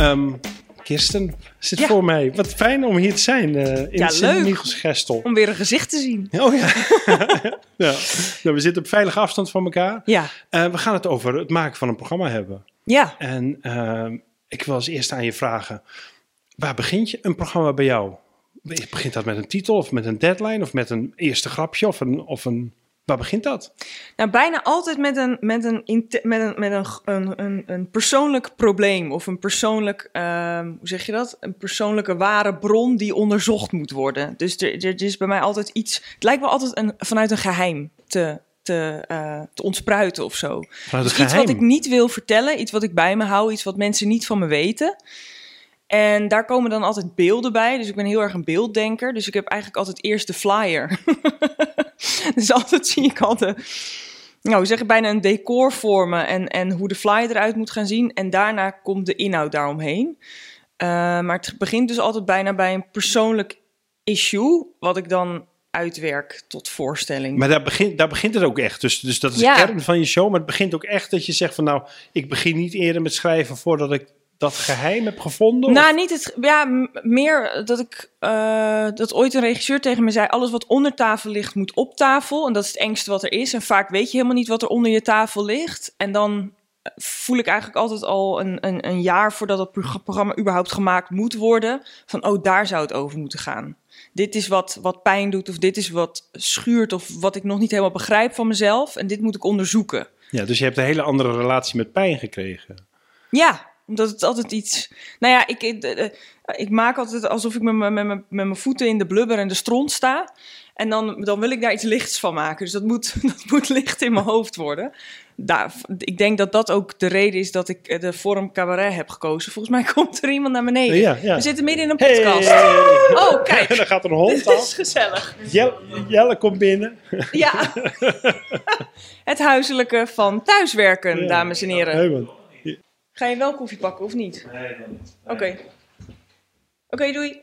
Ehm, Kirsten zit Ja. voor mij. Wat fijn om hier te zijn eh, in Ja, Sint leuk. Michiels Gestel. Om weer een gezicht te zien. Oh ja. ja. Nou, we zitten op veilige afstand van elkaar. Ja, Eh, we gaan het over het maken van een programma hebben. ja. En ehm, ik wil als eerste aan je vragen: waar begint je een programma bij jou? Begint dat met een titel of met een deadline of met een eerste grapje of een. Of een waar begint dat? Nou, bijna altijd met een, met een, met een, met een, een, een, een persoonlijk probleem of een persoonlijk, ehm, hoe zeg je dat? Een persoonlijke ware bron die onderzocht moet worden. Dus er, er is bij mij altijd iets, het lijkt wel altijd een, vanuit een geheim te, te, eh, te ontspruiten of zo. Dus iets wat ik niet wil vertellen, iets wat ik bij me hou, iets wat mensen niet van me weten. En daar komen dan altijd beelden bij. Dus ik ben heel erg een beelddenker. Dus ik heb eigenlijk altijd eerst de flyer. dus altijd zie ik al de, nou, zeg bijna een decor vormen en, en hoe de flyer eruit moet gaan zien. En daarna komt de inhoud daaromheen. Eh, maar het begint dus altijd bijna bij een persoonlijk issue, wat ik dan uitwerk tot voorstelling. Maar daar begint, daar begint het ook echt. Dus, dus dat is Ja. de kern van je show. Maar het begint ook echt dat je zegt van nou, ik begin niet eerder met schrijven voordat ik dat geheim heb gevonden. Nou, Of- niet het. Ja, meer dat ik. eh, dat ooit een regisseur tegen me zei: alles wat onder tafel ligt, moet op tafel. En dat is het engste wat er is. En vaak weet je helemaal niet wat er onder je tafel ligt. En dan eh, voel ik eigenlijk altijd al een, een, een jaar voordat het prog- programma überhaupt gemaakt moet worden. Van oh, daar zou het over moeten gaan. Dit is wat, wat pijn doet, of dit is wat schuurt, of wat ik nog niet helemaal begrijp van mezelf. En dit moet ik onderzoeken. Ja, dus je hebt een hele andere relatie met pijn gekregen. Ja, omdat het altijd iets. Nou ja, ik, ik, eh, ik maak altijd alsof ik met mijn- met mijn- met mijn voeten in de blubber en de stront sta. En dan, dan wil ik daar iets lichts van maken. Dus dat moet, dat moet licht in mijn hoofd worden. Daar, ik denk dat dat ook de reden is dat ik eh, de vorm cabaret heb gekozen. Volgens mij komt er iemand naar beneden. Ja, ja. We zitten midden in een Hey! podcast. Oh, kijk. En dan gaat er een hond Dit is af. gezellig. Jelle, Jelle komt binnen. Ja. Het huiselijke van thuiswerken, Ja. dames en heren. Ga je wel koffie pakken of niet? Oké. Oké, doei.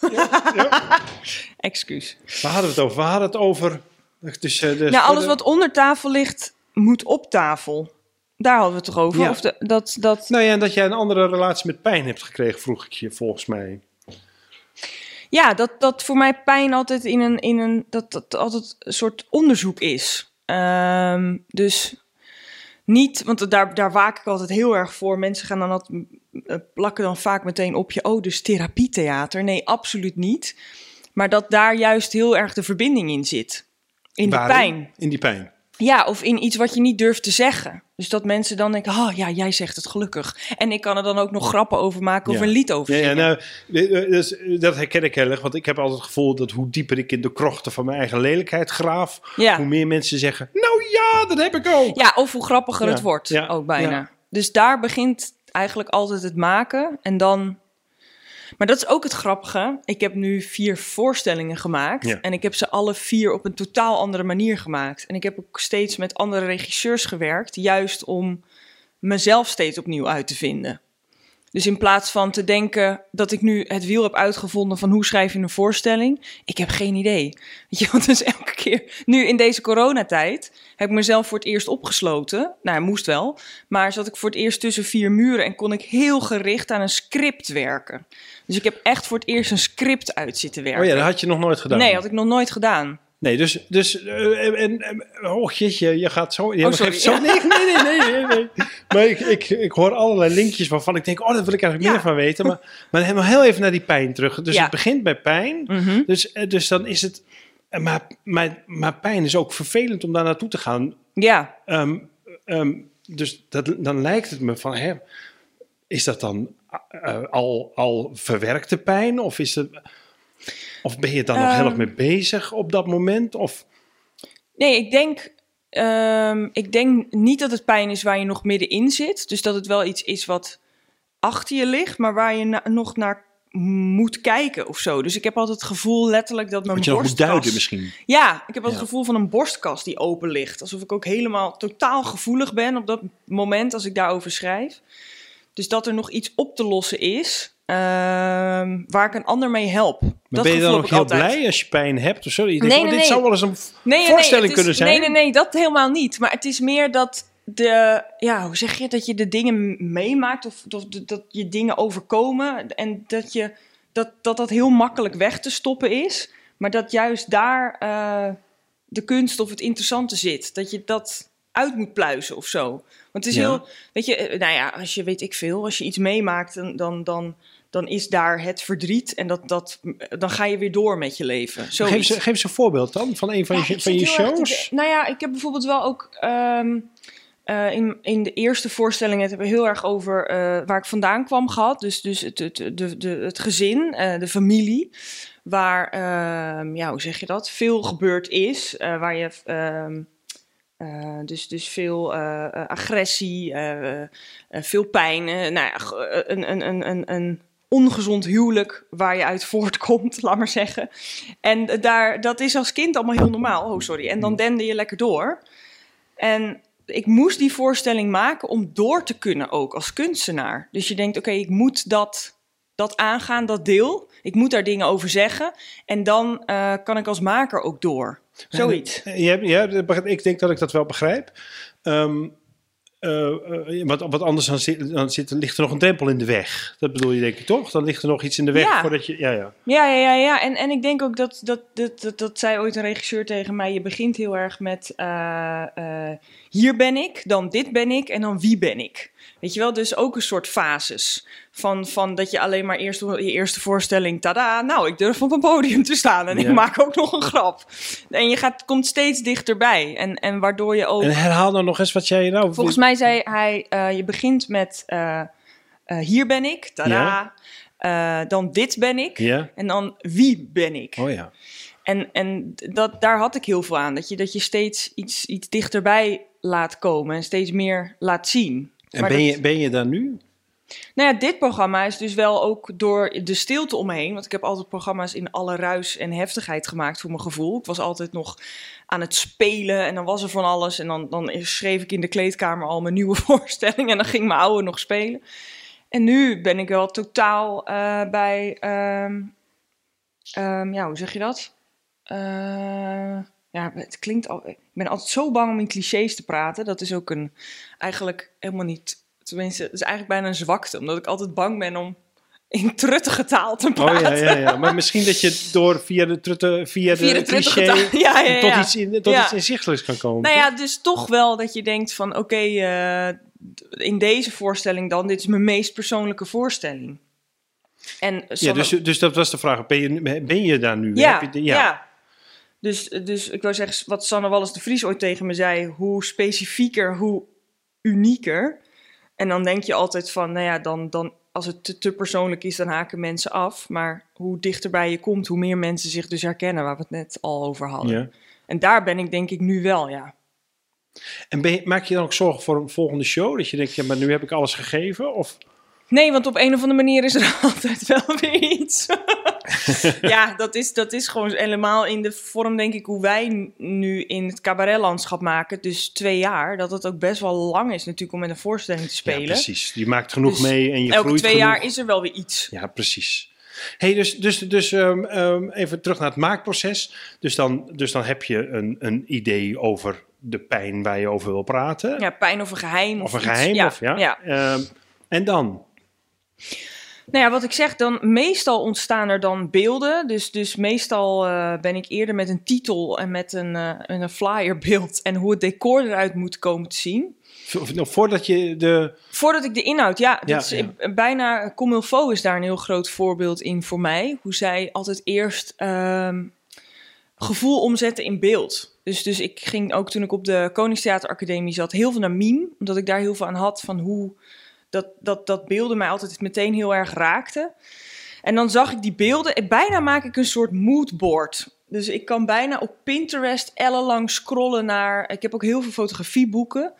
Excuus. Waar hadden we het over? We hadden het over... Dus, eh, dus nou, alles de- wat onder tafel ligt, moet op tafel. Daar hadden we het toch over? Ja. Of de, dat, dat... Nou ja, en dat jij een andere relatie met pijn hebt gekregen, vroeg ik je volgens mij. Ja, dat, dat voor mij pijn altijd in een, in een dat, dat altijd een soort onderzoek is. Ehm, dus niet, want daar, daar waak ik altijd heel erg voor. Mensen gaan dan altijd, eh, plakken dan vaak meteen op je, oh, dus therapietheater. Nee, absoluut niet. Maar dat daar juist heel erg de verbinding in zit. In de Waarin? pijn. In die pijn. Ja, of in iets wat je niet durft te zeggen. Dus dat mensen dan denken, oh ja, jij zegt het gelukkig. En ik kan er dan ook nog grappen over maken of Ja. een lied over Ja, ja, zingen. nou, eh, dus, eh, dat herken ik heel erg. Want ik heb altijd het gevoel dat hoe dieper ik in de krochten van mijn eigen lelijkheid graaf, Ja. hoe meer mensen zeggen, nou ja, dat heb ik ook. Ja, of hoe grappiger het wordt, ja, ook bijna. Dus daar begint eigenlijk altijd het maken. En dan... Maar dat is ook het grappige. Ik heb nu vier voorstellingen gemaakt. Ja. En ik heb ze alle vier op een totaal andere manier gemaakt. En ik heb ook steeds met andere regisseurs gewerkt. Juist om mezelf steeds opnieuw uit te vinden. Dus in plaats van te denken dat ik nu het wiel heb uitgevonden van hoe schrijf je een voorstelling, ik heb geen idee. Weet je, want dus elke keer, nu in deze coronatijd, heb ik mezelf voor het eerst opgesloten. Nou, moest wel. Maar zat ik voor het eerst tussen vier muren en kon ik heel gericht aan een script werken. Dus ik heb echt voor het eerst een script uit zitten werken. Oh ja, dat had je nog nooit gedaan. nee, had ik nog nooit gedaan. Nee, dus, dus eh, en, en, oh jeetje, je gaat zo... Je Oh, geeft zo nee, nee, nee, nee, nee. Maar ik, ik, ik hoor allerlei linkjes waarvan ik denk, oh, daar wil ik eigenlijk Ja. meer van weten. Maar, maar helemaal heel even naar die pijn terug. Dus Ja. het begint bij pijn. Mhm. Dus, eh, dus dan is het... eh, Maar, maar, maar pijn is ook vervelend om daar naartoe te gaan. Ja, Ehm, ehm, dus dat, dan lijkt het me van, hè, is dat dan eh, al, al verwerkte pijn? Of, is het, of ben je daar nog heel erg Ehm. mee bezig op dat moment? Of, Nee, ik denk Ehm, ik denk niet dat het pijn is waar je nog middenin zit. Dus dat het wel iets is wat achter je ligt, maar waar je na- nog naar moet kijken of zo. Dus ik heb altijd het gevoel letterlijk dat mijn Wat je nog moet borstkas... duiden misschien. Ja, ik heb Ja. het gevoel van een borstkast die open ligt. Alsof ik ook helemaal totaal gevoelig ben op dat moment als ik daarover schrijf. Dus dat er nog iets op te lossen is ehm, waar ik een ander mee help. Maar dat ben je dan ook heel altijd. blij als je pijn hebt of zo? Je denkt, Nee, oh, nee, dit nee. zou wel eens een Nee, voorstelling kunnen is- zijn. Nee, nee, nee, dat helemaal niet. Maar het is meer dat de, ja, hoe zeg je, dat je de dingen meemaakt of, of de- dat je dingen overkomen en dat je dat, dat dat heel makkelijk weg te stoppen is, maar dat juist daar eh, de kunst of het interessante zit. Dat je dat uit moet pluizen of zo. Want het is Ja. heel, weet je, eh, nou ja, als je weet ik veel, als je iets meemaakt, dan, dan, dan, dan is daar het verdriet en dat, dat, dan ga je weer door met je leven. Geef ze, geef eens een voorbeeld dan van een van Ja, je, van je erg shows. nou ja, ik heb bijvoorbeeld wel ook ehm, eh, in, in de eerste voorstelling het hebben we heel erg over eh, waar ik vandaan kwam gehad. Dus, dus het, het, de, de, het gezin, de familie. Waar, ehm, ja, hoe zeg je dat? Veel gebeurd is. waar je. ehm, eh, dus, dus veel eh, eh, agressie, veel pijn. nou ja, een, een, een, een, een ongezond huwelijk waar je uit voortkomt, laat maar zeggen. En daar, dat is als kind allemaal heel normaal. Oh, sorry. En dan dende je lekker door. En ik moest die voorstelling maken om door te kunnen ook als kunstenaar. Dus je denkt, oké, ik moet dat, dat aangaan, dat deel. Ik moet daar dingen over zeggen. En dan kan ik als maker ook door. Zoiets. Eh, ja, ik denk dat ik dat wel begrijp. Eh, wat, wat anders dan, zit, dan zit, ligt er nog een drempel in de weg. Dat bedoel je denk ik toch? Dan ligt er nog iets in de weg Ja. voordat je... Ja, ja. Ja, ja, ja, ja. En, en ik denk ook dat, dat, dat, dat, dat zei ooit een regisseur tegen mij. Je begint heel erg met hier ben ik, dan dit ben ik en dan wie ben ik. Weet je wel, dus ook een soort fases. Van, van dat je alleen maar eerst je eerste voorstelling, tada, nou, ik durf op een podium te staan en Ja. ik maak ook nog een grap. En je gaat, komt steeds dichterbij. En, en waardoor je ook. En herhaal nou nog eens wat jij nou... Volgens mij zei hij, eh, je begint met eh, eh, hier ben ik, tada. Dan dit ben ik. Ja? En dan wie ben ik? Oh ja. En, en dat, daar had ik heel veel aan. Dat je, dat je steeds iets, iets dichterbij laat komen en steeds meer laat zien. En Maar ben, dat- je, ben je daar nu? Nou ja, dit programma is dus wel ook door de stilte omheen. Want ik heb altijd programma's in alle ruis en heftigheid gemaakt voor mijn gevoel. Ik was altijd nog aan het spelen en dan was er van alles. En dan, dan schreef ik in de kleedkamer al mijn nieuwe voorstelling. En dan ging mijn oude nog spelen. En nu ben ik wel totaal eh, bij... ehm, ehm, ja, hoe zeg je dat? Eh, ja, het klinkt al... Ik ben altijd zo bang om in clichés te praten. Dat is ook een... Eigenlijk helemaal niet... Tenminste, het is eigenlijk bijna een zwakte. Omdat ik altijd bang ben om in truttige taal te Oh praten. ja, ja, ja. Maar misschien dat je door via de, trutte, via de, Via de cliché taal. Ja, ja, tot, ja. iets, in, tot Ja. iets inzichtelijks kan komen. Nou ja, dus toch wel dat je denkt van... Oké, eh, in deze voorstelling dan... Dit is mijn meest persoonlijke voorstelling. En ja, dus, dus dat was de vraag. Ben je, ben je daar nu? Ja, Heb je ja. Dus, dus ik wou zeggen, wat Sanne Wallis de Vries ooit tegen me zei, hoe specifieker, hoe unieker. En dan denk je altijd van, nou ja, dan, dan, als het te, te persoonlijk is, dan haken mensen af. Maar hoe dichterbij je komt, hoe meer mensen zich dus herkennen, waar we het net al over hadden. Ja. En daar ben ik denk ik nu wel, ja. En je- maak je dan ook zorgen voor een volgende show? Dat je denkt, ja, maar nu heb ik alles gegeven? Of Nee, want op een of andere manier is er altijd wel weer iets. ja, dat is, dat is gewoon helemaal in de vorm, denk ik, hoe wij nu in het cabaretlandschap maken. Dus twee jaar, dat het ook best wel lang is natuurlijk om met een voorstelling te Ja, spelen. precies. Je maakt genoeg Dus mee en je Elke groeit twee genoeg. jaar is er wel weer iets. Ja, precies. Hey, dus dus, dus ehm, ehm, even terug naar het maakproces. Dus dan, dus dan heb je een, een idee over de pijn waar je over wil praten. Ja, pijn of een geheim. Of een iets. geheim. Ja, Of, ja. ja. Ehm, en dan? Nou ja, wat ik zeg, dan meestal ontstaan er dan beelden. Dus, dus meestal eh, ben ik eerder met een titel en met een, met een flyerbeeld en hoe het decor eruit moet komen te zien. Nog voordat je de... Voordat ik de inhoud, ja, Ja, dat is, ja. eh, bijna Comilfo is daar een heel groot voorbeeld in voor mij. Hoe zij altijd eerst ehm, gevoel omzetten in beeld. Dus, dus ik ging ook toen ik op de Koningstheateracademie zat heel veel naar meme. Omdat ik daar heel veel aan had van hoe dat, dat, dat beelden mij altijd meteen heel erg raakten. En dan zag ik die beelden en bijna maak ik een soort moodboard Dus ik kan bijna op Pinterest ellenlang scrollen naar. Ik heb ook heel veel fotografieboeken.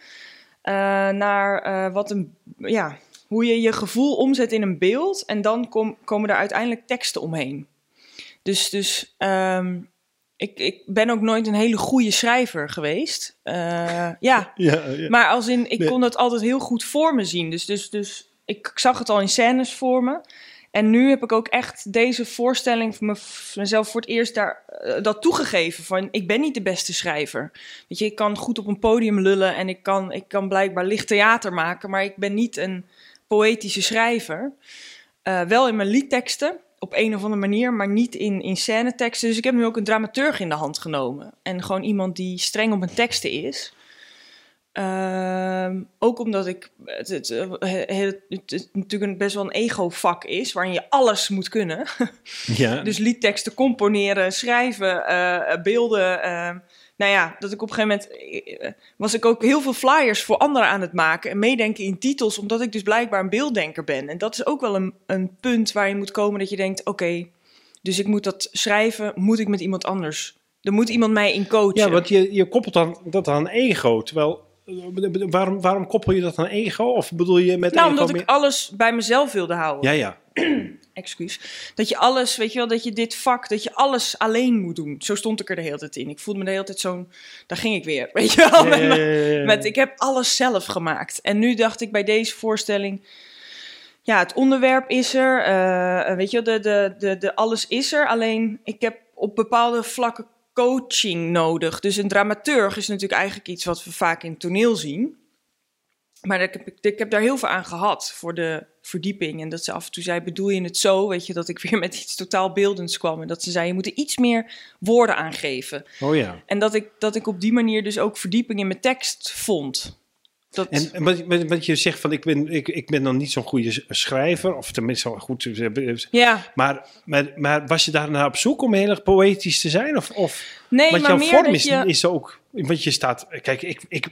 eh, naar eh, wat een. Ja, hoe je je gevoel omzet in een beeld. En dan kom, komen er uiteindelijk teksten omheen. Dus, dus ehm, ik, ik ben ook nooit een hele goede schrijver geweest. Eh, ja, Ja, ja. maar als in, ik Nee. kon dat altijd heel goed voor me zien. Dus, dus, dus ik, zag het al in scènes voor me. En nu heb ik ook echt deze voorstelling voor mezelf voor het eerst daar, eh, dat toegegeven. Van, ik ben niet de beste schrijver. Weet je, ik kan goed op een podium lullen en ik kan, ik kan blijkbaar licht theater maken. Maar ik ben niet een poëtische schrijver. Eh, wel in mijn liedteksten, op een of andere manier, maar niet in, in scèneteksten. Dus ik heb nu ook een dramaturg in de hand genomen. En gewoon iemand die streng op mijn teksten is. Ehm, ook omdat ik het, het, eh, het, het, natuurlijk een best wel een ego-vak is, waarin je alles moet kunnen. ja. Dus liedteksten componeren, schrijven, eh, beelden. eh, nou ja, dat ik op een gegeven moment eh, was ik ook heel veel flyers voor anderen aan het maken en meedenken in titels, omdat ik dus blijkbaar een beelddenker ben. En dat is ook wel een, een punt waar je moet komen dat je denkt: oké, dus ik moet dat schrijven, moet ik met iemand anders. Er moet iemand mij in coachen. ja, want je, je koppelt dan dat aan ego. Terwijl, eh, waarom, waarom koppel je dat aan ego? Of bedoel je met nou, ego omdat meer- ik alles bij mezelf wilde houden. Ja, ja. Excuus. Dat je alles, weet je wel, dat je dit vak, dat je alles alleen moet doen. Zo stond ik er de hele tijd in. Ik voelde me de hele tijd zo'n, daar ging ik weer, weet je wel. Met ik heb alles zelf gemaakt. En nu dacht ik bij deze voorstelling, ja, het onderwerp is er, eh, weet je wel, de, de, de, de alles is er. Alleen ik heb op bepaalde vlakken coaching nodig. Dus een dramaturg is natuurlijk eigenlijk iets wat we vaak in toneel zien. Maar ik heb, ik heb daar heel veel aan gehad voor de verdieping. En dat ze af en toe zei, bedoel je het zo? Weet je, dat ik weer met iets totaal beeldends kwam. En dat ze zei, je moet er iets meer woorden aan geven. Oh ja. En dat ik, dat ik op die manier dus ook verdieping in mijn tekst vond. Dat, En wat, je zegt van ik ben, ik, ik ben dan niet zo'n goede schrijver, of tenminste zo goed. eh, ja, Maar, maar, maar was je daarna op zoek om heel erg poëtisch te zijn? Of, of nee, want maar jouw meer vorm is, je... is ook. Want je staat. Kijk, ik, ik,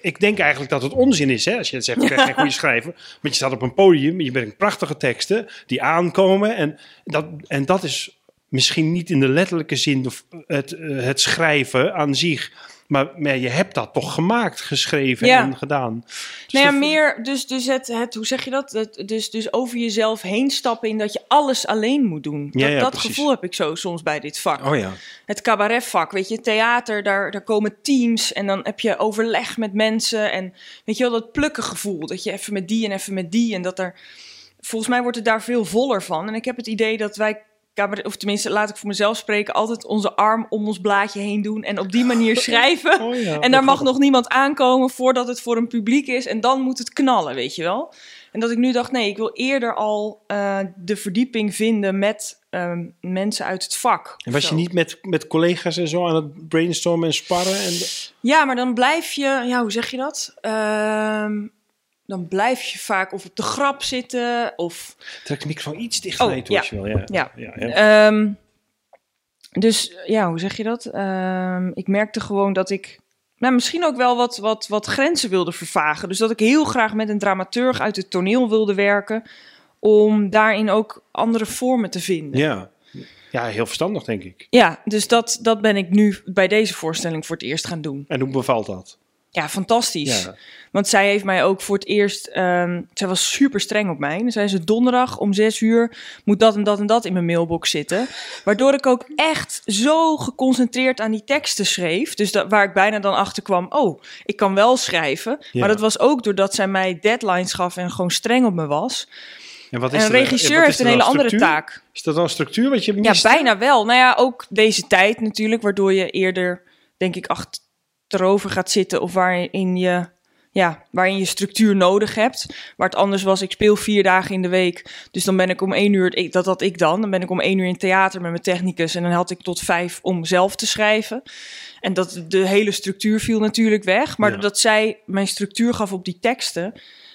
ik denk eigenlijk dat het onzin is. Hè, als je zegt, ik ben geen goede schrijver. Want je staat op een podium. Je brengt prachtige teksten die aankomen. En dat, en dat is misschien niet in de letterlijke zin het, eh, het schrijven aan zich. Maar, maar je hebt dat toch gemaakt, geschreven Ja. en gedaan. Dus Nou ja, dat- meer dus, dus het, het, hoe zeg je dat? Het, dus, dus over jezelf heen stappen in dat je alles alleen moet doen. Ja, dat ja, dat precies. gevoel heb ik zo soms bij dit vak. Oh ja. Het cabaretvak, weet je, theater, daar, daar komen teams en dan heb je overleg met mensen. En weet je wel, dat plukkengevoel, dat je even met die en even met die. En dat er, volgens mij wordt het daar veel voller van. En ik heb het idee dat wij, cabaret, of tenminste, laat ik voor mezelf spreken, altijd onze arm om ons blaadje heen doen en op die manier schrijven. Oh ja. En daar mag nog niemand aankomen voordat het voor een publiek is. En dan moet het knallen, weet je wel. En dat ik nu dacht, nee, ik wil eerder al eh, de verdieping vinden met ehm, mensen uit het vak. En was je niet met, met collega's en zo aan het brainstormen en sparren? En, Ja, maar dan blijf je, ja, hoe zeg je dat? Ehm, dan blijf je vaak of op de grap zitten of... trek de microfoon iets dichter Oh, toe, ja. als je wil. Ja. Ja. Ja, ja. Ehm, dus ja, hoe zeg je dat? Ehm, ik merkte gewoon dat ik nou, misschien ook wel wat, wat, wat grenzen wilde vervagen. Dus dat ik heel graag met een dramaturg uit het toneel wilde werken. Om daarin ook andere vormen te vinden. Ja. ja, heel verstandig, denk ik. Ja, dus dat, dat ben ik nu bij deze voorstelling voor het eerst gaan doen. En hoe bevalt dat? Ja, fantastisch. Ja. Want zij heeft mij ook voor het eerst. ehm, zij was super streng op mij. Dan zei ze: Donderdag om zes uur moet dat en dat en dat in mijn mailbox zitten. Waardoor ik ook echt zo geconcentreerd aan die teksten schreef. Dus dat, waar ik bijna dan achter kwam: oh, ik kan wel schrijven. Ja. Maar dat was ook doordat zij mij deadlines gaf en gewoon streng op me was. En wat En is een er- regisseur heeft een hele andere taak. Is dat dan een structuur wat je Ja, mist? bijna wel. Nou ja, ook deze tijd natuurlijk, waardoor je eerder, denk ik, achterover gaat zitten of waarin je, ja, waarin je structuur nodig hebt. Waar het anders was, ik speel vier dagen in de week, dus dan ben ik om één uur, dat had ik dan, dan ben ik om één uur in theater met mijn technicus en dan had ik tot vijf om zelf te schrijven. En dat de hele structuur viel natuurlijk weg, maar Ja. doordat zij mijn structuur gaf op die teksten,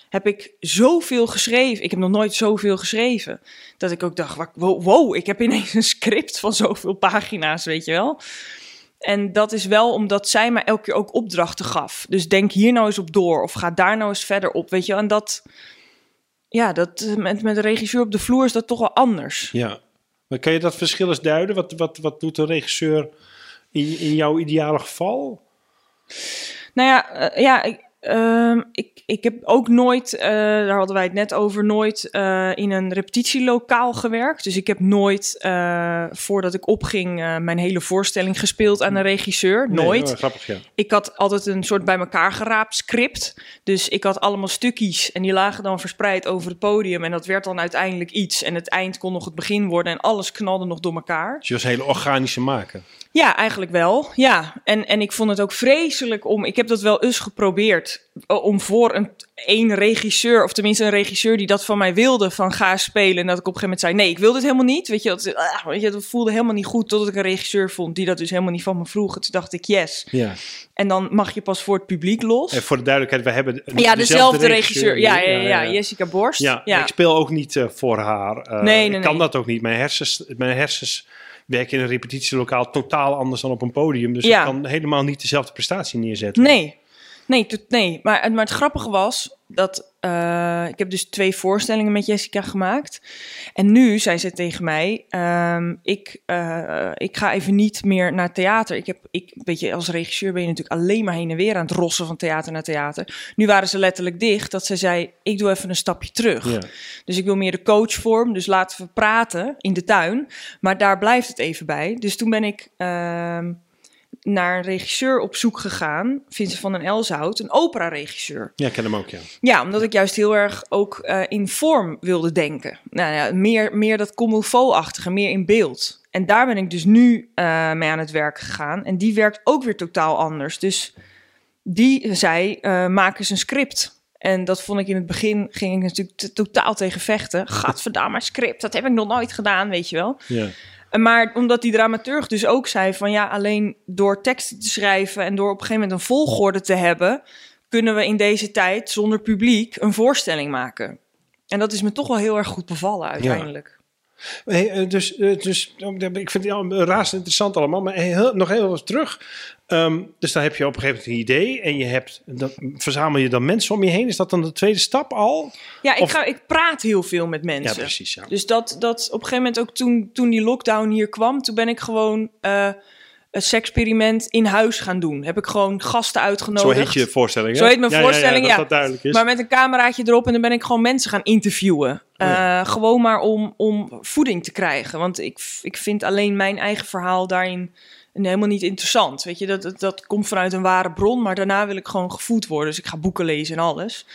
heb ik zoveel geschreven. Ik heb nog nooit zoveel geschreven. Dat ik ook dacht, wow, ik heb ineens een script van zoveel pagina's, weet je wel. En dat is wel omdat zij mij elke keer ook opdrachten gaf. Dus denk hier nou eens op door of ga daar nou eens verder op, weet je. En dat, ja, dat, met, met de regisseur op de vloer is dat toch wel anders. Ja. Maar kan je dat verschil eens duiden? Wat, wat, wat doet de regisseur in, in jouw ideale geval? Nou ja, eh, ja ik, ehm, ik, ik heb ook nooit, eh, daar hadden wij het net over, nooit eh, in een repetitielokaal gewerkt. Dus ik heb nooit, eh, voordat ik opging, mijn hele voorstelling gespeeld aan een regisseur. Nooit. oh, grappig, ja. Ik had altijd een soort bij elkaar geraapt script. Dus ik had allemaal stukjes en die lagen dan verspreid over het podium. En dat werd dan uiteindelijk iets. En het eind kon nog het begin worden en alles knalde nog door elkaar. Dus je was een hele organische maker. Ja, eigenlijk wel. Ja, en, en ik vond het ook vreselijk om. Ik heb dat wel eens geprobeerd. eh, Om voor een één regisseur, of tenminste een regisseur die dat van mij wilde, van ga spelen. En dat ik op een gegeven moment zei: nee, ik wil dit helemaal niet. Weet je, dat, ah, weet je, dat voelde helemaal niet goed. Totdat ik een regisseur vond die dat dus helemaal niet van me vroeg. En Toen dacht ik: yes. Ja. En dan mag je pas voor het publiek los. En voor de duidelijkheid, we hebben een- ja, dezelfde regisseur. Ja, ja, ja, Jessica Borst. Ja, ik speel ook niet eh, voor haar. Eh, Nee, nee, ik kan nee. dat ook niet. Mijn hersens, mijn hersens werken in een repetitielokaal totaal anders dan op een podium. Dus Ja. ik kan helemaal niet dezelfde prestatie neerzetten. Nee, nee, nee. Maar, maar het grappige was dat eh, ik heb dus twee voorstellingen met Jessica gemaakt. En nu zei ze tegen mij: ehm, ik, eh, ik ga even niet meer naar theater. Ik heb, ik, weet je, als regisseur ben je natuurlijk alleen maar heen en weer aan het rossen van theater naar theater. Nu waren ze letterlijk dicht dat ze zei: ik doe even een stapje terug. Dus ik wil meer de coachvorm. Dus laten we praten in de tuin. Maar daar blijft het even bij. Dus toen ben ik ehm, naar een regisseur op zoek gegaan. Vincent van den Elshout, een opera-regisseur. ja, ik ken hem ook, ja. Ja, omdat ik juist heel erg ook eh, in vorm wilde denken. Nou ja, meer, meer dat comme achtige meer in beeld. En daar ben ik dus nu eh, mee aan het werk gegaan. En die werkt ook weer totaal anders. Dus die zei, eh, maak eens een script. En dat vond ik in het begin, ging ik natuurlijk totaal tegen vechten. Gadverdamme, script, dat heb ik nog nooit gedaan, weet je wel. ja. Maar omdat die dramaturg dus ook zei van ja, alleen door teksten te schrijven en door op een gegeven moment een volgorde te hebben, kunnen we in deze tijd zonder publiek een voorstelling maken. En dat is me toch wel heel erg goed bevallen uiteindelijk. Hey, eh, dus, eh, dus oh, ik vind het ja, razend interessant allemaal. Maar heel- nog heel even terug. Ehm, dus dan heb je op een gegeven moment een idee. En je hebt, dan verzamel je dan mensen om je heen. Is dat dan de tweede stap al? Ja, ik, Of- ga, ik praat heel veel met mensen. Ja, precies. Ja. Dus dat, dat op een gegeven moment ook toen, toen die lockdown hier kwam, toen ben ik gewoon eh een seksperiment in huis gaan doen. Heb ik gewoon gasten Zo uitgenodigd. heet je voorstelling, hè? Zo heet mijn voorstelling, dat ja. dat duidelijk is. Maar met een cameraatje erop en dan ben ik gewoon mensen gaan interviewen. Oh ja. Eh, gewoon maar om, om voeding te krijgen. Want ik, ik vind alleen mijn eigen verhaal daarin helemaal niet interessant. Weet je, dat, dat, dat komt vanuit een ware bron, maar daarna wil ik gewoon gevoed worden. Dus ik ga boeken lezen en alles.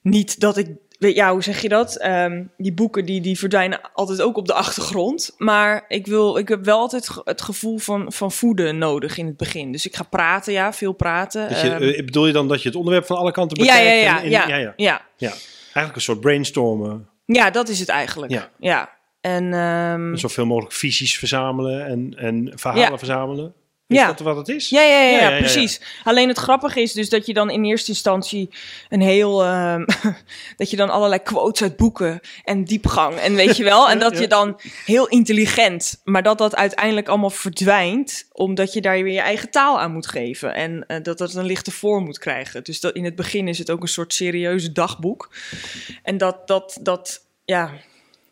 Niet dat ik, weet, ja, hoe zeg je dat? Ehm, die boeken die, die verdwijnen altijd ook op de achtergrond. Maar ik, wil, ik heb wel altijd het gevoel van, van voeden nodig in het begin. Dus ik ga praten, ja, veel praten. Dat je, Ehm, eh, bedoel je dan dat je het onderwerp van alle kanten ja, bekijkt? ja, ja, en- en- ja, ja, ja. ja. Ja. Eigenlijk een soort brainstormen. Ja, dat is het eigenlijk. Ja. Ja. En ehm, Zoveel mogelijk visies verzamelen en, en verhalen Ja. verzamelen. Is Ja. dat wat het is? ja, ja, ja, Ja, precies. Alleen het grappige is dus dat je dan in eerste instantie een heel... ehm, dat je dan allerlei quotes uit boeken en diepgang en weet je wel. En dat je dan heel intelligent, maar dat dat uiteindelijk allemaal verdwijnt. Omdat je daar weer je eigen taal aan moet geven. En eh, dat dat een lichte vorm moet krijgen. Dus dat in het begin is het ook een soort serieuze dagboek. En dat, dat, dat, ja,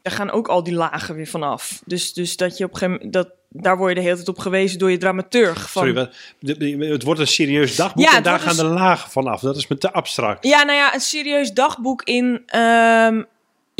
daar gaan ook al die lagen weer vanaf. Dus, dus dat je op een gegeven moment, dat, daar word je de hele tijd op gewezen door je dramaturg. Van, Sorry, het wordt een serieus dagboek Ja, en daar gaan de lagen van af. Dat is me te abstract. Ja, nou ja, een serieus dagboek in. ehm,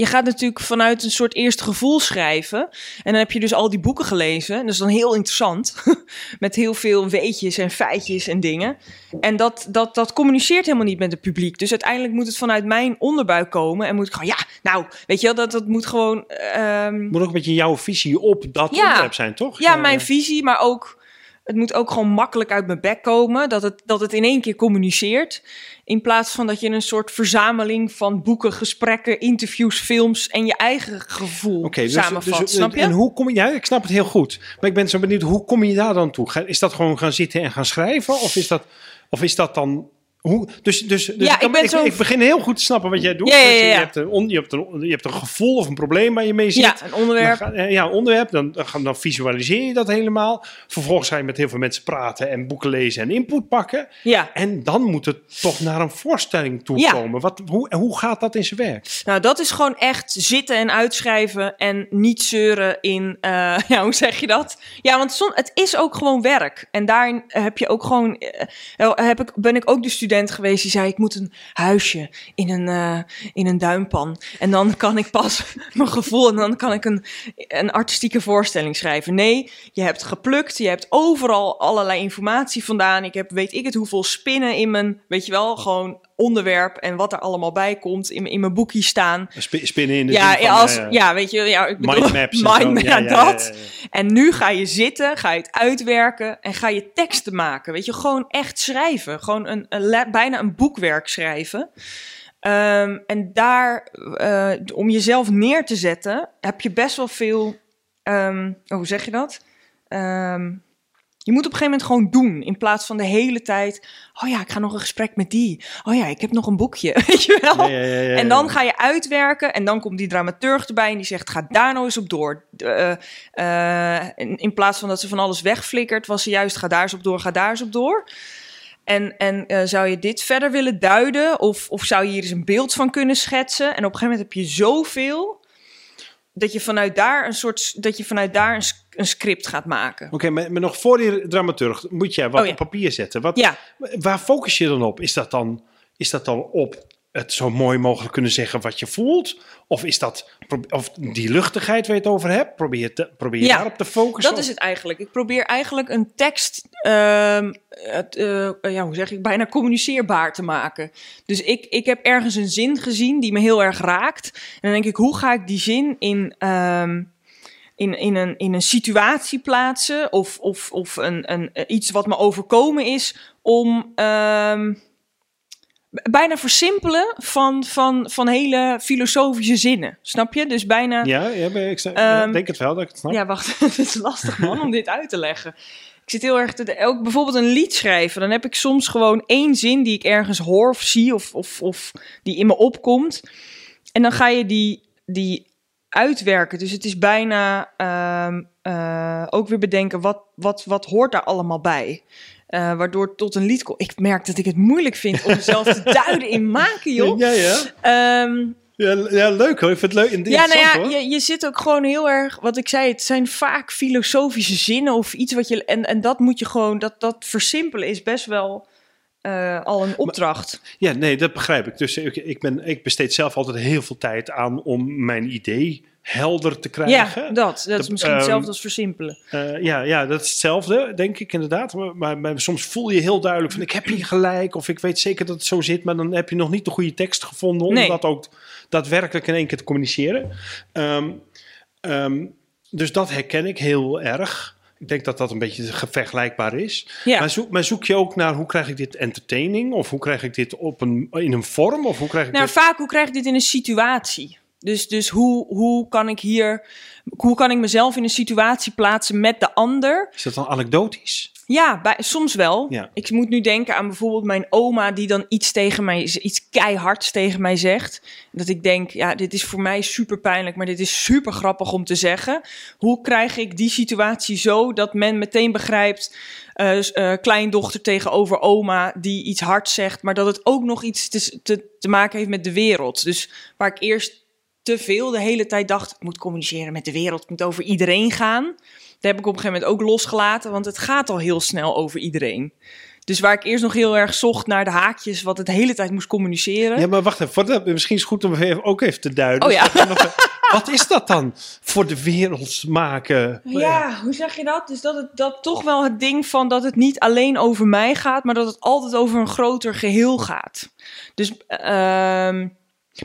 je gaat natuurlijk vanuit een soort eerste gevoel schrijven. En dan heb je dus al die boeken gelezen. En dat is dan heel interessant. met heel veel weetjes en feitjes en dingen. En dat, dat, dat communiceert helemaal niet met het publiek. Dus uiteindelijk moet het vanuit mijn onderbuik komen. En moet ik gewoon, ja, nou, weet je wel, dat, dat moet gewoon. ehm, moet ook een beetje jouw visie op dat Ja. onderwerp zijn, toch? Ja, mijn visie, maar ook. Het moet ook gewoon makkelijk uit mijn bek komen. Dat het, dat het in één keer communiceert. In plaats van dat je een soort verzameling van boeken, gesprekken, interviews, films en je eigen gevoel Oké, dus, samenvat. dus- snap je? En hoe kom je... Ja, ik snap het heel goed. Maar ik ben zo benieuwd, hoe kom je daar dan toe? Is dat gewoon gaan zitten en gaan schrijven? Of is dat, of is dat dan Hoe, dus dus, dus Ja, ik, ik ben ik, zo- ik begin heel goed te snappen wat jij doet. Ja, ja, Dus je, hebt een, on- je, hebt een, je hebt een gevoel of een probleem waar je mee zit. Ja, een onderwerp. Dan eh, ja, een onderwerp. Dan, dan, visualiseer je dat helemaal. Vervolgens ga je met heel veel mensen praten en boeken lezen en input pakken. Ja. En dan moet het toch naar een voorstelling toe komen. Wat, hoe, hoe gaat dat in zijn werk? Nou, dat is gewoon echt zitten en uitschrijven en niet zeuren in, eh, ja, hoe zeg je dat? Ja, want som, het is ook gewoon werk. En daarin heb je ook gewoon, eh, heb ik, ben ik ook de student geweest die zei, ik moet een huisje in een, eh, in een duimpan. En dan kan ik pas mijn gevoel en dan kan ik een, een artistieke voorstelling schrijven. Nee, je hebt geplukt, je hebt overal allerlei informatie vandaan. Ik heb, weet ik het, hoeveel spinnen in mijn, weet je wel, gewoon onderwerp en wat er allemaal bij komt in, in mijn boekje staan. Sp- Spinnen in de Ja, van, ja, als, ja, weet je, ja, ik bedoel, mindmaps mind- Ja, dat. En nu ga je zitten, ga je het uitwerken en ga je teksten maken. Weet je, gewoon echt schrijven. Gewoon een, bijna een boekwerk schrijven. Ehm, en daar, eh, om jezelf neer te zetten, heb je best wel veel. ehm, oh, hoe zeg je dat? Ehm, je moet op een gegeven moment gewoon doen. In plaats van de hele tijd. Oh ja, ik ga nog een gesprek met die. Oh ja, ik heb nog een boekje. Weet je wel? Ja, ja, ja, ja, En dan ga je uitwerken en dan komt die dramaturg erbij en die zegt: ga daar nou eens op door. Eh, eh, in, in plaats van dat ze van alles wegflikkert, was ze juist: ga daar eens op door, ga daar eens op door. En, en eh, zou je dit verder willen duiden? Of, of zou je hier eens een beeld van kunnen schetsen? En op een gegeven moment heb je zoveel dat je vanuit daar een soort dat je vanuit daar een, script gaat maken. Oké, maar, maar nog voor die dramaturg moet jij wat Oh ja. op papier zetten. Wat, Ja, Waar focus je dan op? Is dat dan, is dat dan op het zo mooi mogelijk kunnen zeggen wat je voelt? Of is dat of die luchtigheid waar je het over hebt? Probeer je, te, probeer je Ja, daarop te focussen? Dat is het eigenlijk. Ik probeer eigenlijk een tekst, ehm, het, eh, ja, hoe zeg ik, bijna communiceerbaar te maken. Dus ik, ik heb ergens een zin gezien die me heel erg raakt. En dan denk ik, hoe ga ik die zin in, ehm, in, in, een, in een situatie plaatsen? Of, of, of een, een, eh, iets wat me overkomen is om... ehm, Bijna versimpelen van, van, van hele filosofische zinnen. Snap je? Dus bijna. Ja, ja, maar ik ja, Ehm, denk het wel dat ik het snap. Ja, wacht. Het is lastig, man, om dit uit te leggen. Ik zit heel erg te... Ook bijvoorbeeld een lied schrijven. Dan heb ik soms gewoon één zin die ik ergens hoor of zie... of, of, of die in me opkomt. En dan ga je die, die uitwerken. Dus het is bijna ehm, eh, ook weer bedenken... Wat, wat, wat hoort daar allemaal bij? Eh, waardoor tot een lied. Ik merk dat ik het moeilijk vind om mezelf te duiden in maken, joh. Ja, ja. Ehm, Ja, ja, leuk hoor. Ik vind het leuk. ja, interessant nou ja, hoor. je, je zit ook gewoon heel erg, wat ik zei, het zijn vaak filosofische zinnen of iets wat je, en, en dat moet je gewoon, dat, dat versimpelen is best wel eh, al een opdracht. Ja, nee, dat begrijp ik. Dus ik, ik, ben, ik besteed zelf altijd heel veel tijd aan om mijn idee helder te krijgen. Ja, dat, dat is misschien ehm, hetzelfde als versimpelen. Eh, ja, ja, dat is hetzelfde, denk ik inderdaad. Maar, maar, maar soms voel je heel duidelijk van ik heb hier gelijk of ik weet zeker dat het zo zit, maar dan heb je nog niet de goede tekst gevonden om Nee. dat ook daadwerkelijk in één keer te communiceren. Ehm, ehm, dus dat herken ik heel erg. Ik denk dat dat een beetje ge- vergelijkbaar is. Ja. Maar, zoek, maar zoek je ook naar hoe krijg ik dit entertaining? Of hoe krijg ik dit op een, in een vorm? Of hoe krijg ik Nou, dit... vaak hoe krijg ik dit in een situatie? Dus, dus hoe, hoe kan ik hier, hoe kan ik mezelf in een situatie plaatsen met de ander? Is dat dan anekdotisch? Ja, bij, soms wel. Ja. Ik moet nu denken aan bijvoorbeeld mijn oma die dan iets tegen mij, iets keihards tegen mij zegt. Dat ik denk, ja, dit is voor mij super pijnlijk, maar dit is super grappig om te zeggen. Hoe krijg ik die situatie zo dat men meteen begrijpt, eh, eh, kleindochter tegenover oma die iets hards zegt, maar dat het ook nog iets te, te, te maken heeft met de wereld. Dus waar ik eerst te veel de hele tijd dacht, ik moet communiceren met de wereld, het moet over iedereen gaan. Dat heb ik op een gegeven moment ook losgelaten, want het gaat al heel snel over iedereen. Dus waar ik eerst nog heel erg zocht naar de haakjes, wat het de hele tijd moest communiceren. Ja, maar wacht even. Misschien is het goed om even, ook even te duiden. Oh ja. Wat is dat dan voor de wereld maken? Ja, hoe zeg je dat? Dus dat het dat toch wel het ding van dat het niet alleen over mij gaat, maar dat het altijd over een groter geheel gaat. Dus ehm,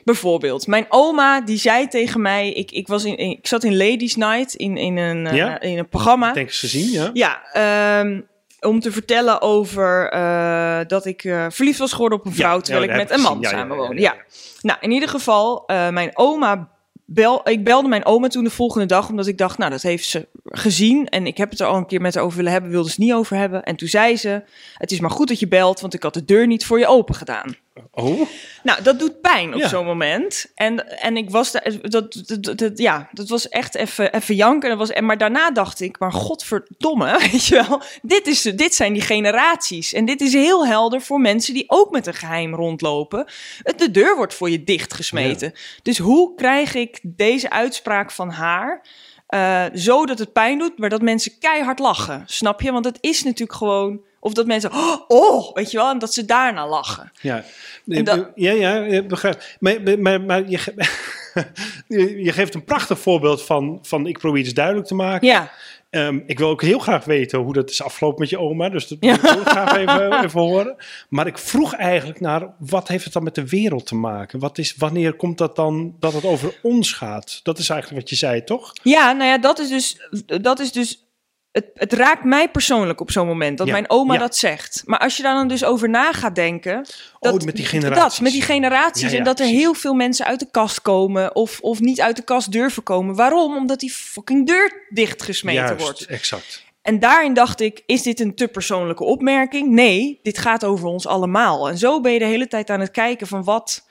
bijvoorbeeld, mijn oma die zei tegen mij, ik, ik, was in, ik zat in Ladies Night in, in, een, eh, in een programma. Denk eens gezien, ja. Ja, ehm, om te vertellen over eh, dat ik eh, verliefd was geworden op een vrouw Ja, terwijl ja, ik met een man samenwoonde. ja, Nou, in ieder geval, mijn oma bel, ik belde mijn oma toen de volgende dag, omdat ik dacht, nou, dat heeft ze gezien. En ik heb het er al een keer met haar over willen hebben, wilde ze het niet over hebben. En toen zei ze, het is maar goed dat je belt, want ik had de deur niet voor je open gedaan. Oh, Nou, dat doet pijn op Ja. zo'n moment. En, en ik was daar, dat, dat, ja, dat was echt even, even janken. Dat was, en, maar daarna dacht ik, maar godverdomme, weet je wel. Dit, is, dit zijn die generaties. En dit is heel helder voor mensen die ook met een geheim rondlopen. Het- De deur wordt voor je dichtgesmeten. Dus hoe krijg ik deze uitspraak van haar... eh, zo dat het pijn doet, maar dat mensen keihard lachen. Snap je? Want het is natuurlijk gewoon... Of dat mensen, oh, weet je wel, en dat ze daarna lachen. ja. Dat- Ja, ja, begrijp. Maar, maar, maar je, je geeft een prachtig voorbeeld van, van ik probeer iets duidelijk te maken. Ja, Ehm, ik wil ook heel graag weten hoe dat is afgelopen met je oma. Dus dat wil ik graag even, even horen. Maar ik vroeg eigenlijk naar, wat heeft het dan met de wereld te maken? Wat is, wanneer komt dat dan dat het over ons gaat? Dat is eigenlijk wat je zei, toch? Ja, nou ja, dat is dus. Dat is dus het, het raakt mij persoonlijk op zo'n moment dat Ja, mijn oma ja. dat zegt. Maar als je daar dan dus over na gaat denken. Dat, Oh, met die generaties. Dat, met die generaties. Ja, en dat er heel veel mensen uit de kast komen. Of, of niet uit de kast durven komen. Waarom? Omdat die fucking deur dichtgesmeten Juist, wordt. exact. En daarin dacht ik, is dit een te persoonlijke opmerking? Nee, dit gaat over ons allemaal. En zo ben je de hele tijd aan het kijken van wat,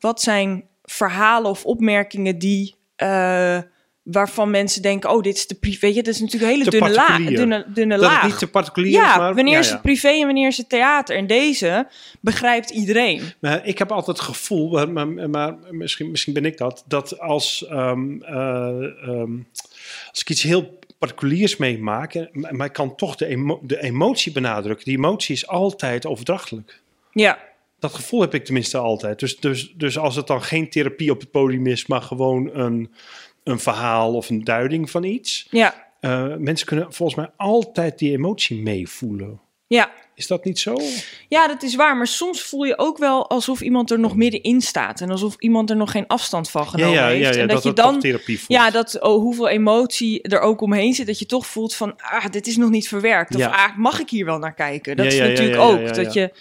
wat zijn verhalen of opmerkingen die... eh, waarvan mensen denken, oh, dit is te privé. Weet je, dat is natuurlijk een hele dunne, laag, particulier. dunne, dunne Dat laag. het niet te particulier ja, is, maar... wanneer ja, is het privé en wanneer is het theater? En deze begrijpt iedereen. Maar ik heb altijd het gevoel, maar, maar, misschien, misschien ben ik dat, dat als, ehm, eh, ehm, als ik iets heel particuliers meemaak, eh, maar maar ik kan toch de, emo- de emotie benadrukken. Die emotie is altijd overdrachtelijk. Ja, Dat gevoel heb ik tenminste altijd. Dus, dus, dus als het dan geen therapie op het podium is, maar gewoon een, een verhaal of een duiding van iets. ja, eh, mensen kunnen volgens mij altijd die emotie meevoelen. ja. Is dat niet zo? Ja, dat is waar. Maar soms voel je ook wel alsof iemand er nog middenin staat. En alsof iemand er nog geen afstand van genomen heeft. en dat, je dan therapie voelt. Ja, dat oh, hoeveel emotie er ook omheen zit, dat je toch voelt van, ah, dit is nog niet verwerkt. Of Ja. ah, mag ik hier wel naar kijken? Dat Ja, is ja, ja, natuurlijk ja, ja, ook ja, dat ja. je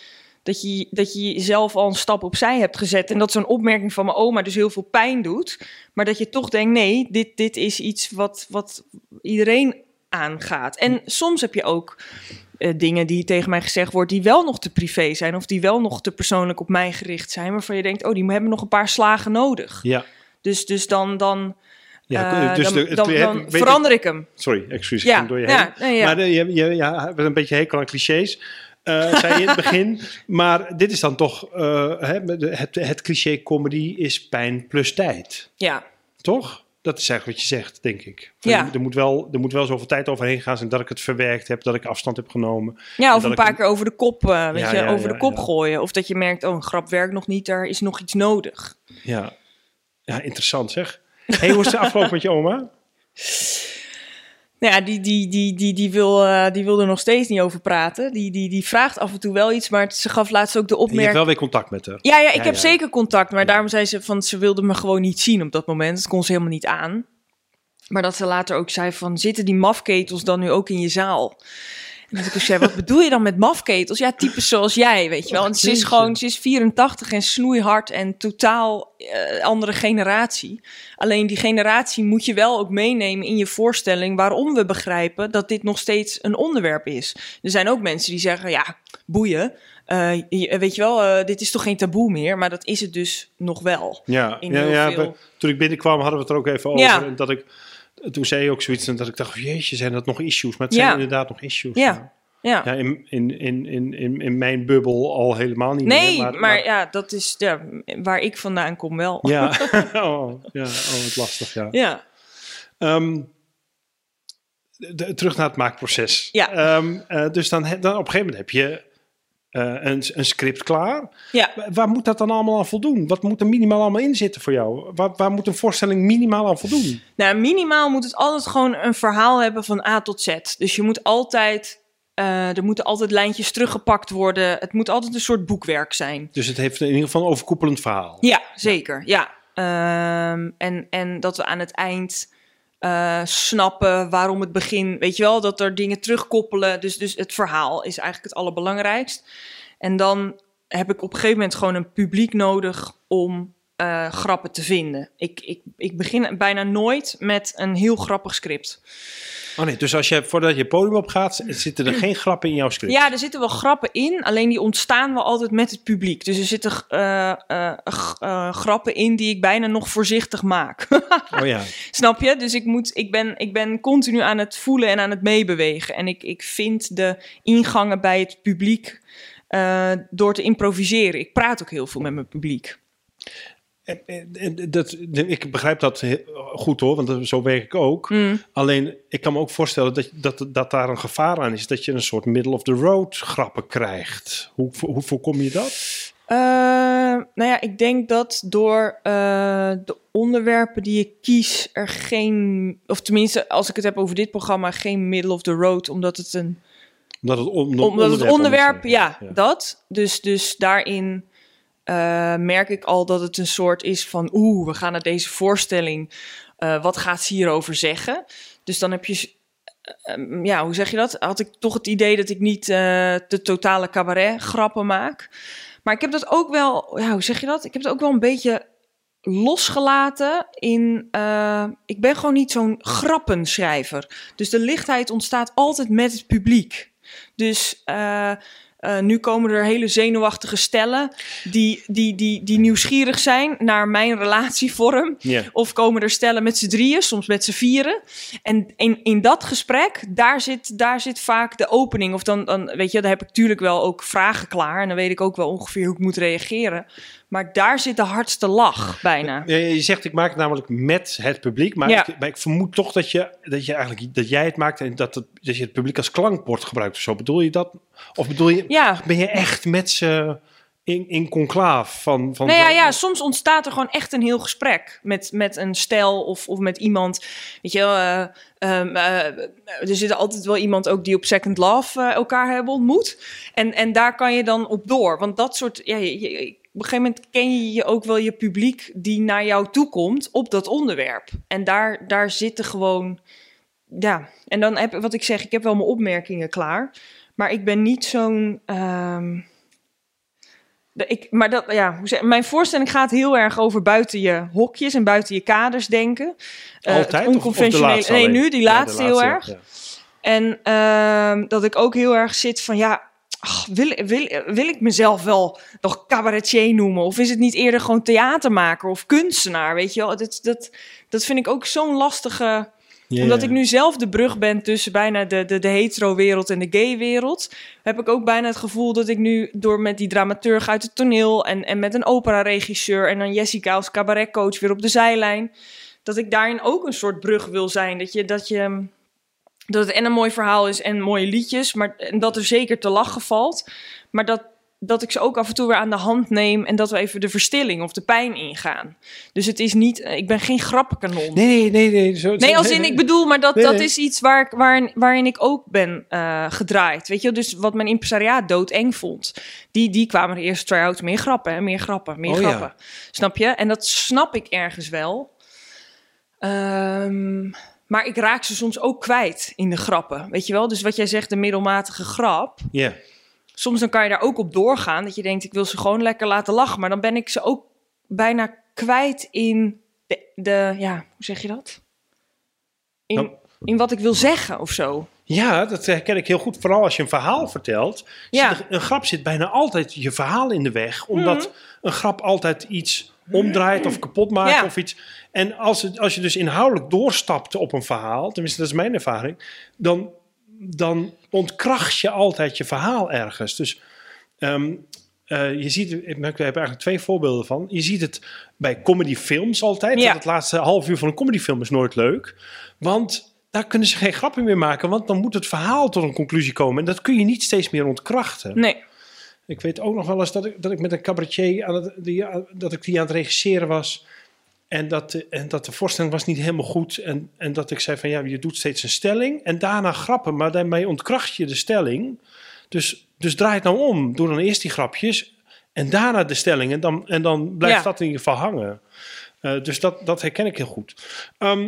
dat je dat je jezelf al een stap opzij hebt gezet en dat zo'n opmerking van mijn oma dus heel veel pijn doet, maar dat je toch denkt, nee, dit dit is iets wat wat iedereen aangaat. En soms heb je ook eh, dingen die tegen mij gezegd wordt die wel nog te privé zijn of die wel nog te persoonlijk op mij gericht zijn, waarvan je denkt, oh, die hebben nog een paar slagen nodig. Ja. Dus, dus dan, dan, Ja, eh, dus dan, de- het- dan, weet dan ik- verander ik hem. Sorry, excuus, ik Ja, ging door je ja, heen. ja. Maar de, je, je ja, een beetje hekel aan clichés, eh, zei je in het begin. Maar dit is dan toch, hè, het, het cliché comedy is pijn plus tijd, Ja, toch? Dat is eigenlijk wat je zegt, denk ik. Ja. Er, moet wel, er moet wel zoveel tijd overheen gaan zijn dat ik het verwerkt heb, dat ik afstand heb genomen. ja of een paar keer over de kop, eh, weet Ja, je, ja, over de kop gooien. Of dat je merkt, oh, een grap werkt nog niet, er is nog iets nodig. Ja, ja interessant zeg. hey, hoe is het afgelopen met je oma? Nou ja, die, die, die, die, die, wil, eh, die wil er nog steeds niet over praten. Die, die, die vraagt af en toe wel iets, maar ze gaf laatst ook de Je hebt opmerking... wel weer contact met haar. Ja, ja, ik Ja, heb ja. zeker contact, maar daarom zei ze van ze wilde me gewoon niet zien op dat moment. Dat kon ze helemaal niet aan. Maar dat ze later ook zei van zitten die mafketels dan nu ook in je zaal? En ik zei, wat bedoel je dan met mafketels? Ja, types zoals jij, weet je wel. Want ze is gewoon, ze is 84 en snoeihard en totaal eh, andere generatie. Alleen die generatie moet je wel ook meenemen in je voorstelling waarom we begrijpen dat dit nog steeds een onderwerp is. Er zijn ook mensen die zeggen, ja, boeien. Eh, je- weet je wel, eh, dit is toch geen taboe meer? Maar dat is het dus nog wel. Ja, in ja, heel ja veel- toen ik binnenkwam hadden we het er ook even over. Ja. En dat ik, toen zei je ook zoiets en dat ik dacht, jeetje, zijn dat nog issues? Maar het Ja. zijn inderdaad nog issues. Ja. Ja. Ja, in, in, in, in, in, in mijn bubbel al helemaal niet Nee, meer. maar, ja, dat is ja, waar ik vandaan kom wel. Ja, oh, ja, oh, wat lastig, ja. Ja. Ehm, de- terug naar het maakproces. Ja. Ehm, eh, dus dan, dan op een gegeven moment heb je een, een script klaar. Ja. Wa- Waar moet dat dan allemaal aan voldoen? Wat moet er minimaal allemaal in zitten voor jou? Waar, waar moet een voorstelling minimaal aan voldoen? Nou, minimaal moet het altijd gewoon een verhaal hebben van A tot Z. Dus je moet altijd, eh, er moeten altijd lijntjes teruggepakt worden. Het moet altijd een soort boekwerk zijn. Dus het heeft in ieder geval een overkoepelend verhaal. Ja, zeker. Ja. Ehm, en, en dat we aan het eind eh, snappen waarom het begin, weet je wel, dat er dingen terugkoppelen. Dus, dus het verhaal is eigenlijk het allerbelangrijkst. En dan heb ik op een gegeven moment gewoon een publiek nodig om eh, grappen te vinden. Ik, ik, ik begin bijna nooit met een heel grappig script. Oh nee, dus als je, voordat je podium op gaat, zitten er geen grappen in jouw script? Ja, er zitten wel grappen in, alleen die ontstaan wel altijd met het publiek. Dus er zitten eh, eh, eh, grappen in die ik bijna nog voorzichtig maak. Oh ja. Snap je? Dus ik, moet, ik, ben, ik ben continu aan het voelen en aan het meebewegen. En ik, ik vind de ingangen bij het publiek door te improviseren. Ik praat ook heel veel met mijn publiek. En- en- Dat, ik begrijp dat goed hoor, want zo werk ik ook. Mm. Alleen, ik kan me ook voorstellen dat, dat, dat daar een gevaar aan is. Dat je een soort middle-of-the-road grappen krijgt. Hoe, hoe voorkom je dat? Eh, nou ja, ik denk dat door eh, de onderwerpen die ik kies er geen, of tenminste als ik het heb over dit programma, geen middle of the road, omdat het een Omdat het, om, Omdat het onderwerp, ja, dat. Dus, dus daarin eh, merk ik al dat het een soort is van... oeh, we gaan naar deze voorstelling. Eh, wat gaat ze hierover zeggen? Dus dan heb je... eh, eh, ja, hoe zeg je dat? Had ik toch het idee dat ik niet de totale cabaret grappen maak. Maar ik heb dat ook wel... Ja, hoe zeg je dat? Ik heb het ook wel een beetje losgelaten in... ik ben gewoon niet zo'n grappenschrijver. Dus de lichtheid ontstaat altijd met het publiek. Dus eh, nu komen er hele zenuwachtige stellen die, die, die, die nieuwsgierig zijn naar mijn relatievorm. Of komen er stellen met z'n drieën, soms met z'n vieren. En in, in dat gesprek, daar zit, daar zit vaak de opening. Of dan, dan, weet je, dan heb ik natuurlijk wel ook vragen klaar. En dan weet ik ook wel ongeveer hoe ik moet reageren. Maar daar zit de hardste lach bijna. Je zegt, ik maak het namelijk met het publiek. Maar, Ja. ik, maar ik vermoed toch dat, je, dat, je eigenlijk, dat jij het maakt en dat, het, dat je het publiek als klankbord gebruikt of zo. Bedoel je dat? Of bedoel je, Ja, ben je echt met ze in, in conclaaf? Van, van Nou ja, ja, soms ontstaat er gewoon echt een heel gesprek met, met een stel of, of met iemand. Weet je eh, ehm, eh, er zit altijd wel iemand ook die op Second Love eh, elkaar hebben ontmoet. En, en daar kan je dan op door. Want dat soort, ja, je, je- op een gegeven moment ken je je ook wel je publiek die naar jou toe komt op dat onderwerp. En daar, daar zitten gewoon, ja. En dan heb wat ik zeg, ik heb wel mijn opmerkingen klaar. Maar ik ben niet zo'n... ehm, ik, maar dat, ja, hoe zeg, mijn voorstelling gaat heel erg over buiten je hokjes en buiten je kaders denken. Het Altijd? Of- of de onconventionele. laatste nee, nu die Ja, laatste heel erg. ja. En ehm, dat ik ook heel erg zit van ja. ach, wil, wil, wil ik mezelf wel nog cabaretier noemen? Of is het niet eerder gewoon theatermaker of kunstenaar? Weet je wel, dat, dat, dat vind ik ook zo'n lastige Omdat ik nu zelf de brug ben tussen bijna de, de, de hetero-wereld en de gay-wereld, heb ik ook bijna het gevoel dat ik nu door met die dramaturg uit het toneel en, en met een opera-regisseur en dan Jessica als cabaretcoach weer op de zijlijn, dat ik daarin ook een soort brug wil zijn. Dat, je, dat, je, dat het en een mooi verhaal is en mooie liedjes, maar en dat er zeker te lachen valt, maar dat, dat ik ze ook af en toe weer aan de hand neem en dat we even de verstilling of de pijn ingaan. Dus het is niet, ik ben geen grappenkanon. Nee, nee, nee. Zo, Nee, zo- als in, ik bedoel, maar dat, Nee, dat nee. is iets waar, ik- waarin, waarin ik ook ben eh, gedraaid. Weet je, dus wat mijn impresariaat doodeng vond. Die, die kwamen de eerste try-out, meer grappen, hè, meer grappen, meer Oh, ja. grappen. Snap je? En dat snap ik ergens wel. Ehm, maar ik raak ze soms ook kwijt in de grappen. Weet je wel? Dus wat jij zegt, de middelmatige grap. Ja. Soms dan kan je daar ook op doorgaan. Dat je denkt, ik wil ze gewoon lekker laten lachen. Maar dan ben ik ze ook bijna kwijt in de, de ja, hoe zeg je dat? In, Nou. in wat ik wil zeggen of zo. Ja, dat herken ik heel goed. Vooral als je een verhaal vertelt. Ja. Zit er- een grap zit bijna altijd je verhaal in de weg. Omdat een grap altijd iets omdraait of kapot maakt Ja. of iets. En als, het, als je dus inhoudelijk doorstapt op een verhaal, tenminste dat is mijn ervaring, dan, dan ontkracht je altijd je verhaal ergens. Dus ehm, eh, je ziet, ik heb eigenlijk twee voorbeelden van. Je ziet het bij comedyfilms altijd. Ja. Dat het laatste half uur van een comedyfilm is nooit leuk. Want daar kunnen ze geen grappen meer maken. Want dan moet het verhaal tot een conclusie komen. En dat kun je niet steeds meer ontkrachten. Nee. Ik weet ook nog wel eens dat ik, dat ik met een cabaretier aan het, die, dat ik die aan het regisseren was. En dat, de- en dat de voorstelling was niet helemaal goed. En, en dat ik zei van ja, je doet steeds een stelling. En daarna grappen, maar daarmee ontkracht je de stelling. Dus, dus draai het nou om. Doe dan eerst die grapjes. En daarna de stelling. En dan, en dan blijft Ja. dat in ieder geval hangen. Eh, dus dat, dat herken ik heel goed. Ehm,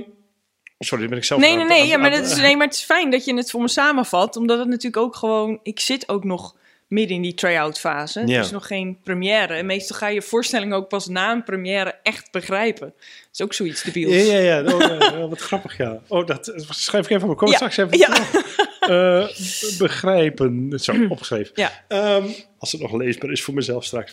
sorry, dan ben ik zelf Nee, aan nee, nee. aan- Ja, maar, aan- dat is, nee, maar het is fijn dat je het voor me samenvat. Omdat het natuurlijk ook gewoon... Ik zit ook nog midden in die try-out fase. Ja. Is nog geen première. En meestal ga je voorstelling ook pas na een première echt begrijpen. Dat is ook zoiets debiels. Ja, ja, ja. Oh, wat grappig, ja. Oh, dat schrijf ik even op. Kom Ja, straks even. ja. Eh, begrijpen. Zo, opgeschreven. Ja. Ehm, als het nog leesbaar is voor mezelf straks.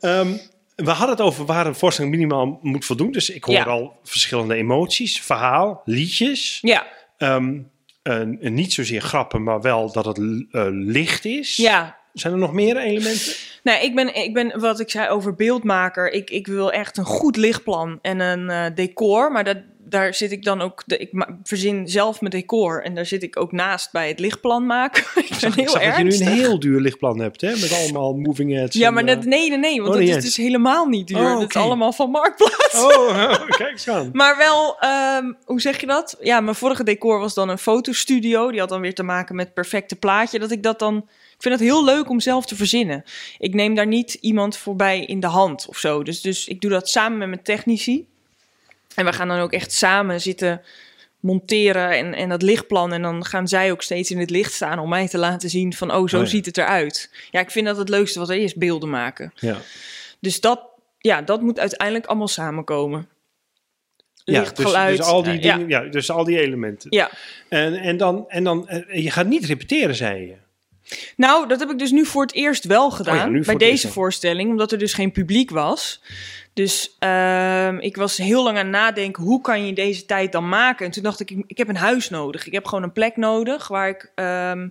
Ehm, we hadden het over waar een voorstelling minimaal moet voldoen. Dus ik hoor Ja. al verschillende emoties, verhaal, liedjes. Ja, Ehm, en- en niet zozeer grappen, maar wel dat het eh, licht is. ja. Zijn er nog meer elementen? Nee, ik ben, ik ben wat ik zei over beeldmaker. Ik, ik wil echt een goed lichtplan en een eh, decor. Maar dat, daar zit ik dan ook. De, ik verzin zelf mijn decor. En daar zit ik ook naast bij het lichtplan maken. ik ben heel zag dat je nu een heel duur lichtplan hebt, hè? Met allemaal moving heads. Ja, maar eh, dat, nee, nee, nee. Want Oh, dat is dus helemaal niet duur. Oh, Dat is allemaal van Marktplaats. Oh, kijk eens aan. Maar wel, ehm, hoe zeg je dat? Ja, mijn vorige decor was dan een fotostudio. Die had dan weer te maken met perfecte plaatje. Dat ik dat dan. Ik vind het heel leuk om zelf te verzinnen. Ik neem daar niet iemand voorbij in de hand of zo. Dus, dus ik doe dat samen met mijn technici. En we gaan dan ook echt samen zitten monteren en, en dat lichtplan. En dan gaan zij ook steeds in het licht staan om mij te laten zien van... oh, zo Oh ja. ziet het eruit. Ja, ik vind dat het leukste wat er is, beelden maken. Ja. Dus dat, ja, dat moet uiteindelijk allemaal samenkomen. Ja, Licht, dus, geluid. dus al die eh, ja. dingen, ja. dus al die elementen. Ja, En, en dan, en dan eh, je gaat niet repeteren, zei je. Nou, dat heb ik dus nu voor het eerst wel gedaan. Oh ja, voor bij eerst deze voorstelling, omdat er dus geen publiek was. Dus ehm, ik was heel lang aan het nadenken, hoe kan je deze tijd dan maken? En toen dacht ik, ik, heb een huis nodig. Ik heb gewoon een plek nodig waar ik... ehm,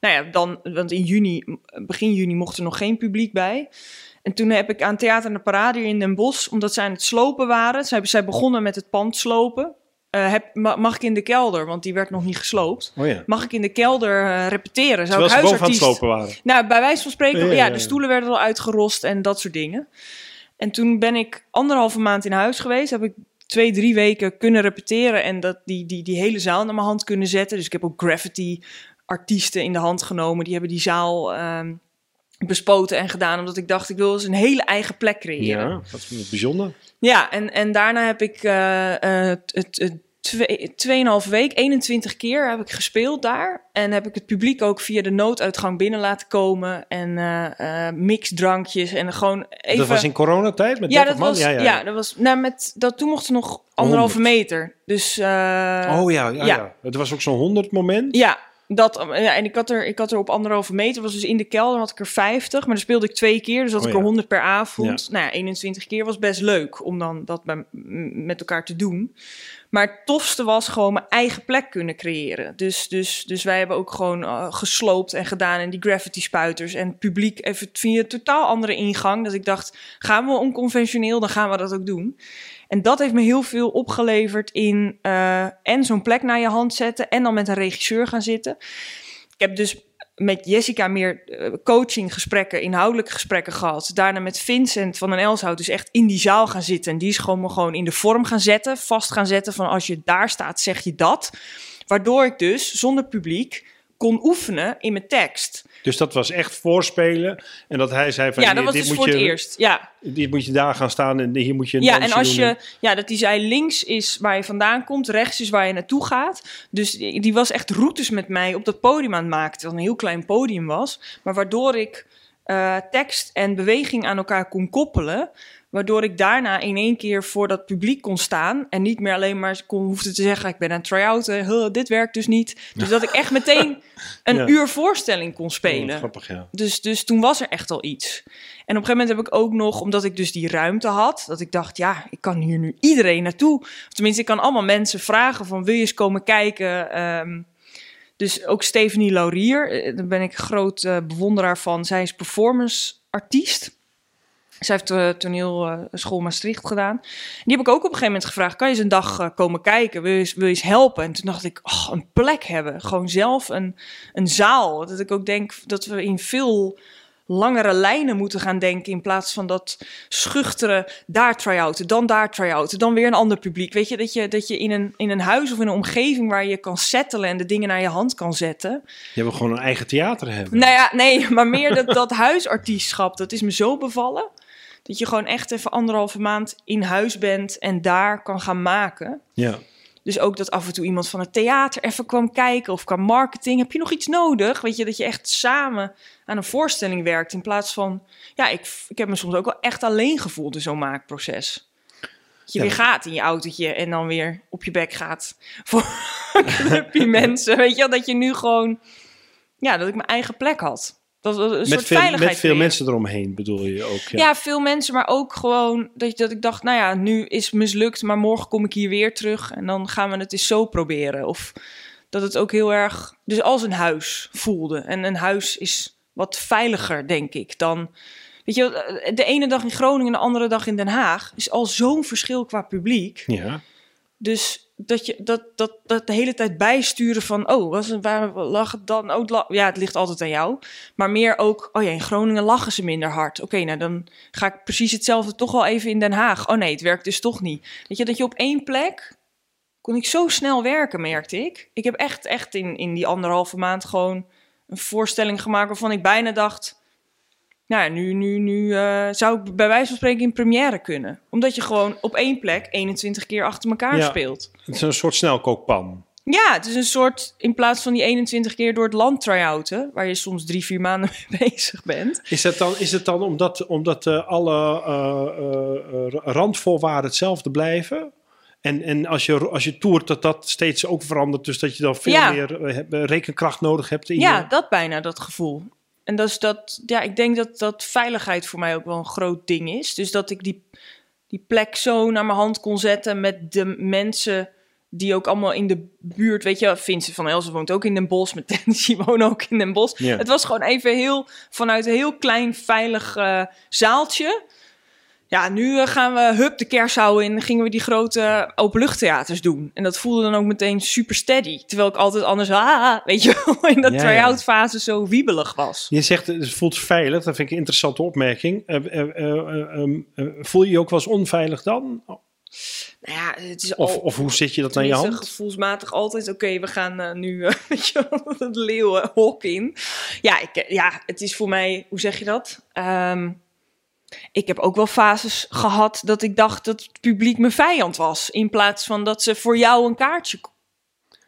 nou ja, dan, want in juni, begin juni mocht er nog geen publiek bij. En toen heb ik aan Theater en de Parade in Den Bosch, omdat zij aan het slopen waren. Zij, zij begonnen met het pand slopen. Eh, heb, ma- mag ik in de kelder, want die werd nog niet gesloopt. Oh ja. Mag ik in de kelder eh, repeteren? Zou Terwijl ik ze boven aan het huisartiest... slopen waren. Nou, bij wijze van spreken, Ja, ja, ja, ja. de stoelen werden al uitgerost en dat soort dingen. En toen ben ik anderhalve maand in huis geweest. Heb ik twee, drie weken kunnen repeteren en dat, die, die, die hele zaal naar mijn hand kunnen zetten. Dus ik heb ook graffiti artiesten in de hand genomen. Die hebben die zaal ehm, bespoten en gedaan. Omdat ik dacht, ik wil eens een hele eigen plek creëren. Ja, dat is bijzonder. Ja, en, en daarna heb ik eh, het, het twee, tweeënhalve week, 21 keer heb ik gespeeld daar. En heb ik het publiek ook via de nooduitgang binnen laten komen. En eh eh mixdrankjes en gewoon even... Dat was in coronatijd met ja, 30 dat man? was, ja, ja, ja. dat was, nou, met, dat, toen mochten nog anderhalve meter. Dus, eh, oh ja, ja, ja. ja. Het was ook zo'n 100 moment. ja, dat, ja, en ik had, er, ik had er op anderhalve meter, was dus in de kelder had ik er 50, maar dan speelde ik twee keer, dus had Oh ik ja. er 100 per avond. Nou ja, 21 keer was best leuk om dan dat bij- met elkaar te doen. Maar het tofste was gewoon mijn eigen plek kunnen creëren. Dus, dus, dus wij hebben ook gewoon eh, gesloopt en gedaan en die graffiti spuiters en publiek even via een totaal andere ingang. Dat ik dacht, gaan we onconventioneel, dan gaan we dat ook doen. En dat heeft me heel veel opgeleverd in eh, en zo'n plek naar je hand zetten en dan met een regisseur gaan zitten. Ik heb dus met Jessica meer eh, coachinggesprekken, inhoudelijke gesprekken gehad. Daarna met Vincent van den Elshout dus echt in die zaal gaan zitten. En die is gewoon me gewoon in de vorm gaan zetten, vast gaan zetten van als je daar staat zeg je dat. Waardoor ik dus zonder publiek kon oefenen in mijn tekst. Dus dat was echt voorspelen. En dat hij zei van, ja, dat was dit, dus moet voor je, het eerst. Ja, dit moet je daar gaan staan en hier moet je een Ja, en als doen. je, ja, dat die zei links is waar je vandaan komt, rechts is waar je naartoe gaat. Dus die, die was echt routes met mij op dat podium aan het maken, het een heel klein podium was. Maar waardoor ik eh, tekst en beweging aan elkaar kon koppelen. Waardoor ik daarna in één keer voor dat publiek kon staan. En niet meer alleen maar kon, hoefde te zeggen: Ik ben aan try-outen. huh, dit werkt dus niet. Dus dat ik echt meteen een Ja. uur voorstelling kon Oh, spelen. grappig, ja. Dus, dus toen was er echt al iets. En op een gegeven moment heb ik ook nog, omdat ik dus die ruimte had, dat ik dacht, ja, ik kan hier nu iedereen naartoe. Of tenminste, ik kan allemaal mensen vragen van, wil je eens komen kijken? Ehm, dus ook Stephanie Laurier, eh, daar ben ik groot eh, bewonderaar van. Zij is performance artiest. Zij heeft de toneelschool Maastricht gedaan. Die heb ik ook op een gegeven moment gevraagd: kan je eens een dag eh, komen kijken? Wil je, eens- wil je eens helpen? En toen dacht ik: oh, een plek hebben. Gewoon zelf een, een zaal. Dat ik ook denk dat we in veel langere lijnen moeten gaan denken. In plaats van dat schuchtere daar try-outen, dan daar try-outen, dan weer een ander publiek. Weet je, dat je, dat je in, een, in een huis of in een omgeving waar je kan settelen en de dingen naar je hand kan zetten. Je wil gewoon een eigen theater hebben. Nou ja, nee, maar meer dat, dat huisartiestschap, dat is me zo bevallen. Dat je gewoon echt even anderhalve maand in huis bent en daar kan gaan maken. Ja. Dus ook dat af en toe iemand van het theater even kwam kijken of qua marketing. Heb je nog iets nodig? Weet je, dat je echt samen aan een voorstelling werkt. In plaats van, ja, ik, ik heb me soms ook wel echt alleen gevoeld in zo'n maakproces. Dat je Ja. weer gaat in je autootje en dan weer op je bek gaat voor clubje mensen. Weet je dat je nu gewoon, ja, dat ik mijn eigen plek had. Dat was een Met soort veel, veiligheid met veel creëren. mensen eromheen bedoel je ook. Ja. Ja. veel mensen, maar ook gewoon dat, je- dat ik dacht, nou ja, nu is het mislukt, maar morgen kom ik hier weer terug en dan gaan we het eens zo proberen. Of dat het ook heel erg, dus als een huis voelde. En een huis is wat veiliger, denk ik, dan, weet je, de ene dag in Groningen en de andere dag in Den Haag is al zo'n verschil qua publiek. ja. Dus dat je dat, dat, dat de hele tijd bijsturen van, oh, was het, waar lag het dan? Oh, ja, het ligt altijd aan jou. Maar meer ook, oh ja, in Groningen lachen ze minder hard. Oké, nou dan ga ik precies hetzelfde toch wel even in Den Haag. Oh nee, het werkt dus toch niet. Weet je, dat je op één plek kon ik zo snel werken, merkte ik. Ik heb echt, echt in, in die anderhalve maand gewoon een voorstelling gemaakt waarvan ik bijna dacht, nou ja, nu, nu, nu eh, zou ik bij wijze van spreken in première kunnen. Omdat je gewoon op één plek 21 keer achter elkaar Ja. speelt. Het is een soort snelkookpan. Ja, het is een soort, in plaats van die 21 keer door het land try-outen, waar je soms drie, vier maanden mee bezig bent. Is, dat dan, is het dan omdat, omdat eh, alle eh, randvoorwaarden hetzelfde blijven? En, en als, je, als je toert, dat dat steeds ook verandert. Dus dat je dan veel Ja. meer rekenkracht nodig hebt. In Ja, je- dat bijna, dat gevoel. En dat is dat, ja, ik denk dat, dat veiligheid voor mij ook wel een groot ding is. Dus dat ik die, die plek zo naar mijn hand kon zetten met de mensen die ook allemaal in de buurt, weet je, Vincent van Elsen woont ook in Den Bosch, met Dennis, die wonen ook in Den Bosch. Ja. Het was gewoon even heel, vanuit een heel klein veilig eh, zaaltje. Ja, nu eh, gaan we hup de kershouw in. Gingen we die grote openluchttheaters doen. En dat voelde dan ook meteen super steady. Terwijl ik altijd anders, ah, weet je wel, in dat Ja, try-out fase zo wiebelig was. Je zegt het voelt veilig. Dat vind ik een interessante opmerking. Eh, eh, eh, eh, ehm, eh, voel je je ook wel eens onveilig dan? Nou ja, het is Of, al, of hoe zit je dat aan je hand? gevoelsmatig altijd, oké, we gaan nu weet je wel, het leeuwenhok in. Ja, ik, ja, het is voor mij, hoe zeg je dat? Ehm, ik heb ook wel fases gehad dat ik dacht dat het publiek mijn vijand was. In plaats van dat ze voor jou een kaartje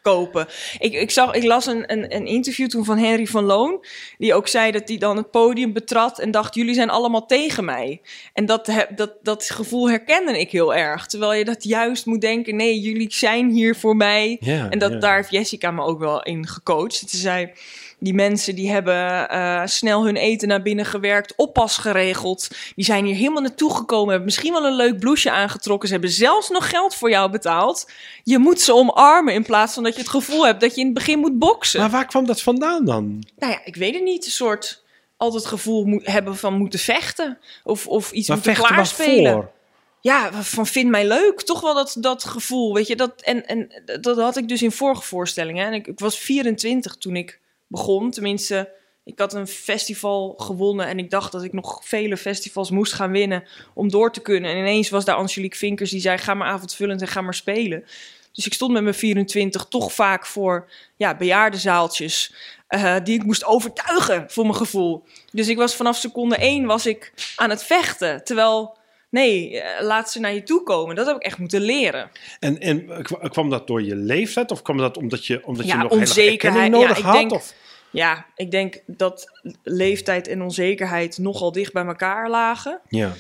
kopen. Ik, ik, zag, ik las een, een, een interview toen van Henry van Loon. Die ook zei dat hij dan het podium betrad en dacht: jullie zijn allemaal tegen mij. En dat, dat, dat gevoel herkende ik heel erg. Terwijl je dat juist moet denken: nee, jullie zijn hier voor mij. En dat, daar heeft Jessica me ook wel in gecoacht. Ze zei, die mensen die hebben eh, snel hun eten naar binnen gewerkt, oppas geregeld. Die zijn hier helemaal naartoe gekomen, hebben misschien wel een leuk blouseje aangetrokken. Ze hebben zelfs nog geld voor jou betaald. Je moet ze omarmen in plaats van dat je het gevoel hebt dat je in het begin moet boksen. Maar waar kwam dat vandaan dan? Nou ja, ik weet het niet. Een soort altijd het gevoel moet, hebben van moeten vechten. Of, of iets Maar moeten vechten klaarspelen. waarvoor? Ja, van vind mij leuk. Toch wel dat, dat gevoel, weet je. Dat, en, en dat had ik dus in vorige voorstellingen. En ik, ik was 24 toen ik begon. Tenminste, ik had een festival gewonnen. En ik dacht dat ik nog vele festivals moest gaan winnen om door te kunnen. En ineens was daar Angelique Vinkers die zei... ga maar avondvullend en ga maar spelen. Dus ik stond met mijn 24 toch vaak voor ja, bejaardenzaaltjes... eh, die ik moest overtuigen voor mijn gevoel. Dus ik was vanaf seconde één was ik aan het vechten. Terwijl... Nee, eh, laat ze naar je toe komen. Dat heb ik echt moeten leren. En, en kwa- kwam dat door je leeftijd? Of kwam dat omdat je, omdat je nog onzekerheid. nodig Ja, ik had? denk- Of? Ja, ik denk dat leeftijd en onzekerheid nogal dicht bij elkaar lagen. Ja.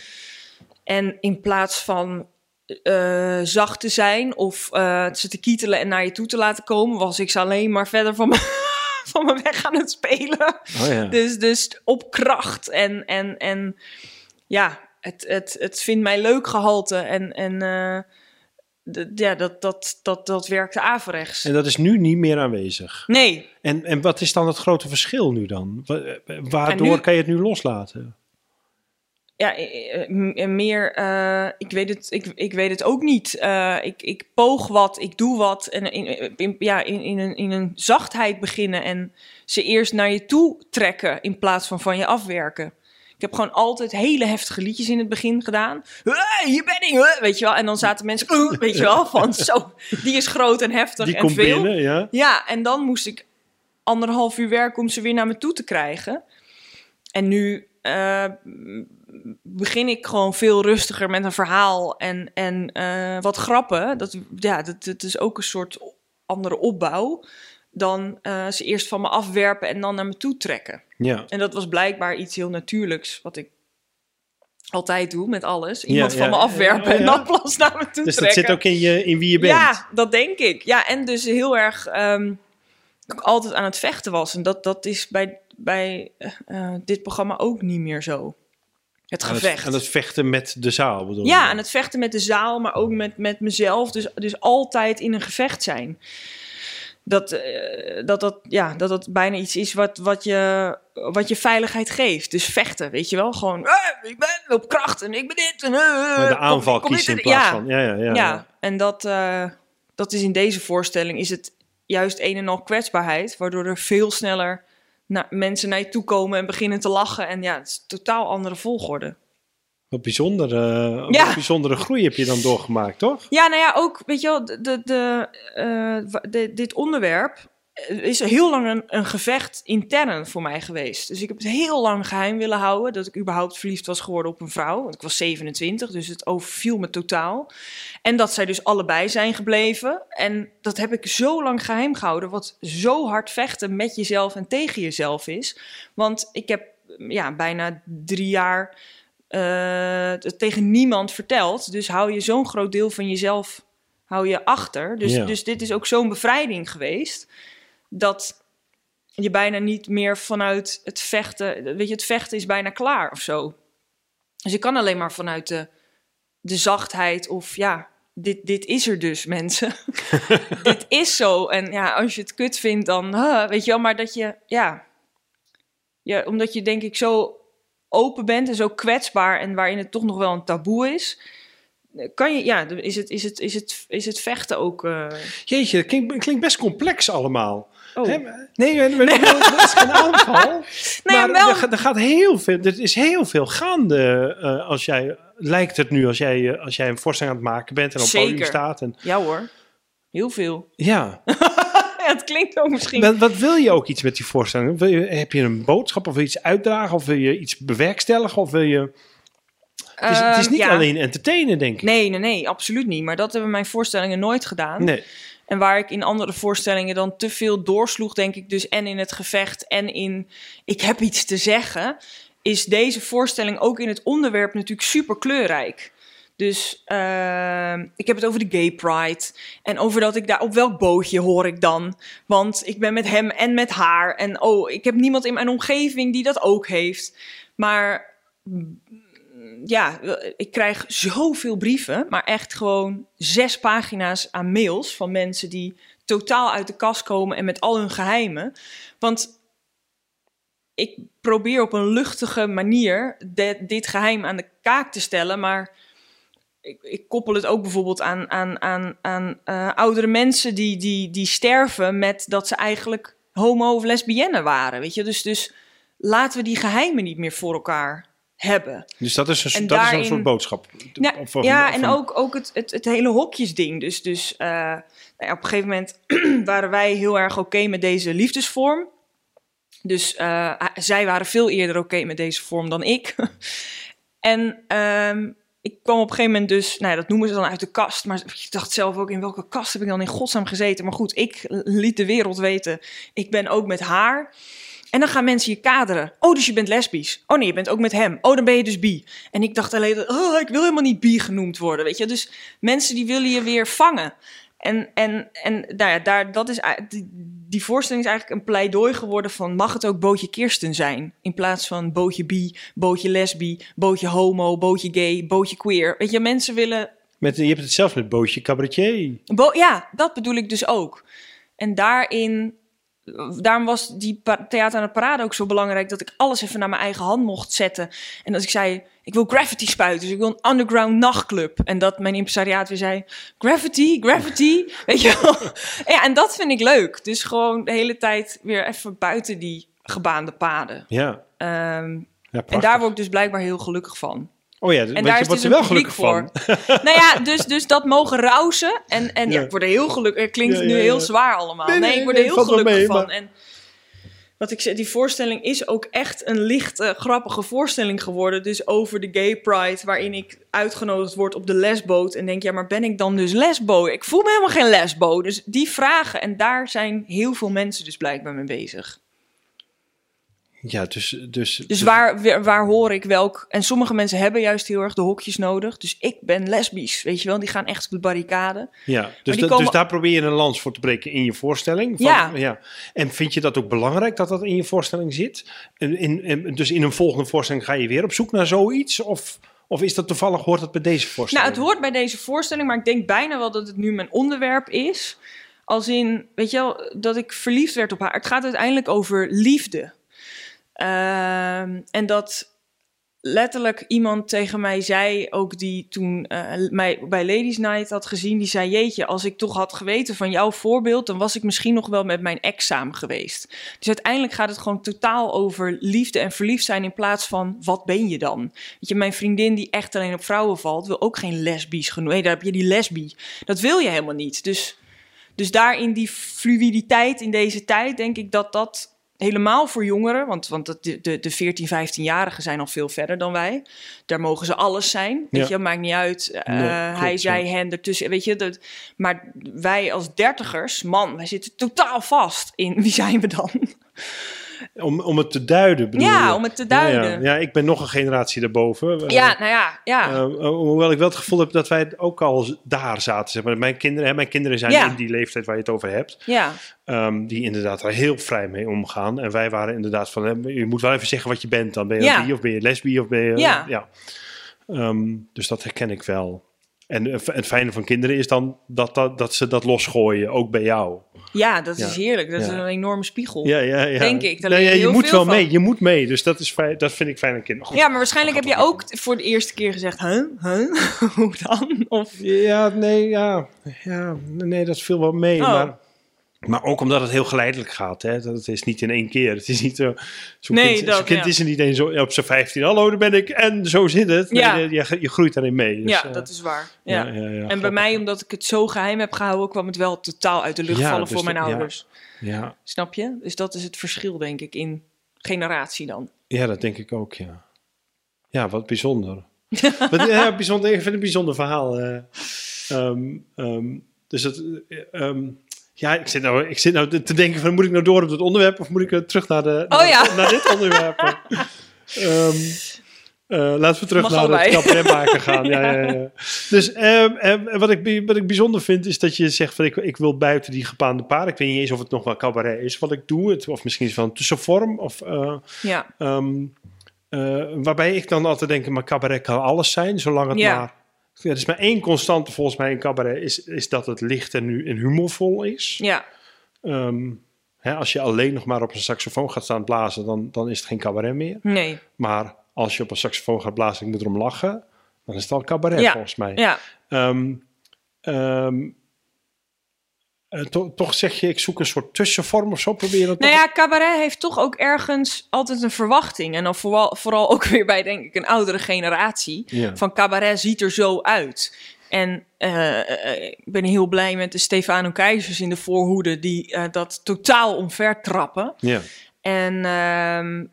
En in plaats van eh, zacht te zijn of eh, ze te kietelen en naar je toe te laten komen, was ik ze alleen maar verder van me, van me weg aan het spelen. Oh ja. Dus, dus op kracht en, en, en ja, het, het, het vindt mij leuk gehalte. En, en eh, ja, dat, dat, dat, dat werkte averechts. En dat is nu niet meer aanwezig. Nee, En, en wat is dan het grote verschil nu dan? Wa- eh, Waardoor nu- kan je het nu loslaten? ja, eh, meer, ik, weet het, ik, ik weet het ook niet. Ik, ik poog wat, ik doe wat. En in, in, ja, in, in, een, in een zachtheid beginnen en ze eerst naar je toe trekken in plaats van van je afwerken. Ik heb gewoon altijd hele heftige liedjes in het begin gedaan. Hey, hier ben ik, weet je wel. En dan zaten mensen, weet je wel, van zo, die is groot en heftig Die en komt veel. binnen, ja. Ja, en dan moest ik anderhalf uur werken om ze weer naar me toe te krijgen. En nu eh, begin ik gewoon veel rustiger met een verhaal en, en eh, wat grappen. Dat, ja, dat, dat is ook een soort andere opbouw dan eh, ze eerst van me afwerpen en dan naar me toe trekken. Ja. En dat was blijkbaar iets heel natuurlijks, wat ik altijd doe met alles. Iemand Ja, van ja. me afwerpen en ja. dan pas naar me toe Dus dat trekken. zit ook in, je, in wie je bent. Ja, dat denk ik. Ja, en dus heel erg ehm, altijd aan het vechten was. En dat, dat is bij, bij eh, eh, dit programma ook niet meer zo. Het Aan het- gevecht. Aan het vechten met de zaal, bedoel ja, je? aan het vechten met de zaal, maar ook met, met mezelf. Dus, dus altijd in een gevecht zijn. Dat, eh, dat, dat, ja, dat dat bijna iets is wat, wat, je, wat je veiligheid geeft. Dus vechten, weet je wel. Gewoon, eh, ik ben op kracht en ik ben dit. En, eh, Maar de aanval kom kiezen in plaats ja. van... Ja, ja, ja. Ja, en dat, dat is in deze voorstelling is het juist een en al kwetsbaarheid, waardoor er veel sneller na, mensen naar je toe komen en beginnen te lachen. En ja, het is een totaal andere volgorde. Wat bijzondere, Ja. wat bijzondere groei heb je dan doorgemaakt, toch? Ja, nou ja, ook, weet je wel, de, de, eh, de- dit onderwerp eh, is heel lang een, een gevecht intern voor mij geweest. Dus ik heb het heel lang geheim willen houden dat ik überhaupt verliefd was geworden op een vrouw. Want ik was 27, dus het overviel me totaal. En dat zij dus allebei zijn gebleven. En dat heb ik zo lang geheim gehouden, wat zo hard vechten met jezelf en tegen jezelf is. Want ik heb ja, bijna drie jaar eh, tegen niemand verteld. Dus hou je zo'n groot deel van jezelf hou je achter. Dus, Ja. dus dit is ook zo'n bevrijding geweest. Dat je bijna niet meer vanuit het vechten. Weet je, het vechten is bijna klaar of zo. Dus je kan alleen maar vanuit de, de zachtheid of ja. Dit, dit is er dus, mensen. dit is zo. En ja, als je het kut vindt, dan huh, weet je wel. Maar dat je, ja, ja, omdat je denk ik zo open bent en zo kwetsbaar en waarin het toch nog wel een taboe is, kan je, ja, is het, is het, is het, is het vechten ook. eh, Jeetje, dat klinkt, klinkt best complex allemaal. oh. Hè, maar- Nee, nee, nee, nee, dat is geen aanval. Nee, maar wel- er, gaat- er gaat heel veel, er is heel veel gaande uh, als jij, lijkt het nu, als jij, uh, als jij een voorstelling aan het maken bent en op het podium Zeker. staat. En, Ja hoor, heel veel. ja, ja, het klinkt ook misschien. wat, wat wil je ook iets met die voorstelling? Wil je, heb je een boodschap of wil je iets uitdragen of wil je iets bewerkstelligen of wil je... Het is, het is Ehm, niet ja. alleen entertainen, denk ik. Nee, nee, nee, absoluut niet. Maar dat hebben mijn voorstellingen nooit gedaan. Nee. En waar ik in andere voorstellingen dan te veel doorsloeg, denk ik dus en in het gevecht en in ik heb iets te zeggen, is deze voorstelling ook in het onderwerp natuurlijk super kleurrijk. Dus uh, ik heb het over de gay pride en over dat ik daar op welk bootje hoor ik dan, want ik ben met hem en met haar en oh, ik heb niemand in mijn omgeving die dat ook heeft. Maar ja, ik krijg zoveel brieven, maar echt gewoon zes pagina's aan mails van mensen die totaal uit de kast komen en met al hun geheimen. Want ik probeer op een luchtige manier de, dit geheim aan de kaak te stellen, maar ik, ik koppel het ook bijvoorbeeld aan, aan, aan, aan uh, oudere mensen die, die, die sterven met dat ze eigenlijk homo of lesbienne waren. Weet je, dus, dus laten we die geheimen niet meer voor elkaar hebben. Dus dat is een, En dat daarin- is een soort boodschap. Ja, Of- of- ja of en ook, ook het, het, het hele hokjesding. Dus, dus eh, nou ja, op een gegeven moment waren wij heel erg oké met deze liefdesvorm. Dus eh, zij waren veel eerder oké met deze vorm dan ik. en ehm, ik kwam op een gegeven moment dus, nou ja, dat noemen ze dan uit de kast. Maar ik dacht zelf ook, in welke kast heb ik dan in godsnaam gezeten? Maar goed, ik liet de wereld weten, ik ben ook met haar. En dan gaan mensen je kaderen. Oh, dus je bent lesbisch. Oh nee, je bent ook met hem. Oh, dan ben je dus bi. En ik dacht alleen, oh, ik wil helemaal niet bi genoemd worden, weet je. Dus mensen die willen je weer vangen. En, en, en nou ja, daar, dat is, die voorstelling is eigenlijk een pleidooi geworden van... mag het ook bootje Kirsten zijn? In plaats van bootje bi, bootje lesbi, bootje homo, bootje gay, bootje queer. Weet je, mensen willen... Met, je hebt het zelfs met Bootje Cabaretier. Bo ja, dat bedoel ik dus ook. En daarin daarom was die theater aan de parade ook zo belangrijk dat ik alles even naar mijn eigen hand mocht zetten. En als ik zei, ik wil graffiti spuiten, dus ik wil een underground nachtclub. En dat mijn impresariaat weer zei, graffiti, graffiti, weet je wel. Ja, en dat vind ik leuk. Dus gewoon de hele tijd weer even buiten die gebaande paden. Ja. Um, ja en daar word ik dus blijkbaar heel gelukkig van. Oh ja, en daar is dus een wel gelukkig voor. van. nou ja, dus, dus dat mogen rousen. En, en ja. Ja. ik word er heel gelukkig. Het klinkt Ja, nu heel zwaar allemaal. Nee, Nee, nee, ik word er nee, heel gelukkig mee, van. maar- En wat ik zei, die voorstelling is ook echt een lichte, grappige voorstelling geworden. Dus over de gay pride, waarin ik uitgenodigd word op de lesboot. En denk, ja, maar ben ik dan dus lesbo? Ik voel me helemaal geen lesbo. Dus die vragen, en daar zijn heel veel mensen dus blijkbaar mee bezig. Ja, dus... Dus, Dus waar, waar, waar hoor ik welk... En sommige mensen hebben juist heel erg de hokjes nodig. Dus ik ben lesbisch, weet je wel. Die gaan echt op de barricade. Ja, dus, komen- dus daar probeer je een lans voor te breken in je voorstelling. Ja. En vind je dat ook belangrijk dat dat in je voorstelling zit? In, in- dus in een volgende voorstelling ga je weer op zoek naar zoiets? Of, of is dat toevallig, hoort dat bij deze Nou, voorstelling? het hoort bij deze voorstelling, maar ik denk bijna wel dat het nu mijn onderwerp is. Als in, weet je wel, dat ik verliefd werd op haar. Het gaat uiteindelijk over liefde. Ehm, en dat letterlijk iemand tegen mij zei, ook die toen eh, mij bij Ladies Night had gezien, die zei: Jeetje, als ik toch had geweten van jouw voorbeeld, dan was ik misschien nog wel met mijn ex samen geweest. Dus uiteindelijk gaat het gewoon totaal over liefde en verliefd zijn in plaats van wat ben je dan? Weet je, mijn vriendin die echt alleen op vrouwen valt, wil ook geen lesbisch genoeg. Nee, daar heb je die lesbie. Dat wil je helemaal niet. Dus, dus daarin die fluiditeit in deze tijd, denk ik dat dat helemaal voor jongeren, want, want de, de, de 14, 15-jarigen zijn al veel verder dan wij. Daar mogen ze alles zijn. Weet Ja. je, maakt niet uit. Eh, Nee, klopt, hij, ja. zij, hen, ertussen. Weet je, dat, maar wij als dertigers, man, wij zitten totaal vast in wie zijn we dan? Om, om het te duiden bedoel Ja, je? om het te Ja, ja. duiden. Ja, ik ben nog een generatie daarboven. Eh, Ja, nou ja, ja. eh, hoewel ik wel het gevoel heb dat wij ook al daar zaten. Zeg maar. Mijn kinderen, hè, mijn kinderen zijn Ja. in die leeftijd waar je het over hebt. ja. Ehm, die inderdaad daar heel vrij mee omgaan. En wij waren inderdaad van, hè, je moet wel even zeggen wat je bent. Dan ben je bi of ben je lesbi of ben je... Ja. Ehm, dus dat herken ik wel. En eh, het fijne van kinderen is dan dat, dat, dat ze dat losgooien, ook bij jou. ja, dat Ja. is heerlijk. Dat is een enorme spiegel. Ja, ja, ja. Denk ik, daar Nee, ja, je heel moet veel wel van. mee, je moet mee. Dus dat, is fijn, dat vind ik fijn aan kinderen. Ja, maar waarschijnlijk heb je ook voor de eerste keer gezegd, huh? Huh? Hoe dan? Of, Ja, nee, ja, ja, nee, dat viel wel mee. Oh. Maar, maar ook omdat het heel geleidelijk gaat. Hè? Dat het is niet in één keer. Het is niet zo. Zo'n Nee, kind, dat, kind ja. is er niet eens zo op zijn 15. Hallo, daar ben ik. En zo zit het. Nee, Ja. je, je, groeit daarin mee. Dus, ja, eh, dat is waar. Ja. en bij mij, omdat ik het zo geheim heb gehouden, kwam het wel totaal uit de lucht Ja, vallen dus voor mijn dat- ouders. Ja, Snap je? Dus dat is het verschil, denk ik, in generatie dan. ja, dat denk ik ook, ja. Ja, wat bijzonder. wat, ja, bijzonder. Ik vind het een bijzonder verhaal. eh. Ehm, ehm, dus het... eh, ehm, ja, ik zit, nou, ik zit nou te denken van, moet ik nou door op het onderwerp of moet ik eh, terug naar, de, naar, Oh ja. naar dit onderwerp? Ehm, eh, laten we terug Mag naar het cabaretmaken gaan. ja. Ja, ja, Dus ehm, ehm, wat, ik, wat ik bijzonder vind, is dat je zegt van ik, ik wil buiten die gepaande paard. Ik weet niet eens of het nog wel cabaret is wat ik doe. Het, of misschien is het wel een tussenvorm. Of, eh, Ja, waarbij ik dan altijd denk, maar cabaret kan alles zijn, zolang het maar... Ja, er is maar één constante volgens mij in cabaret, is, is dat het licht en, hu- en humorvol is. ja, Ehm, hè, als je alleen nog maar op een saxofoon gaat staan blazen, dan, dan is het geen cabaret meer. nee. Maar als je op een saxofoon gaat blazen en ik moet erom lachen, dan is het al cabaret Ja. volgens mij. Ja, ehm, to- toch zeg je, ik zoek een soort tussenvorm of zo, probeer dat Nou ja, cabaret heeft toch ook ergens altijd een verwachting. En dan vooral, vooral ook weer bij, denk ik, een oudere generatie. Ja. Van cabaret ziet er zo uit. En eh, eh, ik ben heel blij met de Stefano Keizers in de voorhoede... die dat totaal omver trappen. Ja. En ehm,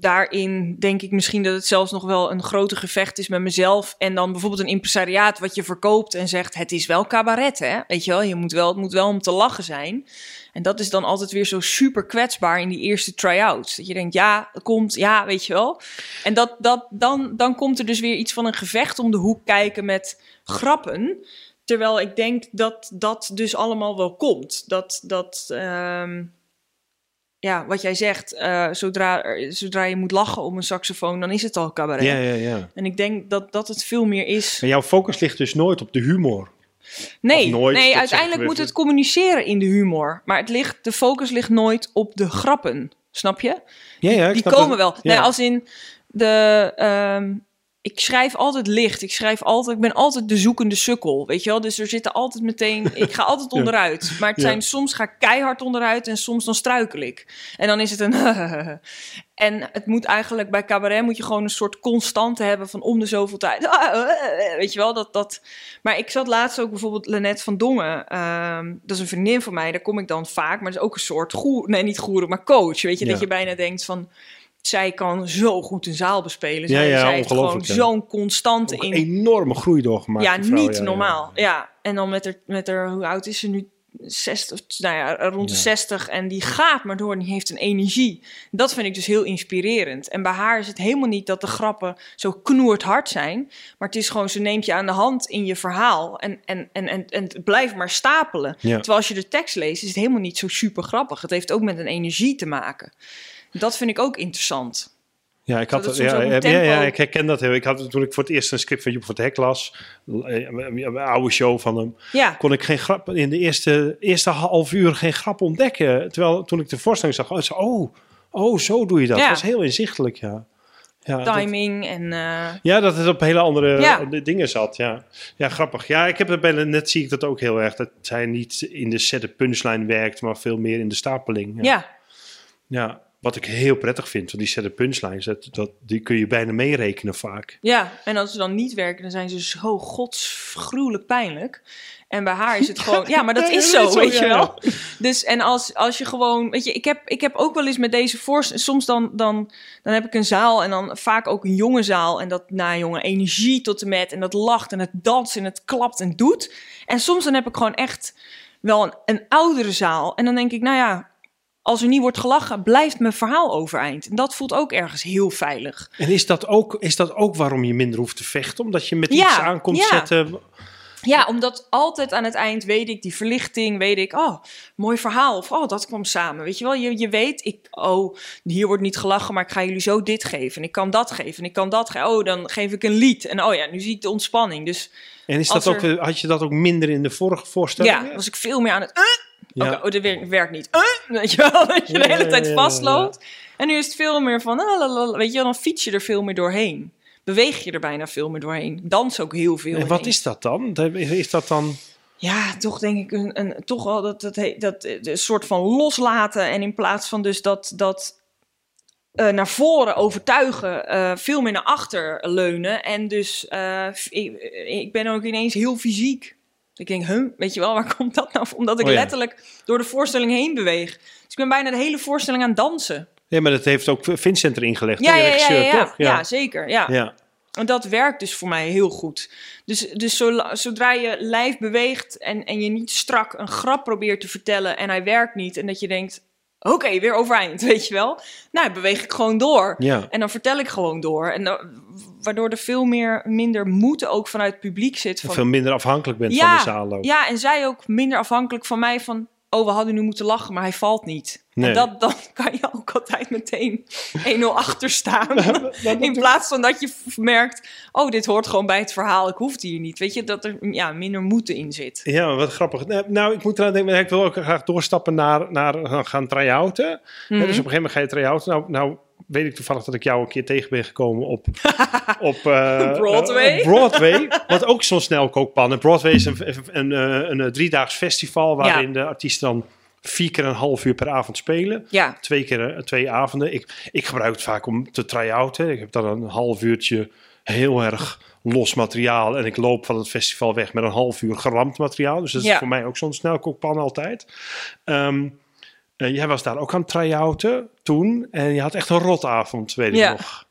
daarin denk ik misschien dat het zelfs nog wel een groter gevecht is met mezelf. En dan bijvoorbeeld een impresariaat wat je verkoopt en zegt: Het is wel cabaret, hè? Weet je wel, je moet wel, het moet wel om te lachen zijn. En dat is dan altijd weer zo super kwetsbaar in die eerste try-outs. Dat je denkt: Ja, het komt, ja, weet je wel. En dat, dat, dan, dan komt er dus weer iets van een gevecht om de hoek kijken met grappen. Terwijl ik denk dat dat dus allemaal wel komt. Dat. dat ehm, ja, wat jij zegt, eh, zodra, zodra je moet lachen om een saxofoon, dan is het al cabaret. Ja, ja, ja. En ik denk dat, dat het veel meer is. Jouw focus ligt dus nooit op de humor. Nee, nooit, nee uiteindelijk moet het communiceren in de humor. Maar het ligt, de focus ligt nooit op de grappen. Snap je? Ja, ja, Die komen het. wel. Ja. Nee, als in de. ehm, ik schrijf altijd licht. Ik schrijf altijd, ik ben altijd de zoekende sukkel, weet je wel. Dus er zitten altijd meteen, ik ga altijd Ja. onderuit. Maar het Ja. zijn, soms ga ik keihard onderuit en soms dan struikel ik. En dan is het een En het moet eigenlijk, bij cabaret moet je gewoon een soort constante hebben van om de zoveel tijd. Weet je wel, dat, dat... Maar ik zat laatst ook bijvoorbeeld Lennet van Dongen. ehm, dat is een vriendin van mij, daar kom ik dan vaak. Maar dat is ook een soort goer, nee niet goeroe, maar coach. Weet je, Ja. dat je bijna denkt van... Zij kan zo goed een zaal bespelen. Ja, Zij, ja, zij heeft gewoon ja. zo'n constante in, een enorme groei doorgemaakt. ja, vrouw, niet ja, normaal. Ja. en dan met haar, met haar, hoe oud is ze nu? 60, nou ja, rond de Ja. 60. En die gaat maar door en die heeft een energie. Dat vind ik dus heel inspirerend. En bij haar is het helemaal niet dat de grappen zo knoerd hard zijn. Maar het is gewoon, ze neemt je aan de hand in je verhaal. En, en, en, en, en het blijft maar stapelen. Ja. Terwijl als je de tekst leest, is het helemaal niet zo super grappig. Het heeft ook met een energie te maken. Dat vind ik ook interessant. Ja, ik had ja, ja, ja, ik herken dat heel. Ik had toen ik voor het eerst een script van Joep van het Hek las, een oude show van hem, Ja, kon ik geen grap in de eerste, eerste half uur geen grap ontdekken. Terwijl toen ik de voorstelling zag, oh, zo, oh, oh zo doe je dat. Dat was heel inzichtelijk, ja. Dat, timing en... eh, ja, dat het op hele andere dingen zat, ja. Ja, grappig. Ja, ik heb het bij net zie ik dat ook heel erg. Dat zij niet in de sette punchline werkt, maar veel meer in de stapeling. ja. Ja, wat ik heel prettig vind, want die sette punchlines, dat, dat, die kun je bijna meerekenen vaak. Ja, en als ze dan niet werken, dan zijn ze zo godsgruwelijk pijnlijk. En bij haar is het gewoon, ja, maar dat is zo, weet je wel. Dus en als, als je gewoon, weet je, ik heb, ik heb ook wel eens met deze voorstelling, soms dan, dan, dan heb ik een zaal en dan vaak ook een jonge zaal. En dat, nou jongen, energie tot en met, en dat lacht en het danst en het klapt en doet. En soms dan heb ik gewoon echt wel een, een oudere zaal. En dan denk ik, nou ja, als er niet wordt gelachen, blijft mijn verhaal overeind. En dat voelt ook ergens heel veilig. En is dat, ook, is dat ook waarom je minder hoeft te vechten? Omdat je met Ja, iets aan komt ja. zetten? Ja, omdat altijd aan het eind weet ik die verlichting, weet ik, oh, mooi verhaal. Of oh, dat kwam samen. Weet je wel, je, je weet, ik, oh, hier wordt niet gelachen, maar ik ga jullie zo dit geven. En ik kan dat geven, en ik kan dat geven. Oh, dan geef ik een lied. En oh ja, nu zie ik de ontspanning. Dus En is dat ook, er- had je dat ook minder in de vorige voorstellingen? ja, was ik veel meer aan het, uh, Ja. Oh, dat werkt, werkt niet. Uh, weet je wel, dat je de hele tijd vastloopt. En nu is het veel meer van, ah, weet je wel, dan fiets je er veel meer doorheen. Beweeg je er bijna veel meer doorheen. Dans ook heel veel. En wat is dat dan? Is dat dan... Ja, toch denk ik een, een toch wel dat, dat, he- dat eh, een soort van loslaten. En in plaats van dus dat, dat eh, naar voren overtuigen, eh, veel meer naar achter leunen. En dus ik ben ook ineens heel fysiek. Ik denk, huh, weet je wel, waar komt dat nou? Omdat ik Oh ja. letterlijk door de voorstelling heen beweeg. Dus ik ben bijna de hele voorstelling aan het dansen. Nee, maar dat heeft ook Vincent erin gelegd. Ja, ja, ja, ja, ja, toch? ja, zeker. Ja. ja. En dat werkt dus voor mij heel goed. Dus, dus zodra je lijf beweegt en, en je niet strak een grap probeert te vertellen en hij werkt niet en dat je denkt, oké, weer overeind, weet je wel. Nou, beweeg ik gewoon door. Ja. En dan vertel ik gewoon door. En dan- waardoor er veel meer, minder moed ook vanuit het publiek zit. Van, Veel minder afhankelijk bent van de zaal ook. ja, en zij ook minder afhankelijk van mij van... Oh, we hadden nu moeten lachen, maar hij valt niet. Nee. En dat, dan kan je ook altijd meteen 1-0 achter staan. In plaats van dat je merkt... Oh, dit hoort gewoon bij het verhaal. Ik hoef hier niet. Weet je, dat er ja, minder moeten in zit. Ja, wat grappig. Nou, Nou, ik moet eraan denken, ik wil ook graag doorstappen naar, naar gaan- gaan try-outen. Mhm. Dus op een gegeven moment ga je try-outen. Nou, nou weet ik toevallig dat ik jou een keer tegen ben gekomen op, op eh, Broadway. eh, Broadway, wat ook zo'n snelkookpan. En Broadway is een, een, een, eh, een, driedaags festival waarin de artiesten dan vier keer een half uur per avond spelen. Ja, Twee keer twee avonden. Ik, ik gebruik het vaak om te try-outen. Ik heb dan een half uurtje heel erg los materiaal. En ik loop van het festival weg met een half uur geramd materiaal. Dus dat is Ja. voor mij ook zo'n snelkookpan altijd. Eh, jij was daar ook aan het try-outen toen. En je had echt een rotavond, weet ik Ja. nog.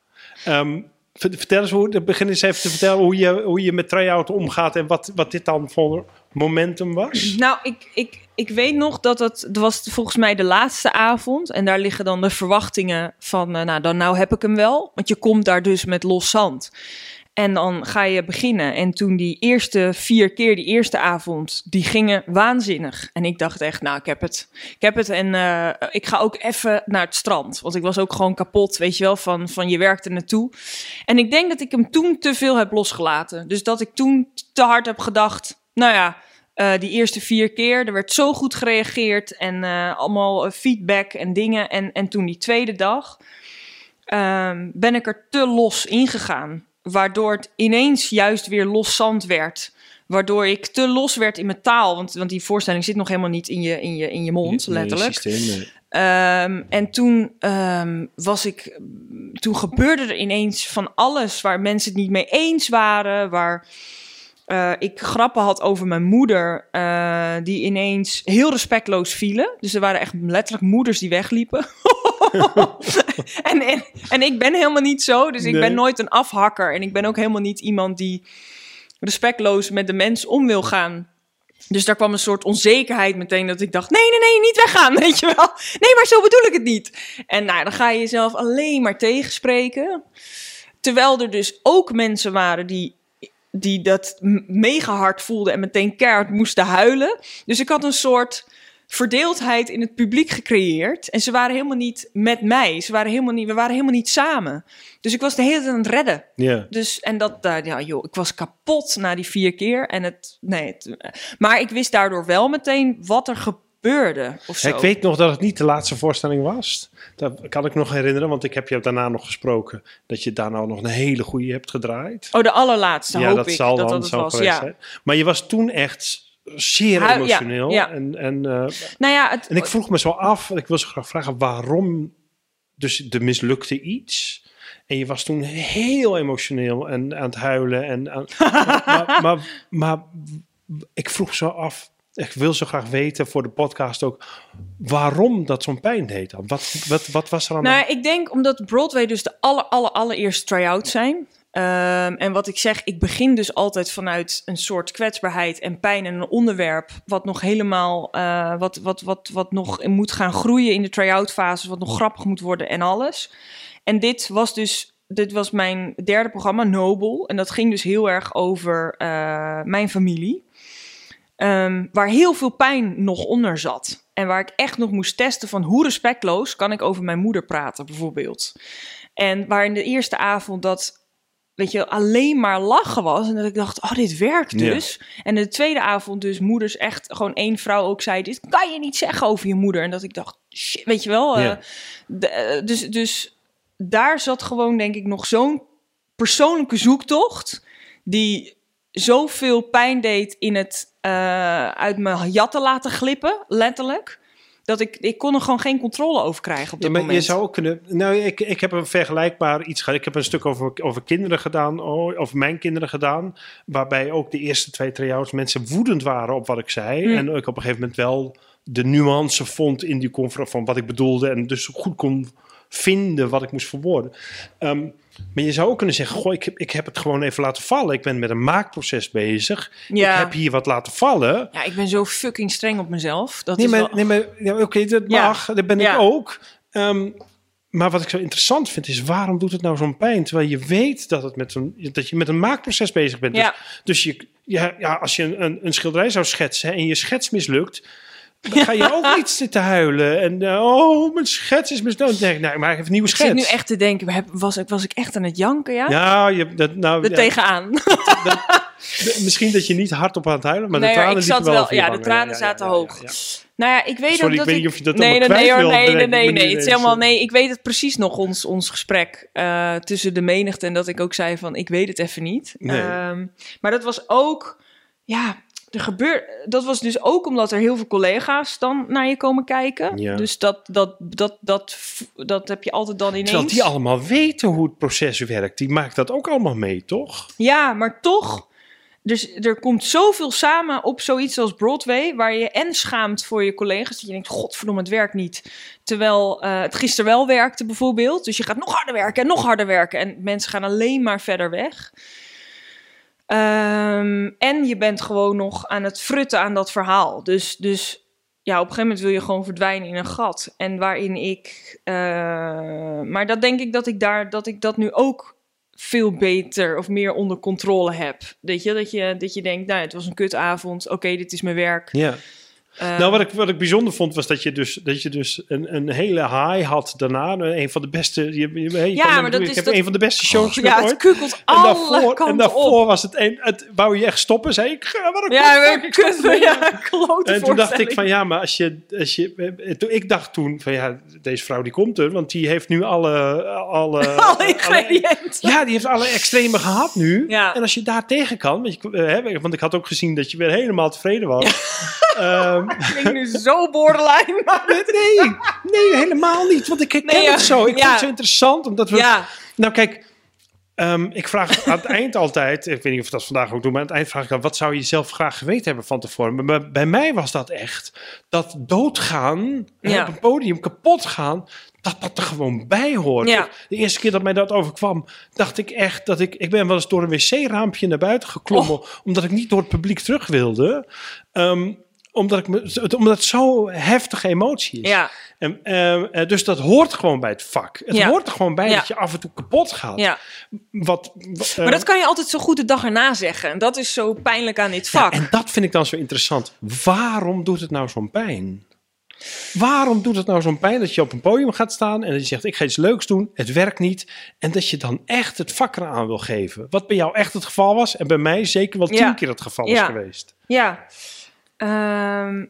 Ver- vertel eens hoe, begin eens even te vertellen hoe je, hoe je met try-outen omgaat. En wat, wat dit dan voor momentum was. nou, ik, ik, ik weet nog dat het, het was volgens mij de laatste avond. En daar liggen dan de verwachtingen van, eh, nou, dan nou heb ik hem wel. Want je komt daar dus met los zand. En dan ga je beginnen. En toen die eerste vier keer, die eerste avond, die gingen waanzinnig. En ik dacht echt, nou, ik heb het. Ik heb het en eh, ik ga ook even naar het strand. Want ik was ook gewoon kapot, weet je wel, van, van je werkt er naartoe. En ik denk dat ik hem toen te veel heb losgelaten. Dus dat ik toen te hard heb gedacht, nou ja, eh, die eerste vier keer, er werd zo goed gereageerd en eh, allemaal feedback en dingen. En, en toen die tweede dag ehm, ben ik er te los ingegaan. Waardoor het ineens juist weer los zand werd. Waardoor ik te los werd in mijn taal. Want, want die voorstelling zit nog helemaal niet in je, in je, in je mond, Nee, letterlijk. systeem, nee. Ehm, en toen ehm, was ik. Toen gebeurde er ineens van alles waar mensen het niet mee eens waren. Waar eh, ik grappen had over mijn moeder, eh, die ineens heel respectloos vielen. Dus er waren echt letterlijk moeders die wegliepen. en, en, en ik ben helemaal niet zo. Dus ik ben nooit een afhakker. En ik ben ook helemaal niet iemand die respectloos met de mens om wil gaan. Dus daar kwam een soort onzekerheid meteen dat ik dacht: nee, nee, nee, niet weggaan, weet je wel. Nee, maar zo bedoel ik het niet. En nou, dan ga je jezelf alleen maar tegenspreken. Terwijl er dus ook mensen waren die, die dat mega hard voelden en meteen keihard moesten huilen. Dus ik had een soort verdeeldheid in het publiek gecreëerd. En ze waren helemaal niet met mij. Ze waren helemaal niet, we waren helemaal niet samen. Dus ik was de hele tijd aan het redden. Ja. Dus, en dat, daar ja, joh, ik was kapot na die vier keer. En het, nee, het, maar ik wist daardoor wel meteen wat er gebeurde. Of zo. Ik weet nog dat het niet de laatste voorstelling was. Dat kan ik nog herinneren, want ik heb je daarna nog gesproken. Dat je daarna nog een hele goede hebt gedraaid. Oh, de allerlaatste ja, hoop dat ik zal dat dan dat het was. Ja. zijn. Maar je was toen echt zeer Hu- emotioneel. ja. En, en, eh, Nou ja, het, en ik vroeg me zo af, ik wil zo graag vragen, waarom dus er mislukte iets? En je was toen heel emotioneel en aan het huilen. En aan, maar, maar, maar ik vroeg zo af, ik wil zo graag weten voor de podcast ook, waarom dat zo'n pijn deed dan? Wat, wat, wat was er aan de Nou, ik denk omdat Broadway dus de aller, aller, allereerste try-out zijn. Ehm, en wat ik zeg, ik begin dus altijd vanuit een soort kwetsbaarheid en pijn en een onderwerp wat nog helemaal, eh, wat, wat, wat, wat nog moet gaan groeien in de try-out fase, wat nog grappig moet worden en alles. En dit was dus, dit was mijn derde programma, Noble. En dat ging dus heel erg over eh, mijn familie. Ehm, waar heel veel pijn nog onder zat. En waar ik echt nog moest testen van hoe respectloos kan ik over mijn moeder praten, bijvoorbeeld. En waar in de eerste avond dat, weet je, alleen maar lachen was. En dat ik dacht, oh, dit werkt Ja. dus. En de tweede avond dus moeders echt, gewoon één vrouw ook zei, dit kan je niet zeggen over je moeder. En dat ik dacht, shit, weet je wel. eh, de- eh, dus, dus daar zat gewoon, denk ik, nog zo'n persoonlijke zoektocht. Die zoveel pijn deed in het eh, uit mijn jatten laten glippen, letterlijk. Dat ik, ik kon er gewoon geen controle over krijgen op Ja, dat maar moment. je zou ook kunnen. Nou, ik, ik heb een vergelijkbaar iets gedaan. Ik heb een stuk over, over kinderen gedaan, over mijn kinderen gedaan. Waarbij ook de eerste twee try-outs mensen woedend waren op wat ik zei. Hmm. En ik op een gegeven moment wel de nuance vond in die confer van wat ik bedoelde. En dus goed kon vinden wat ik moest verwoorden. Ehm, maar je zou ook kunnen zeggen: Goh, ik, heb- ik heb het gewoon even laten vallen. Ik ben met een maakproces bezig. Ja. Ik heb hier wat laten vallen. Ja, ik ben zo fucking streng op mezelf. Dat Nee, is maar, wel... nee, maar ja, oké, dat Ja. mag. Dat ben Ja. ik ook. Ehm, maar wat ik zo interessant vind is, waarom doet het nou zo'n pijn? Terwijl je weet dat, het met zo'n, dat je met een maakproces bezig bent. Ja. Dus, dus je, ja, ja, als je een, een schilderij zou schetsen en je schets mislukt... Dan ga je ook niet zitten huilen. En eh, oh, mijn schets is. Dan denk ik, nou, ik maak even een nieuwe Ik schets. zit nu echt te denken, heb- was, ik- was ik echt aan het janken, ja? Ja, je, dat, nou, Er ja, tegenaan. de- misschien dat je niet hardop aan het huilen, maar Nee, de maar tranen ik zat liepen wel- je ja, de tranen zaten hoog. Nou ja, ik weet Sorry, ook ik dat weet ik... niet of je dat nee, nee, nee, hoor, nee, nee, nee, maar nee. Het is helemaal, eh. nee, ik weet het precies nog, ons, ons gesprek eh, tussen de menigte. En dat ik ook zei van, ik weet het even niet. Nee. Ehm, maar dat was ook, ja, er gebeurt... Dat was dus ook omdat er heel veel collega's dan naar je komen kijken. Ja. Dus dat, dat, dat, dat, dat heb je altijd dan ineens. Terwijl die allemaal weten hoe het proces werkt. Die maakt dat ook allemaal mee, toch? Ja, maar toch. Dus er komt zoveel samen op zoiets als Broadway, waar je en schaamt voor je collega's, dat je denkt, godverdomme, het werkt niet. Terwijl eh, het gisteren wel werkte bijvoorbeeld. Dus je gaat nog harder werken en nog harder werken. En mensen gaan alleen maar verder weg. Ehm, en je bent gewoon nog aan het frutten aan dat verhaal. Dus, dus ja, op een gegeven moment wil je gewoon verdwijnen in een gat. En waarin ik... eh, maar dat denk ik dat ik, daar, dat ik dat nu ook veel beter of meer onder controle heb. Weet je, dat je, dat je denkt, nou, het was een kutavond. Oké, dit is mijn werk. Ja. Eh, nou, wat ik, wat ik bijzonder vond, was dat je dus, dat je dus een, een hele high had daarna. Een van de beste. Je, je, je Ja, maar dat ik is heb dat- een van de beste shows ja, het ooit. kukkelt En daarvoor, en daarvoor op. was het een. Het, wou je echt stoppen? Zei ik. "Ga, Wat een Ja, ik stop kutten, ermee." ja, klote En toen dacht ik van ja, maar als je, als je toen, ik dacht toen van ja, deze vrouw die komt er, want die heeft nu alle, alle, Alle ingrediënten. ja, die heeft alle extreme gehad nu. Ja. En als je daar tegen kan, want, je, eh, hè, want ik had ook gezien dat je weer helemaal tevreden was. Ehm, Ik ben nu zo borderline, maar... nee, nee, helemaal niet, want ik herken Nee, ja. het zo. Ik Ja. vond het zo interessant, omdat we Ja, nou, kijk. ehm, ik vraag aan het eind altijd, ik weet niet of ik dat vandaag ook doe, maar aan het eind vraag ik dan, wat zou je zelf graag geweten hebben van tevoren? Maar bij, bij mij was dat echt, dat doodgaan, op een podium kapot gaan, dat dat er gewoon bij hoort. Ja. De eerste keer dat mij dat overkwam, dacht ik echt dat ik, ik ben wel eens door een wc-raampje naar buiten geklommen, Oh. omdat ik niet door het publiek terug wilde. Ehm, omdat, ik me, omdat het zo heftige emotie is. ja, En, eh, eh, dus dat hoort gewoon bij het vak. Het Ja. hoort er gewoon bij Ja. dat je af en toe kapot gaat. ja. Wat, wat, eh, Maar dat kan je altijd zo goed de dag erna zeggen. En dat is zo pijnlijk aan dit vak. en dat vind ik dan zo interessant. Waarom doet het nou zo'n pijn? Waarom doet het nou zo'n pijn dat je op een podium gaat staan en dat je zegt: Ik ga iets leuks doen, het werkt niet. En dat je dan echt het vak eraan wil geven. Wat bij jou echt het geval was en bij mij zeker wel tien keer het geval is geweest. Ja, Ehm,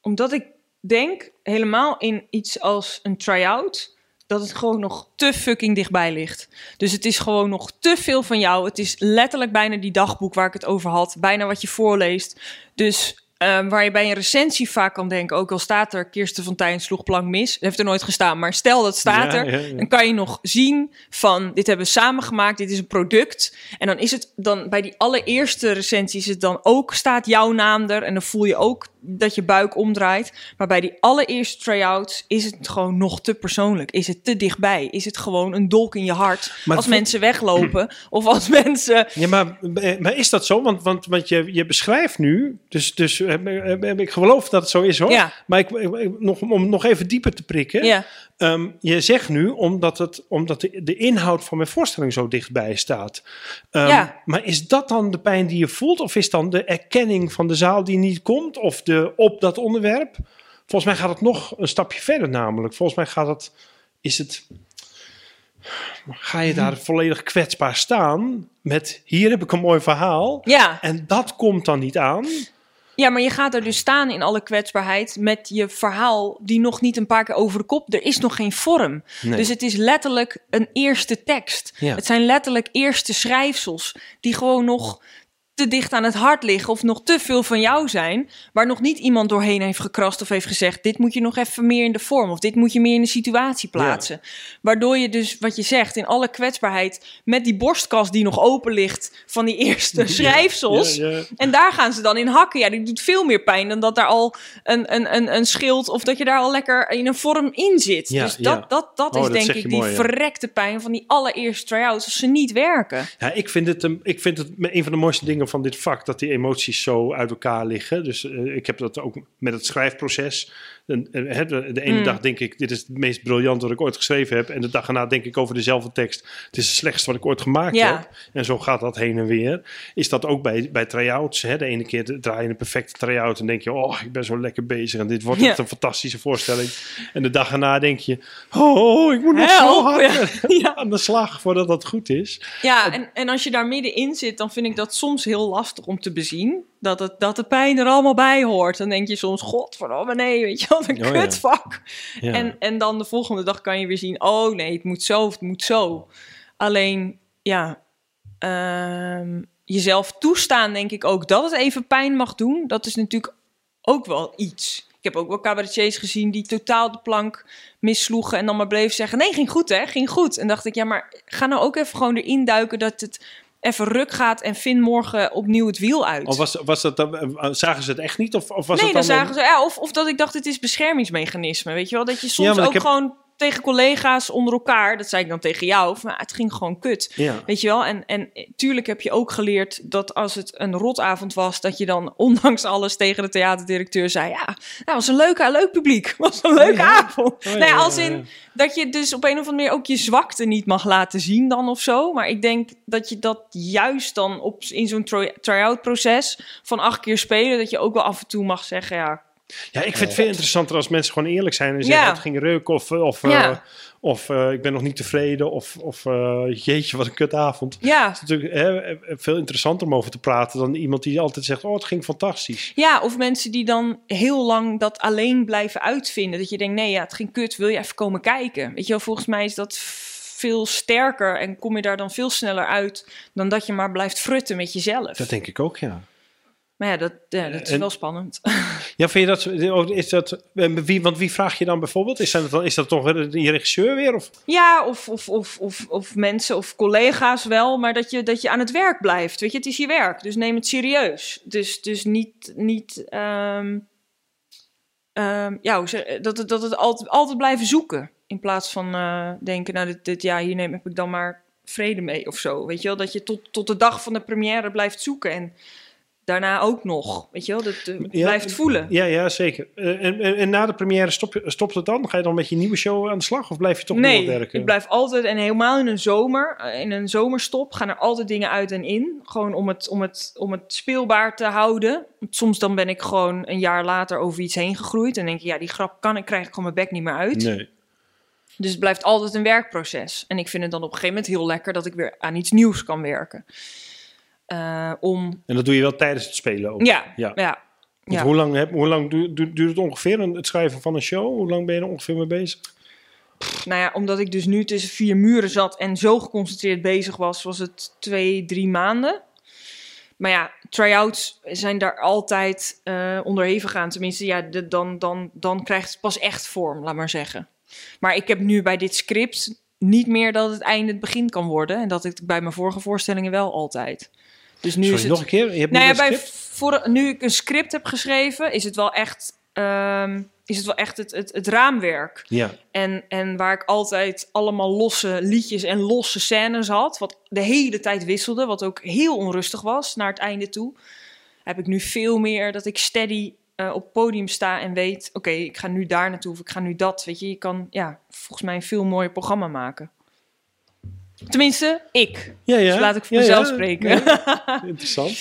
omdat ik denk helemaal in iets als een try-out, dat het gewoon nog te fucking dichtbij ligt. Dus het is gewoon nog te veel van jou. Het is letterlijk bijna die dagboek waar ik het over had, bijna wat je voorleest. Dus ehm, waar je bij een recensie vaak kan denken, ook al staat er Kirsten Fontijn sloeg plank mis, dat heeft er nooit gestaan, maar stel dat staat Ja, er, ja, ja. dan kan je nog zien van dit hebben we samen gemaakt, dit is een product. En dan is het dan bij die allereerste recensie is het dan ook staat jouw naam er en dan voel je ook dat je buik omdraait. Maar bij die allereerste try-outs is het gewoon nog te persoonlijk. Is het te dichtbij? Is het gewoon een dolk in je hart Maar als mensen weglopen of als mensen Ja, maar, maar is dat zo? Want, want, want je, je beschrijft nu, dus, dus eh, eh, ik geloof dat het zo is hoor. Ja. Maar ik, ik- nog, om nog even dieper te prikken. ja Ehm, je zegt nu omdat, het, omdat de, de inhoud van mijn voorstelling zo dichtbij staat. Ehm, Ja. Maar is dat dan de pijn die je voelt? Of is dan de erkenning van de zaal die niet komt? Of de op dat onderwerp? Volgens mij gaat het nog een stapje verder namelijk. Volgens mij gaat het, is het... Ga je daar volledig kwetsbaar staan met hier heb ik een mooi verhaal. ja En dat komt dan niet aan. Ja, maar je gaat er dus staan in alle kwetsbaarheid met je verhaal die nog niet een paar keer over de kop. Er is nog geen vorm. Nee. Dus het is letterlijk een eerste tekst. Ja. Het zijn letterlijk eerste schrijfsels die gewoon nog te dicht aan het hart liggen of nog te veel van jou zijn, waar nog niet iemand doorheen heeft gekrast of heeft gezegd: dit moet je nog even meer in de vorm of dit moet je meer in de situatie plaatsen. Waardoor je dus wat je zegt in alle kwetsbaarheid met die borstkas die nog open ligt van die eerste schrijfsels. Ja, ja. En daar gaan ze dan in hakken. Ja, die doet veel meer pijn dan dat daar al een, een, een, een schild of dat je daar al lekker in een vorm in zit. Ja, dus dat, dat, dat Oh, is dat denk ik die verrekte pijn van die allereerste try-outs als ze niet werken. Ja, ik vind het, een- ik vind het een van de mooiste dingen van dit vak, dat die emoties zo uit elkaar liggen. Dus eh, ik heb dat ook met het schrijfproces. De, ene Mm. dag denk ik, dit is het meest briljant wat ik ooit geschreven heb. En de dag erna denk ik over dezelfde tekst, het is het slechtste wat ik ooit gemaakt Ja. heb. En zo gaat dat heen en weer. Is dat ook bij, bij try-outs? Hè? De ene keer draai je een perfecte try-out en denk je, oh, ik ben zo lekker bezig. En dit wordt Ja. echt een fantastische voorstelling. En de dag erna denk je, oh, ik moet nog zo hard ja. Ja. aan de slag voordat dat goed is. Ja, en, en als je daar middenin zit, dan vind ik dat soms heel lastig om te bezien. Dat, het, dat de pijn er allemaal bij hoort. Dan denk je soms, godverdomme, nee, weet je wat, een Oh ja. kutvak. Ja. En, en dan de volgende dag kan je weer zien, oh nee, het moet zo of het moet zo. Alleen, ja, ehm, jezelf toestaan, denk ik ook, dat het even pijn mag doen. Dat is natuurlijk ook wel iets. Ik heb ook wel cabaretiers gezien die totaal de plank missloegen en dan maar bleven zeggen, nee, ging goed hè, ging goed. En dacht ik, ja, maar ga nou ook even gewoon erin duiken dat het even ruk gaat en vind morgen opnieuw het wiel uit. Of was, was dat dan, eh, zagen ze het echt niet? Of, of was nee, het dan dan zagen ze, ja, of, of dat ik dacht, het is beschermingsmechanisme, weet je wel? Dat je soms Ja, ook heb- gewoon tegen collega's onder elkaar, dat zei ik dan tegen jou, van, ah, het ging gewoon kut. Ja. Weet je wel? En, en tuurlijk heb je ook geleerd dat als het een rotavond was, dat je dan ondanks alles tegen de theaterdirecteur zei: Ja, nou, was een leuke, leuk publiek. Was een leuke ja. avond. Oh, ja, nou ja, ja, als in dat je dus op een of andere manier ook je zwakte niet mag laten zien, dan of zo. Maar ik denk dat je dat juist dan op, in zo'n try- try-out proces van acht keer spelen, dat je ook wel af en toe mag zeggen: Ja, Ja, ik vind het veel interessanter als mensen gewoon eerlijk zijn en zeggen Ja. het ging ruk of, of, Ja. eh, of eh, ik ben nog niet tevreden of, of eh, jeetje wat een kutavond. Ja, Het is natuurlijk hè, veel interessanter om over te praten dan iemand die altijd zegt oh het ging fantastisch. Ja, of mensen die dan heel lang dat alleen blijven uitvinden. Dat je denkt, nee, ja, het ging kut, wil je even komen kijken? Weet je wel, volgens mij is dat veel sterker en kom je daar dan veel sneller uit dan dat je maar blijft frutten met jezelf. Dat denk ik ook, ja. Maar ja, dat, ja, dat is En- wel spannend. Ja, vind je dat, is dat wie, want wie vraag je dan bijvoorbeeld? Is dat, is dat toch je regisseur weer? Of? Ja, of, of, of, of, of mensen of collega's wel, maar dat je, dat je aan het werk blijft. Weet je, het is je werk, dus neem het serieus. Dus, dus niet, niet ehm, ehm, ja, hoe zeg- dat, het, dat het altijd, altijd blijven zoeken. In plaats van eh, denken, nou, dit, dit jaar hier neem heb ik dan maar vrede mee of zo. Weet je wel, dat je tot, tot de dag van de première blijft zoeken en daarna ook nog. Weet je wel, dat eh, Ja, blijft voelen. Ja, ja zeker. Eh, en, en, en na de première stop, je- stopt het dan? Ga je dan met je nieuwe show aan de slag of blijf je toch nee, doorwerken? ik blijf altijd, en helemaal in een zomer, eh, in een zomerstop, gaan er altijd dingen uit en in. Gewoon om het, om het, om het speelbaar te houden. Soms dan ben ik gewoon een jaar later over iets heen gegroeid. En denk ik, ja, die grap kan ik, krijg ik gewoon mijn bek niet meer uit. Nee. Dus het blijft altijd een werkproces. En ik vind het dan op een gegeven moment heel lekker dat ik weer aan iets nieuws kan werken. Eh, om, En dat doe je wel tijdens het spelen ook? ja, Ja. hoe lang, heb, hoe lang du- du- duurt het ongeveer, het schrijven van een show? Hoe lang ben je er ongeveer mee bezig? Nou ja, omdat ik dus nu tussen vier muren zat en zo geconcentreerd bezig was, was het twee, drie maanden. Maar ja, try-outs zijn daar altijd eh, onderhevig aan. Tenminste, ja, de- dan, dan, dan krijgt het pas echt vorm, laat maar zeggen. Maar ik heb nu bij dit script niet meer dat het einde het begin kan worden. En dat ik bij mijn vorige voorstellingen wel altijd. Dus nu Sorry, is het... nog een keer? Je hebt Nou nu ja, bij voor, nu ik een script heb geschreven, is het wel echt, ehm, is het, wel echt het, het, het raamwerk. Ja. En, en waar ik altijd allemaal losse liedjes en losse scènes had, wat de hele tijd wisselde, wat ook heel onrustig was naar het einde toe, heb ik nu veel meer dat ik steady eh, op podium sta en weet, oké, ik ga nu daar naartoe of ik ga nu dat. Weet je, je kan ja, volgens mij een veel mooier programma maken. Tenminste, ik. Ja, ja. Dus laat ik voor mezelf spreken. Interessant.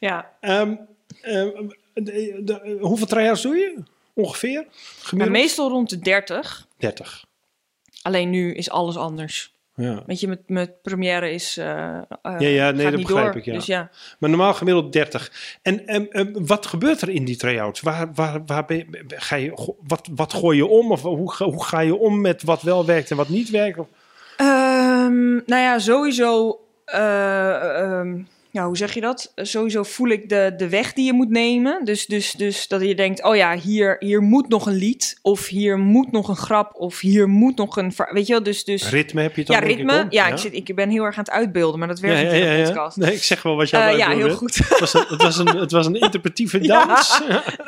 ja. Ehm, ehm, de- de- hoeveel try-outs doe je? Ongeveer? Gemiddeld? meestal rond de 30. 30. Alleen nu is alles anders. Ja. Weet je, met, met première is. eh eh, Ja, ja, nee, dat begrijp door. ik, ja. Dus ja. Maar normaal gemiddeld 30. En, en, en wat gebeurt er in die try-outs? Waar, waar, waar ben je, ga je, wat, wat gooi je om? Of hoe, ga- hoe ga je om met wat wel werkt en wat niet werkt? Of, Ehm, nou ja, sowieso. eh, ehm, ja, hoe zeg je dat? Sowieso voel ik de, de weg die je moet nemen. Dus, dus, dus dat je denkt: oh ja, hier, hier moet nog een lied. Of hier moet nog een grap. Of hier moet nog een. Weet je wel? Dus. dus ritme heb je dan ja, ritme. Ja, Ik, zit, ik ben heel erg aan het uitbeelden, maar dat werkt ja, niet in ja, de ja. podcast. Nee, ik zeg wel wat Eh, het ja, heel goed. Het was, een, het, was een, het was een interpretieve dans.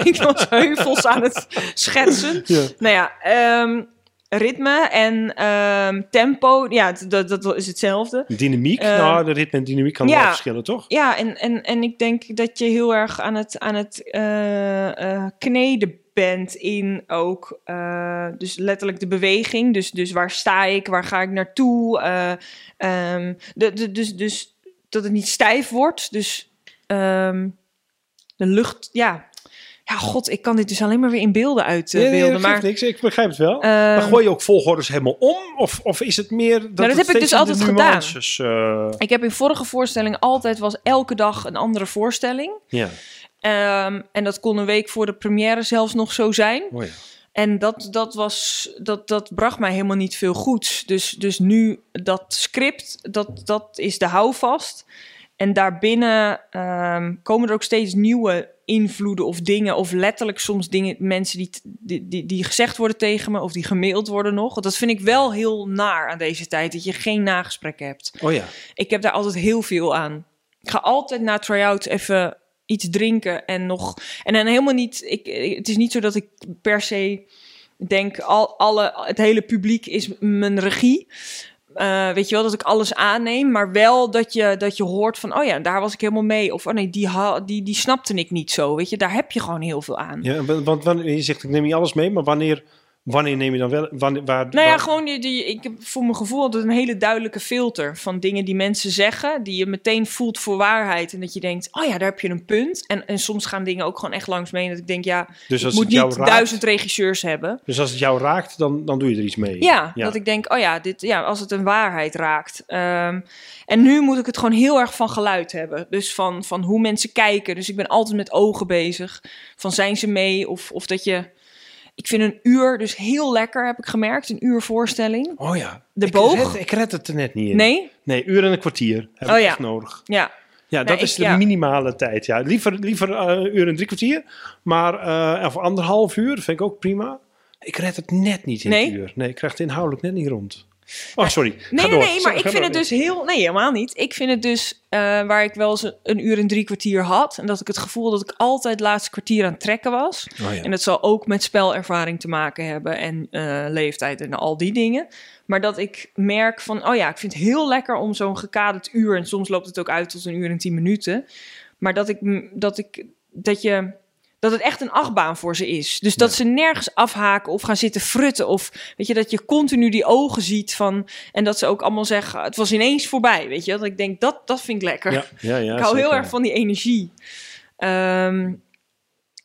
ik was heuvels aan het schetsen. Nou ja, ehm, ritme en ehm, tempo, ja, dat, dat is hetzelfde. Dynamiek, Eh, nou, de ritme en dynamiek kan ja. wel verschillen, toch? Ja, en, en, en ik denk dat je heel erg aan het, aan het eh, eh, kneden bent in ook, eh, dus letterlijk de beweging. Dus, dus waar sta ik, waar ga ik naartoe? eh, ehm, de, de, dus, dus dat het niet stijf wordt. Dus ehm, de lucht, ja. Ja, god, ik kan dit dus alleen maar weer in beelden uitbeelden. Nee, nee, dat maar geeft niks, ik begrijp het wel. Ehm, maar gooi je ook volgordes helemaal om? Of, of is het meer dat, dat het heb ik dus altijd gedaan. eh, Ik heb in vorige voorstellingen altijd was elke dag een andere voorstelling. ja. Ehm, en dat kon een week voor de première zelfs nog zo zijn. Oh ja. En dat, dat, was, dat, dat bracht mij helemaal niet veel goeds. Dus, dus nu dat script, dat, dat is de houvast. En daarbinnen ehm, komen er ook steeds nieuwe invloeden of dingen. Of letterlijk soms dingen, mensen die, die, die, die gezegd worden tegen me of die gemaild worden nog. Want dat vind ik wel heel naar aan deze tijd, dat je geen nagesprek hebt. Oh ja. Ik heb daar altijd heel veel aan. Ik ga altijd na try-outs even iets drinken en nog. En dan helemaal niet. Ik, het is niet zo dat ik per se denk: al, alle, het hele publiek is mijn regie. Eh, weet je wel, dat ik alles aanneem, maar wel dat je, dat je hoort van, oh ja, daar was ik helemaal mee. Of, oh nee, die, die, die snapte ik niet zo. Weet je, daar heb je gewoon heel veel aan. ja want, je zegt ik neem niet alles mee, maar wanneer, wanneer neem je dan wel... Wanneer, waar, Nou ja, waar- gewoon die, die, ik heb voor mijn gevoel altijd een hele duidelijke filter van dingen die mensen zeggen, die je meteen voelt voor waarheid. En dat je denkt, oh ja, daar heb je een punt. En, en soms gaan dingen ook gewoon echt langs me heen. Dat ik denk, ja, dus ik als moet het jou niet raakt, duizend regisseurs hebben. Dus als het jou raakt, dan, dan doe je er iets mee. Ja, dat ik denk, oh ja, dit, ja, als het een waarheid raakt. Ehm, en nu moet ik het gewoon heel erg van geluid hebben. Dus van, van hoe mensen kijken. Dus ik ben altijd met ogen bezig. Van zijn ze mee? Of, of dat je... Ik vind een uur dus heel lekker, heb ik gemerkt. Een uur voorstelling. Oh ja. De ik boog? Red, ik red het er net niet in. Nee? Nee, uur en een kwartier heb Oh ik ja. echt nodig. Ja. Ja, dat Nou, is ik- de ja. minimale tijd. Ja. Liever, liever eh, een uur en drie kwartier. Maar eh, of anderhalf uur vind ik ook prima. Ik red het net niet in Nee? het uur. Nee, ik krijg het inhoudelijk net niet rond. Oh, sorry. Nee, nee, door. nee, maar ik vind het dus heel... Nee, helemaal niet. Ik vind het dus eh, waar ik wel eens een- een uur en drie kwartier had... en dat ik het gevoel dat ik altijd het laatste kwartier aan het trekken was... Oh, ja. En dat zal ook met spelervaring te maken hebben en eh, leeftijd en al die dingen. Maar dat ik merk van, oh ja, ik vind het heel lekker om zo'n gekaderd uur... en soms loopt het ook uit tot een uur en tien minuten. Maar dat ik, dat ik, dat je... Dat het echt een achtbaan voor ze is. Dus dat Ja. ze nergens afhaken of gaan zitten frutten. Of weet je, dat je continu die ogen ziet van. En dat ze ook allemaal zeggen: het was ineens voorbij. Weet je, dat ik denk dat, dat vind ik lekker Ja, ja, ja, ik hou heel erg van die energie. Ehm,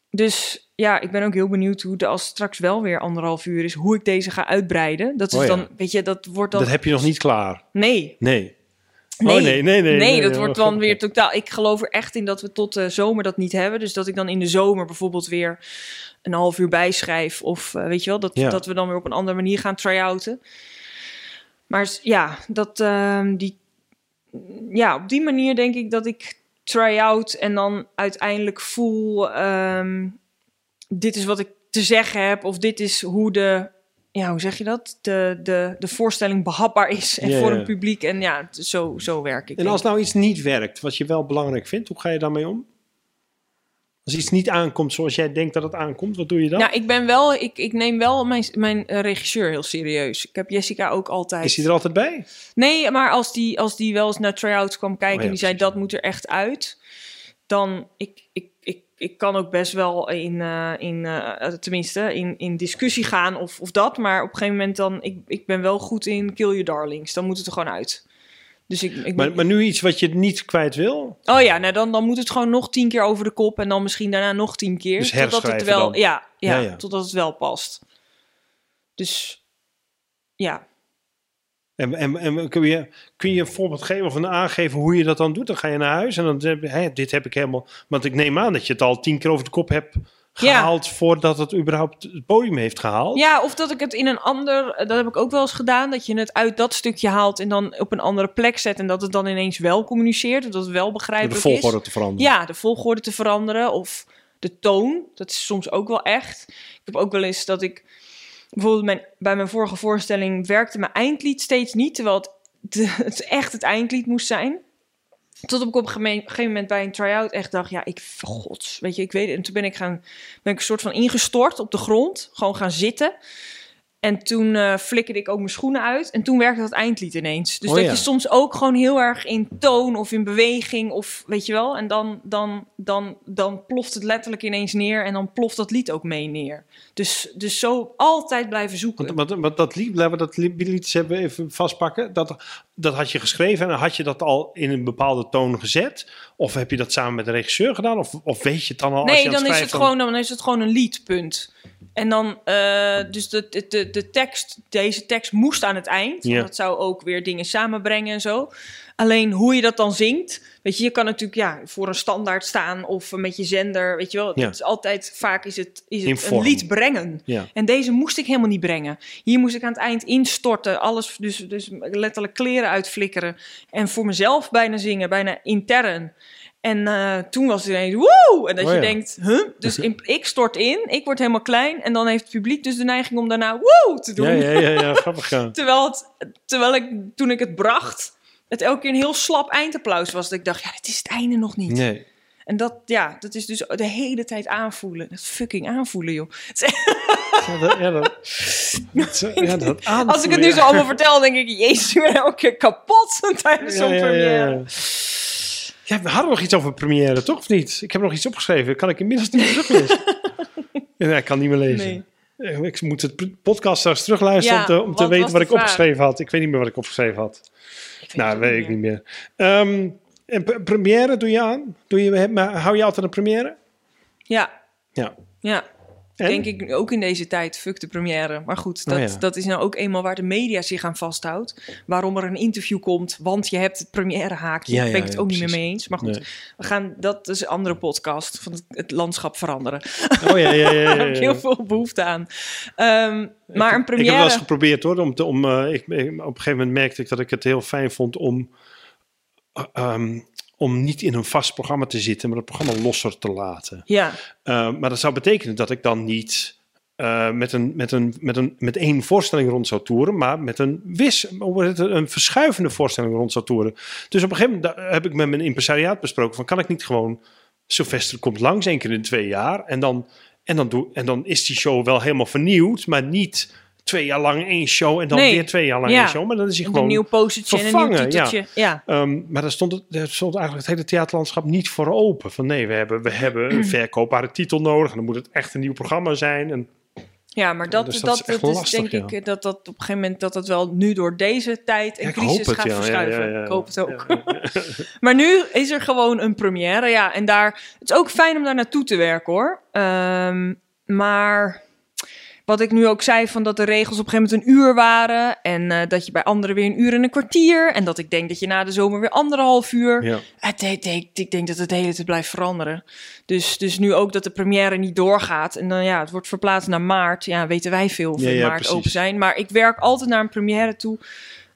dus ja, ik ben ook heel benieuwd hoe het als straks wel weer anderhalf uur is, hoe ik deze ga uitbreiden. Dat is Oh ja. dan, weet je, dat wordt dan. Dat heb je nog niet klaar. Nee. Nee. Nee. Oh, nee, nee, nee. Nee, dat oh, wordt dan grappig. weer totaal. Ik geloof er echt in dat we tot de zomer dat niet hebben. Dus dat ik dan in de zomer bijvoorbeeld weer een half uur bijschrijf. Of eh, weet je wel, dat, Ja. dat we dan weer op een andere manier gaan try-outen. Maar ja, dat, ehm, die, ja, op die manier denk ik dat ik try-out en dan uiteindelijk voel... ehm, dit is wat ik te zeggen heb. Of dit is hoe de... Ja, hoe zeg je dat? De, de, de voorstelling behapbaar is en Ja, voor ja. een publiek. En ja, zo, zo werk ik. En als nou iets niet werkt, wat je wel belangrijk vindt, hoe ga je daarmee om? Als iets niet aankomt zoals jij denkt dat het aankomt, wat doe je dan? Nou, ik ben wel, ik, ik neem wel mijn, mijn eh, regisseur heel serieus. Ik heb Jessica ook altijd. Is hij er altijd bij? Nee, maar als die, als die wel eens naar try-outs kwam kijken Oh ja, en die zei dat moet er echt uit, dan ik, ik, ik, kan ook best wel in, eh, in eh, tenminste, in, in discussie gaan of, of dat. Maar op een gegeven moment dan, ik, ik ben wel goed in kill your darlings. Dan moet het er gewoon uit. Dus ik, ik Maar, maar nu iets wat je niet kwijt wil? Oh ja, nou dan, dan moet het gewoon nog tien keer over de kop en dan misschien daarna nog tien keer. Dus totdat het wel, ja, ja, Ja, ja. totdat het wel past. Dus ja. En, en, en kun, je, kun je een voorbeeld geven of een aangeven hoe je dat dan doet? Dan ga je naar huis en dan heb je, hè, dit heb ik helemaal... Want ik neem aan dat je het al tien keer over de kop hebt Ja. gehaald voordat het überhaupt het podium heeft gehaald. ja, of dat ik het in een ander, dat heb ik ook wel eens gedaan, dat je het uit dat stukje haalt en dan op een andere plek zet en dat het dan ineens wel communiceert, dat het wel Door de begrijpelijk volgorde is. te veranderen. Ja, de volgorde te veranderen of de toon. Dat is soms ook wel echt. Ik heb ook wel eens dat ik bijvoorbeeld mijn, bij mijn vorige voorstelling werkte mijn eindlied steeds niet, terwijl het, echt het eindlied moest zijn. Tot op een gegeven moment bij een try-out echt dacht, ja, ik, gods, weet je, ik weet. En toen ben ik gaan, ben ik een soort van ingestort op de grond, gewoon gaan zitten. En toen eh, flikkerde ik ook mijn schoenen uit. En toen werkte dat eindlied ineens. Dus Oh dat ja. je soms ook gewoon heel erg in toon of in beweging of weet je wel. En dan, dan, dan, dan ploft het letterlijk ineens neer. En dan ploft dat lied ook mee neer. Dus, dus zo altijd blijven zoeken. Want, want, want dat lied, laten we dat li- lied eens even, even vastpakken. Dat, dat had je geschreven en had je dat al in een bepaalde toon gezet? Of heb je dat samen met de regisseur gedaan? Of, of weet je het dan al als Nee, je aan dan is, het gewoon, dan is het gewoon een lied, punt. En dan, eh, dus de, de, de, de tekst, deze tekst moest aan het eind. Ja. Want dat zou ook weer dingen samenbrengen en zo. Alleen hoe je dat dan zingt. Weet je, je kan natuurlijk ja, voor een standaard staan of met je zender. Weet je wel, Ja. het is altijd, vaak is het, is het een lied brengen. Ja. En deze moest ik helemaal niet brengen. Hier moest ik aan het eind instorten. Alles, dus, dus letterlijk kleren uitflikkeren. En voor mezelf bijna zingen, bijna intern. En eh, toen was het ineens woe! En dat Oh je ja. denkt, huh? Dus in- ik stort in, ik word helemaal klein. En dan heeft het publiek dus de neiging om daarna woe te doen. Ja, ja, ja, ja, grappig. Ja. Terwijl, het, terwijl ik, toen ik het bracht, het elke keer een heel slap eindapplaus was. Dat ik dacht, ja, dit is het einde nog niet. Nee. En dat, ja, dat is dus de hele tijd aanvoelen. Dat fucking aanvoelen, joh. Ja, dat, ja, dat, dat, ja, dat Als ik het nu zo allemaal vertel, denk ik, jezus, ik ben elke keer kapot tijdens zo'n première. Ja, we hadden nog iets over première, toch? Of niet? Ik heb nog iets opgeschreven. Kan ik inmiddels niet meer teruglezen? ja, ik kan niet meer lezen. Nee. Eh, Ik moet het podcast straks terugluisteren Ja, om te, om te wat weten wat ik vraag? opgeschreven had. Ik weet niet meer wat ik opgeschreven had. nou, weet ik niet meer. En pre- première doe je aan? Doe je, maar hou je altijd een première? Ja, Ja. ja. En? Denk ik ook in deze tijd, fuck de première. Maar goed, dat, Oh ja. dat is nou ook eenmaal waar de media zich aan vasthoudt. Waarom er een interview komt, want je hebt het première haakje. Ja, Daar ben ik het ook niet meer mee eens. Maar goed, Nee. we gaan, dat is een andere podcast van het, het landschap veranderen. Oh ja, ja, ja. ja, Daar heb ik heel veel behoefte aan. Ehm, maar een Ik heb wel première... eens geprobeerd hoor. Om te, om, eh, ik, ik- op een gegeven moment merkte ik dat ik het heel fijn vond om, eh, ehm, om niet in een vast programma te zitten, maar het programma losser te laten. Ja, Uh, maar dat zou betekenen dat ik dan niet uh, met, een, met, een, met, een, met één voorstelling rond zou toeren, maar met een, wis, een verschuivende voorstelling rond zou toeren. Dus op een gegeven moment heb ik met mijn impresariaat besproken van kan ik niet gewoon, Sylvester komt langs één keer in twee jaar en dan, en dan, doe, en dan is die show wel helemaal vernieuwd, maar niet twee jaar lang één show en dan Nee. weer twee jaar lang Ja. één show. Maar dan is hij een gewoon nieuw postertje en een nieuw ja. titeltje. Ja. Ehm, maar daar stond, het, daar stond eigenlijk het hele theaterlandschap niet voor open. Van nee, we hebben, we hebben een verkoopbare titel nodig. En dan moet het echt een nieuw programma zijn. En, Ja, maar dat, dus dat, dat dat, is is lastig, denk ja. ik eh, dat dat op een gegeven moment dat het wel nu door deze tijd en crisis het, gaat verschuiven. Ik hoop het ook. Maar nu is er gewoon een première, ja, en daar het is ook fijn om daar naartoe te werken, hoor. Ehm, maar wat ik nu ook zei van dat de regels op een gegeven moment een uur waren en eh, dat je bij anderen weer een uur en een kwartier en dat ik denk dat je na de zomer weer anderhalf uur. ja. Het, het- het- ik denk dat het de hele tijd blijft veranderen. Dus, dus nu ook dat de première niet doorgaat. En dan ja, het wordt verplaatst naar maart. Ja, weten wij veel of Ja, we in ja, maart precies. open zijn. Maar ik werk altijd naar een première toe.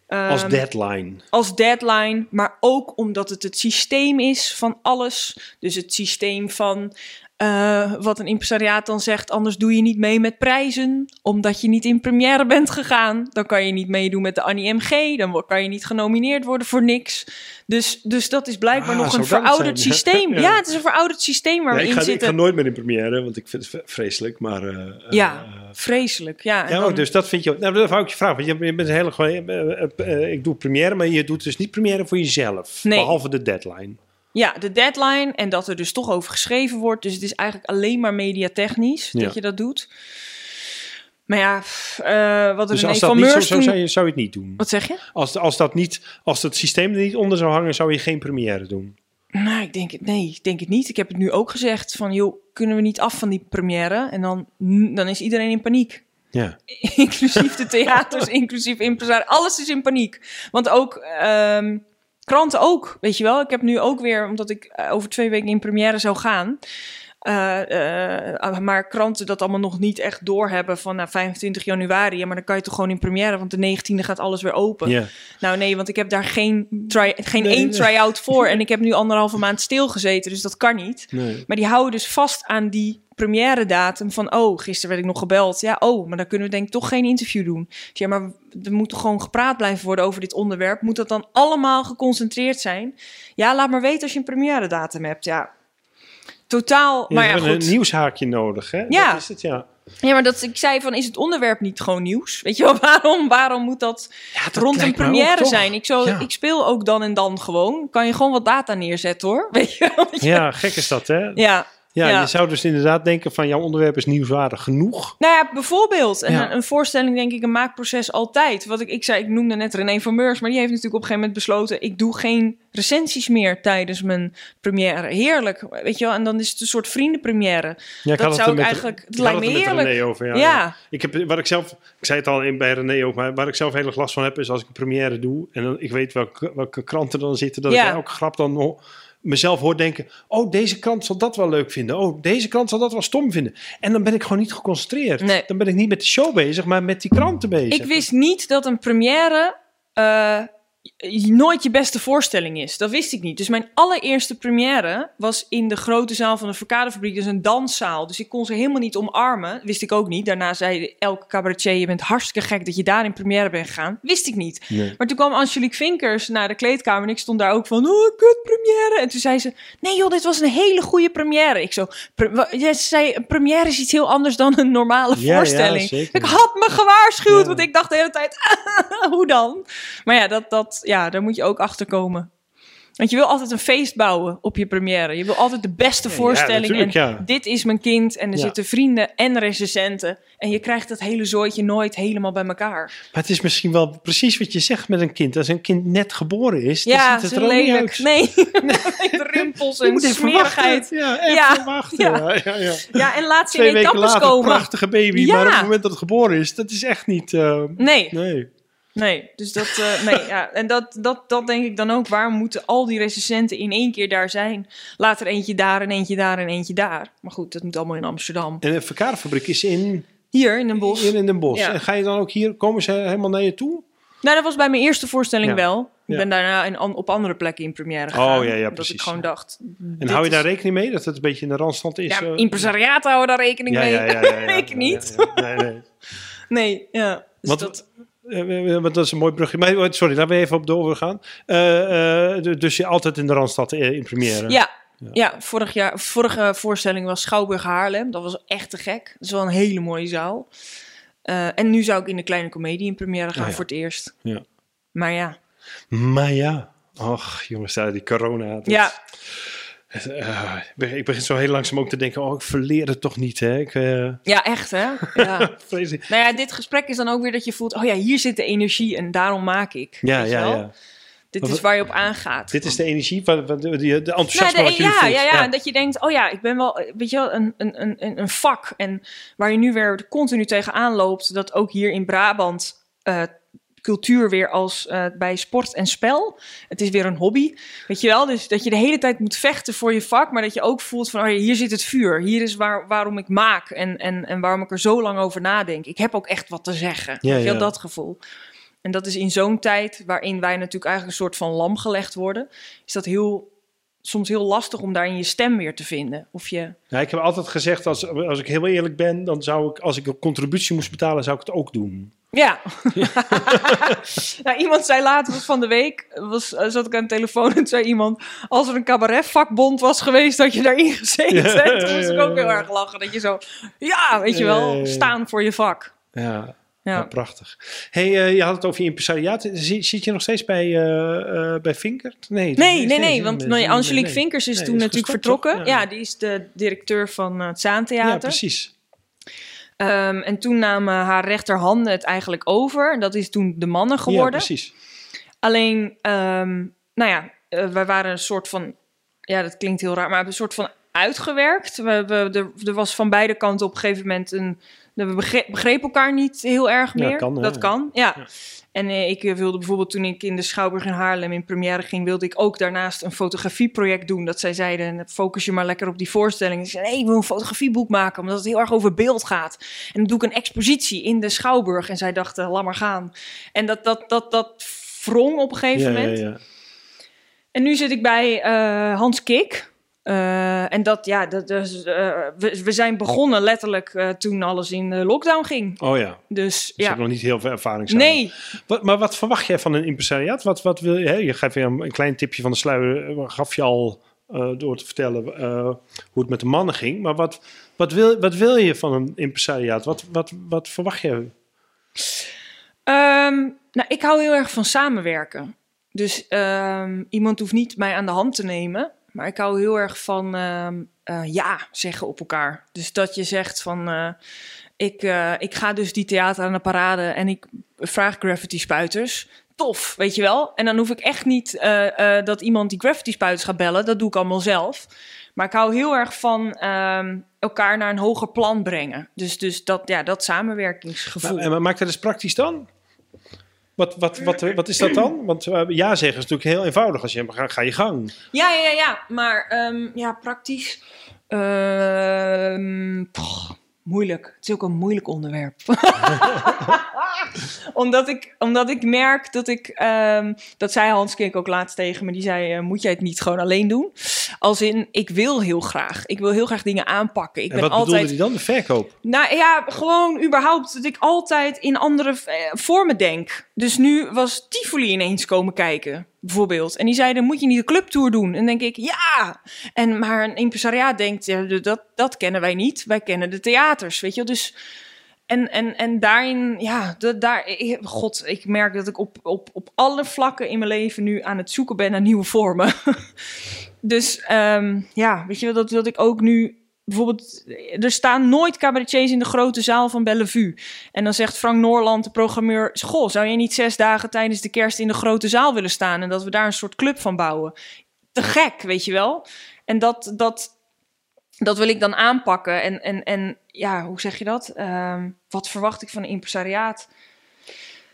Als Ehm, deadline. als deadline, maar ook omdat het het systeem is van alles. Dus het systeem van eh, wat een impresariaat dan zegt, anders doe je niet mee met prijzen, omdat je niet in première bent gegaan. Dan kan je niet meedoen met de Annie MG, dan kan je niet genomineerd worden voor niks. Dus, dus dat is blijkbaar Ah, nog een verouderd zijn? systeem. Ja. ja. het is een verouderd systeem waar Ja, we ik, in ga, ik zitten. ga nooit meer in première, want ik vind het vreselijk. Maar, eh, eh, ja, vreselijk. Ja, ja, dan- ook, dus dat vind je. Nou, dat wou ik je vragen. Want je, bent een hele gewoon. ik doe première, maar je doet dus niet première voor jezelf. Nee. Behalve de deadline. Ja, de deadline en dat er dus toch over geschreven wordt. Dus het is eigenlijk alleen maar mediatechnisch Ja. dat je dat doet. Maar ja, eh, wat er Dus als dat van niet zo zou toen... zijn, zou je het niet doen. Wat zeg je? Als, als, dat niet, als het systeem er niet onder zou hangen, zou je geen première doen. Nou, ik denk het, nee, ik denk het niet. Ik heb het nu ook gezegd van, joh, kunnen we niet af van die première? En dan, dan is iedereen in paniek. Ja. inclusief de theaters, inclusief impresario. Alles is in paniek. Want ook ehm, kranten ook, weet je wel. Ik heb nu ook weer, omdat ik eh, over twee weken in première zou gaan... eh, eh, maar kranten dat allemaal nog niet echt doorhebben van nou, 25 januari. Ja, maar dan kan je toch gewoon in première, want de 19e gaat alles weer open. Nou nee, want ik heb daar geen, try, geen Nee, één nee. try-out voor. En ik heb nu anderhalve maand stilgezeten, dus dat kan niet. Nee. Maar die houden dus vast aan die première datum van... oh, gisteren werd ik nog gebeld. Ja, oh, maar dan kunnen we denk ik toch geen interview doen. Ja, maar er moet toch gewoon gepraat blijven worden over dit onderwerp. Moet dat dan allemaal geconcentreerd zijn? Ja, laat maar weten als je een première datum hebt. Ja, totaal... Je maar ja, goed. een nieuwshaakje nodig, hè? Ja. Dat is het, ja. Ja, maar dat, ik zei van, is het onderwerp niet gewoon nieuws? Weet je wel, waarom, waarom moet dat, dat rond een ook première zijn? Ik, zo, Ja. ik speel ook dan en dan gewoon. Kan je gewoon wat data neerzetten, hoor. Weet je wel? Ja, gek is dat, hè? Ja, Ja, ja. je zou dus inderdaad denken van jouw onderwerp is nieuwswaardig genoeg. Nou ja, bijvoorbeeld. Ja. een, een voorstelling, denk ik, een maakproces altijd. Wat ik, ik zei, ik noemde net René van Meurs, maar die heeft natuurlijk op een gegeven moment besloten: ik doe geen recensies meer tijdens mijn première. Heerlijk, weet je wel. En dan is het een soort vriendenpremière. Ja, ik Dat zou ik met- eigenlijk- het lijkt me er heerlijk. René over, ja. Ja. Ik heb, wat ik zelf, ik zei het al in, bij René ook, maar waar ik zelf heel erg last van heb, is als ik een première doe en dan, ik weet welke, welke kranten dan zitten, dat ik elke grap dan nog mezelf hoor denken, oh, deze krant zal dat wel leuk vinden. Oh, deze krant zal dat wel stom vinden. En dan ben ik gewoon niet geconcentreerd. Nee. Dan ben ik niet met de show bezig, maar met die kranten bezig. Ik wist niet dat een première eh, nooit je beste voorstelling is. Dat wist ik niet. Dus mijn allereerste première was in de grote zaal van de Verkadefabriek. Dus een danszaal. Dus ik kon ze helemaal niet omarmen. Wist ik ook niet. Daarna zei elke cabaretier, je bent hartstikke gek dat je daar in première bent gegaan. Wist ik niet. Nee. Maar toen kwam Angelique Vinkers naar de kleedkamer en ik stond daar ook van, oh, kut première. En toen zei ze, nee joh, dit was een hele goede première. Ik zo, pre- wa- ja, ze zei, een première is iets heel anders dan een normale Ja, voorstelling. ik had me gewaarschuwd, want ik dacht de hele tijd, hoe dan? Maar ja, dat, dat, ja, daar moet je ook achter komen. Want je wil altijd een feest bouwen op je première. Je wil altijd de beste Ja, voorstelling. en dit is mijn kind. En er Ja. zitten vrienden en recensenten. En je krijgt dat hele zooitje nooit helemaal bij elkaar. Maar het is misschien wel precies wat je zegt met een kind. Als een kind net geboren is, dan ziet het er lelijk. Nee, de rimpels en smerigheid. Ja, even Ja, en laat ze Twee in weken later, komen. prachtige baby. Maar op het moment dat het geboren is, dat is echt niet... eh, Nee, nee. Nee. Dus dat, eh, nee, ja. En dat, dat, dat denk ik dan ook. Waarom moeten al die recensenten in één keer daar zijn? Laat er eentje daar en eentje daar en eentje daar. Maar goed, dat moet allemaal in Amsterdam. En de verkaderfabriek is in, Hier in Den Bosch. in, in Den Bosch. Ja. En ga je dan ook hier, komen ze helemaal naar je toe? Nou, dat was bij mijn eerste voorstelling Ja. wel. Ik Ja. ben daarna in, op andere plekken in première gegaan. Oh, ja, ja, precies. ik gewoon dacht... En hou je daar rekening mee dat het een beetje in de randstand is? Ja, eh? impresariaat houden daar rekening mee. ja, ja, ja, ja. ik niet. Nee, nee. Nee, ja. Dus Want- dat, want dat is een mooi brugje. Maar, oh, sorry, laten we even op doorgaan. Eh, eh, d- dus je altijd in de Randstad eh, in première? ja, ja. vorig jaar, vorige voorstelling was Schouwburg Haarlem. Dat was echt te gek. Dat is wel een hele mooie zaal. Eh, en nu zou ik in de kleine comedie in première gaan Ah, ja. voor het eerst. Ja. Maar ja, Maar ja. Och, jongens, daar, die corona. ja, Eh, ik begin- ik begin zo heel langzaam ook te denken, oh, ik verleer het toch niet, hè? Ik, eh, ja, echt hè. Ja. nou ja, dit gesprek is dan ook weer dat je voelt... oh ja, hier zit de energie en daarom maak ik. Ja, ja, ja. Dit Wat- is waar je op aangaat. Dit is de energie, van, van de, Nou, enthousiasme de- wat ja, voelt. ja, ja, en dat je denkt, oh ja, ik ben wel, eh, weet je wel, een, een, een, een- vak. En waar je nu weer continu tegenaan loopt, dat ook hier in Brabant eh, cultuur weer als eh, bij sport en spel. Het is weer een hobby, weet je wel. Dus dat je de hele tijd moet vechten voor je vak, maar dat je ook voelt van, oh hier zit het vuur. Hier is waar, waarom ik maak en, en, en waarom ik er zo lang over nadenk. Ik heb ook echt wat te zeggen. Ja, ja. dat gevoel. En dat is in zo'n tijd waarin wij natuurlijk eigenlijk een soort van lam gelegd worden, is dat heel soms heel lastig om daarin je stem weer te vinden. Of je, Ja, ik heb altijd gezegd, als, als ik heel eerlijk ben, dan zou ik, als ik een contributie moest betalen, zou ik het ook doen. Ja. nou, iemand zei later was van de week, was, eh, zat ik aan de telefoon en zei iemand, als er een cabaretvakbond was geweest, had je daarin gezeten. Ja, En Toen moest ik ook heel erg lachen. Dat je zo, ja, weet je wel, staan voor je vak. Ja, ja. Prachtig. hey, eh, je had het over je impresariaat. Zit, zit je nog steeds bij, eh, bij Vinkert? Nee, Nee, nee, nee, want nee, Angelique Vinkers is toen natuurlijk vertrokken. Ja. Ja. die is de directeur van het Zaantheater. Ja, precies. Ehm, en toen namen haar rechterhanden het eigenlijk over. Dat is toen de mannen Ja, geworden. precies. Alleen, ehm, nou ja, eh, wij waren een soort van, ja, dat klinkt heel raar, maar een soort van uitgewerkt. We, we, er, er was van beide kanten op een gegeven moment een. We begre- begrepen elkaar niet heel erg Ja, meer. kan, dat kan, ja. Ja. En eh, ik eh, wilde bijvoorbeeld toen ik in de Schouwburg in Haarlem in première ging, wilde ik ook daarnaast een fotografieproject doen. Dat zij zeiden, focus je maar lekker op die voorstelling. Ik zei, nee, ik wil een fotografieboek maken, omdat het heel erg over beeld gaat. En dan doe ik een expositie in de Schouwburg. En zij dachten, laat maar gaan. En dat, dat, dat, dat wrong op een gegeven Ja, moment. ja. En nu zit ik bij eh, Hans Kik. Eh, en dat, ja, dat, dus, eh, we, we zijn begonnen letterlijk eh, toen alles in de lockdown ging. Oh ja, Dus dus ja, heb nog niet heel veel ervaring. nee. Wat, maar wat verwacht jij van een impresariaat? Wat, wat wil je? Hè? Je geeft weer een, een klein tipje van de sluier. Gaf je al door te vertellen hoe het met de mannen ging. Maar wat, wat, wil, wat wil je van een impresariaat? Wat, wat, wat verwacht je? Ehm, nou, ik hou heel erg van samenwerken. Dus ehm, iemand hoeft niet mij aan de hand te nemen. Maar ik hou heel erg van ehm, eh, ja zeggen op elkaar. Dus dat je zegt van... eh, ik, eh, ik ga dus die theater aan de parade en ik vraag graffiti spuiters. Tof, weet je wel? En dan hoef ik echt niet dat iemand die graffiti spuiters gaat bellen. Dat doe ik allemaal zelf. Maar ik hou heel erg van ehm, elkaar naar een hoger plan brengen. Dus, dus dat, ja, dat samenwerkingsgevoel. En maakt dat eens praktisch dan? Wat, wat, wat, wat is dat dan? Want eh, ja zeggen is natuurlijk heel eenvoudig. Als je ga, ga je gang. Ja, ja, ja, ja. Maar ehm, ja, praktisch. ehm, poch, moeilijk. Het is ook een moeilijk onderwerp. omdat, ik, omdat ik merk dat ik. ehm, dat zei Hans Kink ook laatst tegen me. Die zei: eh, Moet jij het niet gewoon alleen doen? Als in, ik wil heel graag. Ik wil heel graag dingen aanpakken. Ik en ben wat altijd. bedoelde hij dan? De verkoop? Nou ja, gewoon überhaupt dat ik altijd in andere eh, vormen denk. Dus nu was Tivoli ineens komen kijken, bijvoorbeeld. En die zeiden, moet je niet een clubtour doen? En denk ik, ja! En maar een impresariaat denkt, ja, dat, dat kennen wij niet. Wij kennen de theaters, weet je wel. Dus En, en, en daarin, ja, de, daar, ik- god, ik merk dat ik op, op, op alle vlakken in mijn leven nu aan het zoeken ben naar nieuwe vormen. dus ehm, ja, weet je dat, dat ik ook nu bijvoorbeeld, er staan nooit cabaretiers in de grote zaal van Bellevue. En dan zegt Frank Noorland, de programmeur, goh, zou jij niet zes dagen tijdens de kerst in de grote zaal willen staan en dat we daar een soort club van bouwen? Te gek, weet je wel? En dat, dat, dat wil ik dan aanpakken. En, en, en ja, hoe zeg je dat? Ehm, wat verwacht ik van een impresariaat?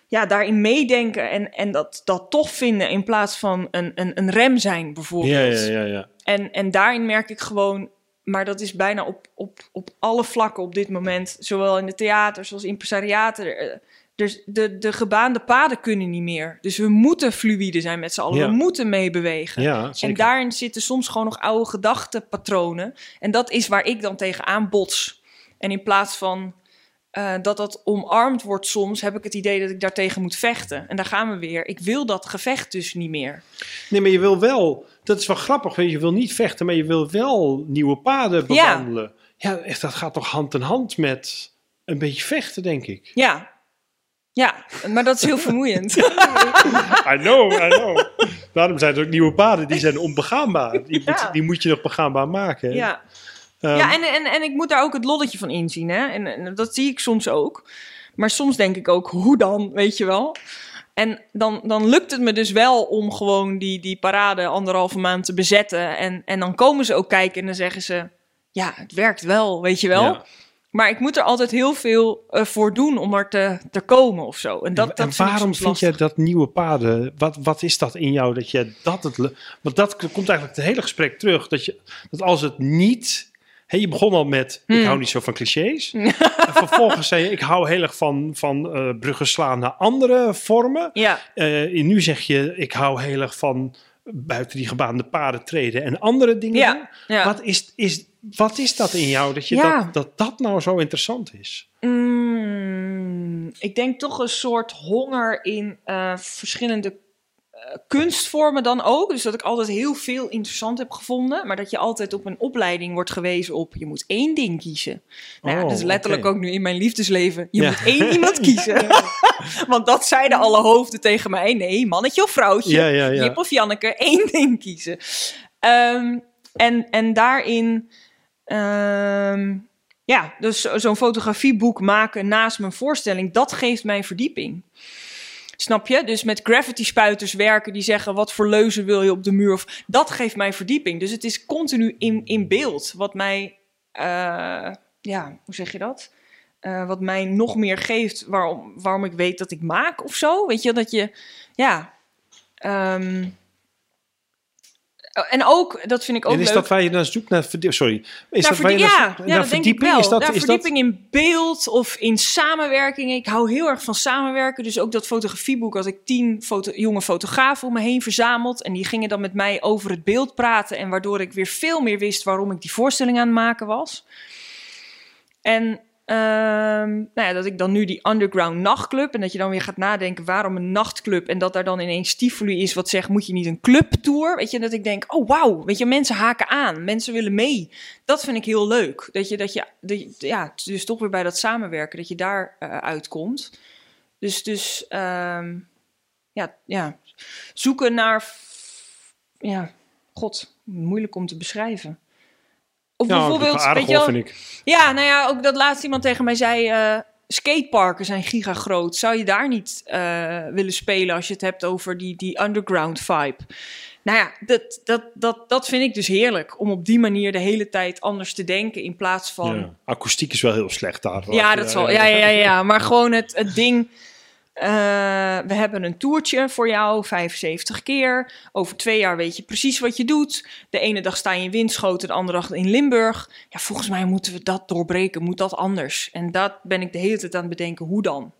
Ja, daarin meedenken en, en dat, dat toch vinden in plaats van een, een, een rem zijn, bijvoorbeeld. Ja, ja, ja, ja. En, en daarin merk ik gewoon, maar dat is bijna op, op, op alle vlakken op dit moment, zowel in de theaters als impresariaten. eh, Dus de, de gebaande paden kunnen niet meer. Dus we moeten fluïde zijn met z'n allen. Ja. We moeten meebewegen. ja En daarin zitten soms gewoon nog oude gedachtenpatronen. En dat is waar ik dan tegenaan bots. En in plaats van eh, dat dat omarmd wordt soms, heb ik het idee dat ik daartegen moet vechten. En daar gaan we weer. Ik wil dat gevecht dus niet meer. Nee, maar je wil wel, dat is wel grappig, weet je, je wil niet vechten, maar je wil wel nieuwe paden Ja. bewandelen. Ja, echt, dat gaat toch hand in hand met een beetje vechten, denk ik. Ja. Ja, maar dat is heel vermoeiend. I know, I know. Daarom zijn er ook nieuwe paden, die zijn onbegaanbaar. Die, Ja. moet, die moet je nog begaanbaar maken. hè. Ja. Ehm, Ja, en, en, en ik moet daar ook het lolletje van inzien. Hè? En, en dat zie ik soms ook. Maar soms denk ik ook, hoe dan, weet je wel? En dan, dan lukt het me dus wel om gewoon die, die parade anderhalve maand te bezetten. En, en dan komen ze ook kijken en dan zeggen ze... Ja, het werkt wel, weet je wel? Ja. Maar ik moet er altijd heel veel eh, voor doen om er te, te komen of zo. En, dat, en, dat en vind ik waarom vind je dat nieuwe paden? Wat, wat is dat in jou dat je dat het. Want dat komt eigenlijk het hele gesprek terug. Dat, je, dat als het niet. Hé, je begon al met. Ik Hmm. hou niet zo van clichés. en vervolgens zei je. Ik hou heel erg van, van eh, bruggen slaan naar andere vormen. Ja, Eh, en nu zeg je. Ik hou heel erg van buiten die gebaande paden treden en andere dingen Ja. Wat, is, is, wat is dat in jou dat, je dat, dat dat nou zo interessant is? Mm, ik denk toch een soort honger in eh, verschillende eh, kunstvormen dan ook. Dus dat ik altijd heel veel interessant heb gevonden. Maar dat je altijd op een opleiding wordt gewezen op... je moet één ding kiezen. Nou ja, Oh, dat is letterlijk ook nu in mijn liefdesleven. Je Ja. moet één iemand kiezen. Want dat zeiden alle hoofden tegen mij. Nee, mannetje of vrouwtje. Ja, ja, ja. Jip of Janneke, één ding kiezen. Ehm, en, en daarin... ehm, ja, dus zo- zo'n fotografieboek maken naast mijn voorstelling, dat geeft mij verdieping. Snap je? Dus met gravity spuiters werken die zeggen wat voor leuzen wil je op de muur. Of, dat geeft mij verdieping. Dus het is continu in, in beeld. Wat mij, eh, ja, hoe zeg je dat? Eh, wat mij nog meer geeft waarom, waarom ik weet dat ik maak of zo. Weet je, dat je, ja. ehm, en ook, dat vind ik ook En is leuk. dat waar je naar zoekt naar verdieping? Sorry. Is Naar dat waar je verdie- naar ja, ja, naar dat denk ik verdieping? wel. Is dat, Naar is dat, verdieping in beeld of in samenwerking. Ik hou heel erg van samenwerken. Dus ook dat fotografieboek had ik tien foto jonge fotografen om me heen verzameld. En die gingen dan met mij over het beeld praten. En waardoor ik weer veel meer wist waarom ik die voorstelling aan het maken was. En ehm, nou ja, dat ik dan nu die underground nachtclub... en dat je dan weer gaat nadenken waarom een nachtclub... en dat daar dan ineens Tivoli is wat zegt... moet je niet een clubtour? Weet je, dat ik denk, oh wauw, weet je, mensen haken aan. Mensen willen mee. Dat vind ik heel leuk. Dat je, dat je, ja, dus toch weer bij dat samenwerken... dat je daar eh, uitkomt. Dus, dus ehm, ja, ja, zoeken naar... Ja, god, moeilijk om te beschrijven. Of Ja, bijvoorbeeld, aardig weet je wel, vind ik. ja, nou ja, ook dat laatst iemand tegen mij zei... eh, skateparken zijn gigagroot. Zou je daar niet eh, willen spelen als je het hebt over die, die underground vibe? Nou ja, dat, dat, dat, dat vind ik dus heerlijk. Om op die manier de hele tijd anders te denken in plaats van... Ja. Akoestiek is wel heel slecht daar. Ja, dat zal. Ja, ja, ja, ja. Maar gewoon het, het ding. Eh, we hebben een toertje voor jou, 75 keer. Over twee jaar weet je precies wat je doet. De ene dag sta je in Winschoten, de andere dag in Limburg. Ja, volgens mij moeten we dat doorbreken. Moet dat anders? En dat ben ik de hele tijd aan het bedenken. Hoe dan?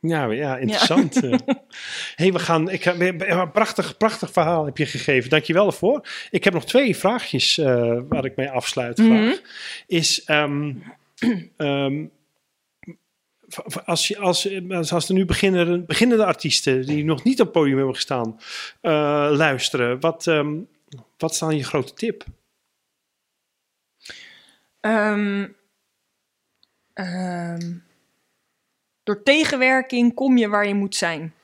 Ja, ja interessant. ja. hey, we gaan. Ik, heb- een prachtig, prachtig verhaal heb je gegeven. Dankjewel ervoor. Ik heb nog twee vraagjes eh, waar ik mee afsluit. Mhm. Graag. Is. ehm, ehm, als, je, als, als als er nu beginnende, beginnende artiesten die nog niet op het podium hebben gestaan, eh, luisteren, wat, ehm, wat is dan je grote tip? Ehm, Ehm, door tegenwerking kom je waar je moet zijn.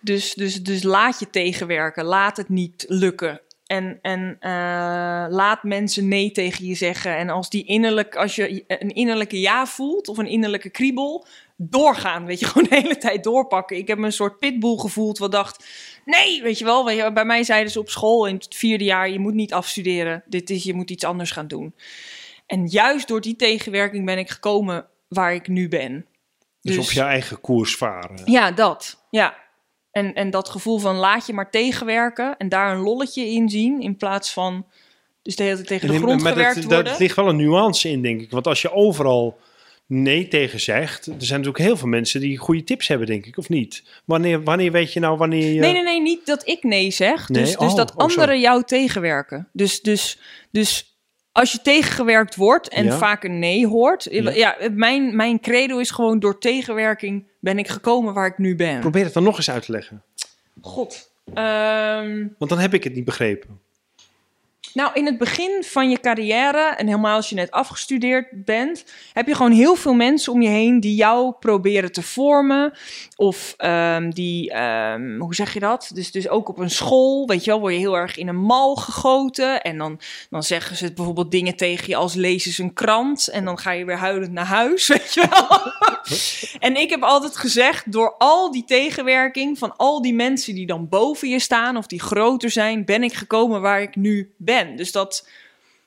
Dus, dus, dus laat je tegenwerken. Laat het niet lukken. En, en eh, laat mensen nee tegen je zeggen. En als, die innerlijk, als je een innerlijke ja voelt of een innerlijke kriebel, doorgaan. Weet je, gewoon de hele tijd doorpakken. Ik heb me een soort pitbull gevoeld wat dacht, nee, weet je wel. Weet je, bij mij zeiden ze op school in het vierde jaar, je moet niet afstuderen. Dit is, je moet iets anders gaan doen. En juist door die tegenwerking ben ik gekomen waar ik nu ben. Dus, op je eigen koers varen. Ja, dat. Ja. En, en dat gevoel van laat je maar tegenwerken en daar een lolletje in zien in plaats van dus de hele tijd tegen de grond maar gewerkt dat, worden. Er ligt wel een nuance in, denk ik. Want als je overal nee tegen zegt, er zijn natuurlijk heel veel mensen die goede tips hebben, denk ik, of niet? Wanneer, wanneer weet je nou wanneer je... Nee, nee, nee, niet dat ik nee zeg. Dus, dus oh, dat oh, anderen jou tegenwerken. Dus, dus, dus als je tegengewerkt wordt en vaak een nee hoort. Ja, mijn, mijn credo is gewoon door tegenwerking ben ik gekomen waar ik nu ben. Probeer het dan nog eens uit te leggen. God. Um... Want dan heb ik het niet begrepen. Nou, in het begin van je carrière, en helemaal als je net afgestudeerd bent, heb je gewoon heel veel mensen om je heen die jou proberen te vormen. Of um, die, um, hoe zeg je dat? Dus, dus ook op een school, weet je wel, word je heel erg in een mal gegoten. En dan, dan zeggen ze bijvoorbeeld dingen tegen je als lees eens een krant. En dan ga je weer huilend naar huis, weet je wel. en ik heb altijd gezegd, door al die tegenwerking van al die mensen die dan boven je staan of die groter zijn, ben ik gekomen waar ik nu ben. Dus dat,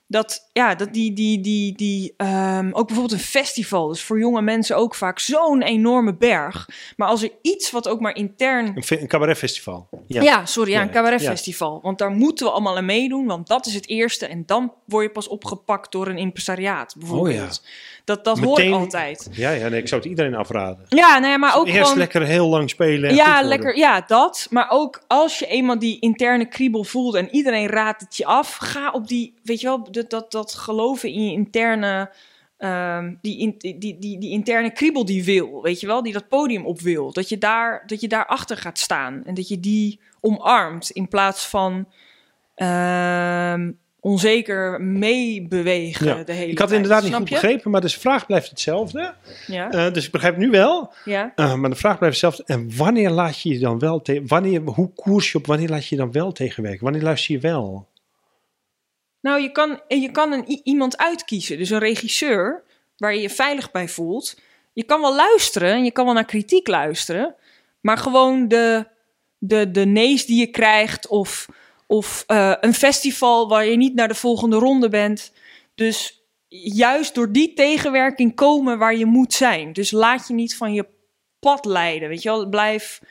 dat, ja, dat die, die, die, die um, ook bijvoorbeeld een festival is voor jonge mensen ook vaak zo'n enorme berg. Maar als er iets wat ook maar intern. Een, een cabaretfestival. Ja. ja, sorry, ja, een cabaretfestival. Want daar moeten we allemaal aan meedoen, want dat is het eerste. En dan word je pas opgepakt door een impresariaat, bijvoorbeeld. Oh, ja. Dat, dat hoor ik altijd. Ja, ja nee, ik zou het iedereen afraden. Ja, nee, maar ook Eerst gewoon, lekker heel lang spelen. En ja, lekker, ja, dat. Maar ook als je eenmaal die interne kriebel voelt en iedereen raadt het je af, ga op die, weet je wel, dat, dat, dat geloven in je interne, um, die, in, die, die, die, interne kriebel die wil, weet je wel, die dat podium op wil. Dat je, daar, dat je daarachter gaat staan en dat je die omarmt in plaats van uh, onzeker meebewegen ja. de hele Ik had inderdaad niet goed begrepen, maar de vraag blijft hetzelfde. Ja. Uh, dus ik begrijp nu wel. Ja. Uh, maar de vraag blijft hetzelfde. En wanneer laat je je dan wel tegen... Wanneer, hoe koers je op? Wanneer laat je je dan wel tegenwerken? Wanneer luister je wel? Nou, je kan, je kan een, iemand uitkiezen. Dus een regisseur waar je je veilig bij voelt. Je kan wel luisteren en je kan wel naar kritiek luisteren. Maar gewoon de, de, de nee's die je krijgt of of uh, een festival waar je niet naar de volgende ronde bent. Dus juist door die tegenwerking komen waar je moet zijn. Dus laat je niet van je pad leiden. Weet je wel, blijf.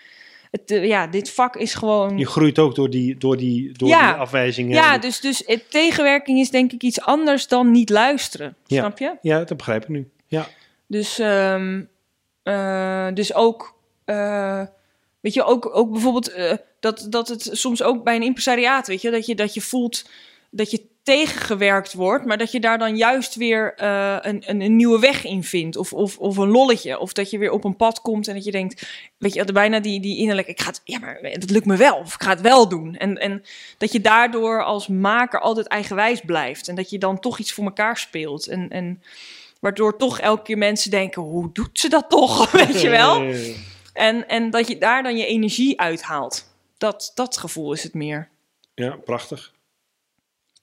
Het, uh, ja, dit vak is gewoon. Je groeit ook door die, door die, door ja, die afwijzingen. Ja, dus, dus het, tegenwerking is denk ik iets anders dan niet luisteren. Ja. Snap je? Ja, dat begrijp ik nu. Ja. Dus, um, uh, dus ook. weet je, ook, ook bijvoorbeeld dat, dat het soms ook bij een impresariaat, weet je, dat je, dat je voelt dat je tegengewerkt wordt, maar dat je daar dan juist weer uh, een, een, een, nieuwe weg in vindt. Of, of, of een lolletje. Of dat je weer op een pad komt en dat je denkt, weet je, bijna die, die innerlijk, ik ga het, ja, maar dat lukt me wel. Of ik ga het wel doen. En, en dat je daardoor als maker altijd eigenwijs blijft. En dat je dan toch iets voor elkaar speelt. En, en waardoor toch elke keer mensen denken, hoe doet ze dat toch? weet je wel? En, en dat je daar dan je energie uithaalt. Dat, dat gevoel is het meer. Ja, prachtig.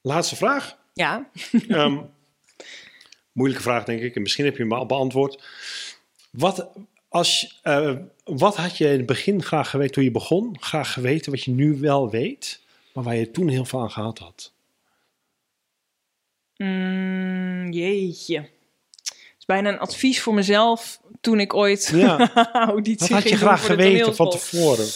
Laatste vraag. Ja. um, moeilijke vraag, denk ik. En misschien heb je hem al beantwoord. Wat, als, uh, wat had je in het begin graag geweten toen je begon? Graag geweten wat je nu wel weet, maar waar je toen heel veel aan gehad had? Mm, jeetje. Het is bijna een advies voor mezelf toen ik ooit ja. auditie Wat had je graag geweten van tevoren?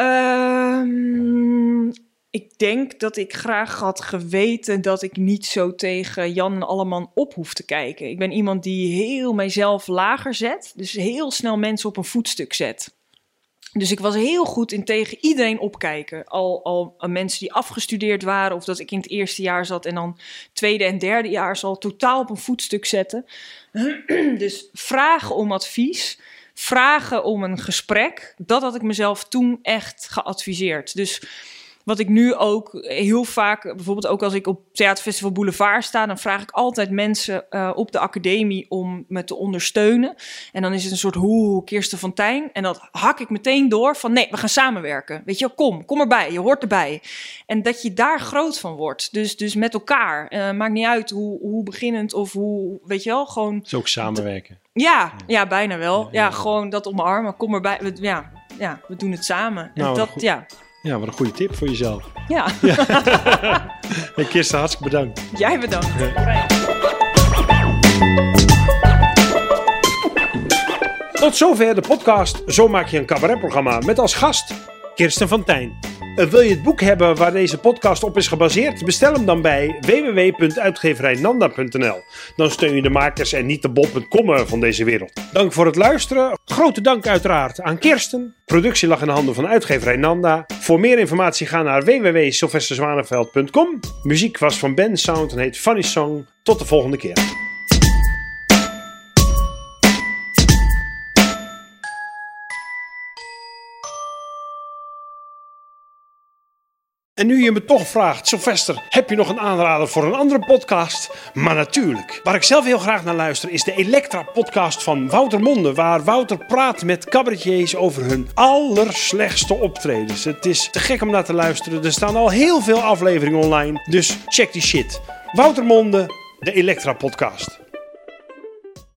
Um, ik denk dat ik graag had geweten dat ik niet zo tegen Jan en Alleman op hoef te kijken. Ik ben iemand die heel mijzelf lager zet, dus heel snel mensen op een voetstuk zet. Dus ik was heel goed in tegen iedereen opkijken. Al, al mensen die afgestudeerd waren, of dat ik in het eerste jaar zat en dan tweede en derde jaar zal totaal op een voetstuk zetten. dus vragen om advies vragen om een gesprek, dat had ik mezelf toen echt geadviseerd. Dus wat ik nu ook heel vaak, bijvoorbeeld ook als ik op Theaterfestival Boulevard sta, dan vraag ik altijd mensen uh, op de academie om me te ondersteunen. En dan is het een soort hoe Kirsten Fontijn. En dat hak ik meteen door van nee, we gaan samenwerken. Weet je, kom, kom erbij, je hoort erbij. En dat je daar groot van wordt. Dus, dus met elkaar. Uh, maakt niet uit hoe, hoe beginnend of hoe, weet je wel, gewoon. Zo ook samenwerken. Ja, ja, bijna wel. Ja, ja, gewoon dat omarmen. Kom erbij. Ja, ja, we doen het samen. Nou, en dat, ja. Ja, wat een goede tip voor jezelf. Ja. ja. hey Kirsten, hartstikke bedankt. Jij bedankt. Tot zover de podcast Zo maak je een cabaretprogramma met als gast Kirsten van Tijn. Uh, wil je het boek hebben waar deze podcast op is gebaseerd? Bestel hem dan bij www.uitgeverijnanda.nl. Dan steun je de makers en niet de bol.com van deze wereld. Dank voor het luisteren. Grote dank uiteraard aan Kirsten. Productie lag in de handen van uitgeverij Nanda. Voor meer informatie ga naar www.sylvesterzwaneveld.com. Muziek was van Ben Sound en heet Funny Song. Tot de volgende keer. En nu je me toch vraagt, Sylvester, heb je nog een aanrader voor een andere podcast? Maar natuurlijk. Waar ik zelf heel graag naar luister is de Elektra-podcast van Wouter Monde. Waar Wouter praat met cabaretiers over hun allerslechtste optredens. Het is te gek om naar te luisteren. Er staan al heel veel afleveringen online. Dus check die shit. Wouter Monde, de Elektra-podcast.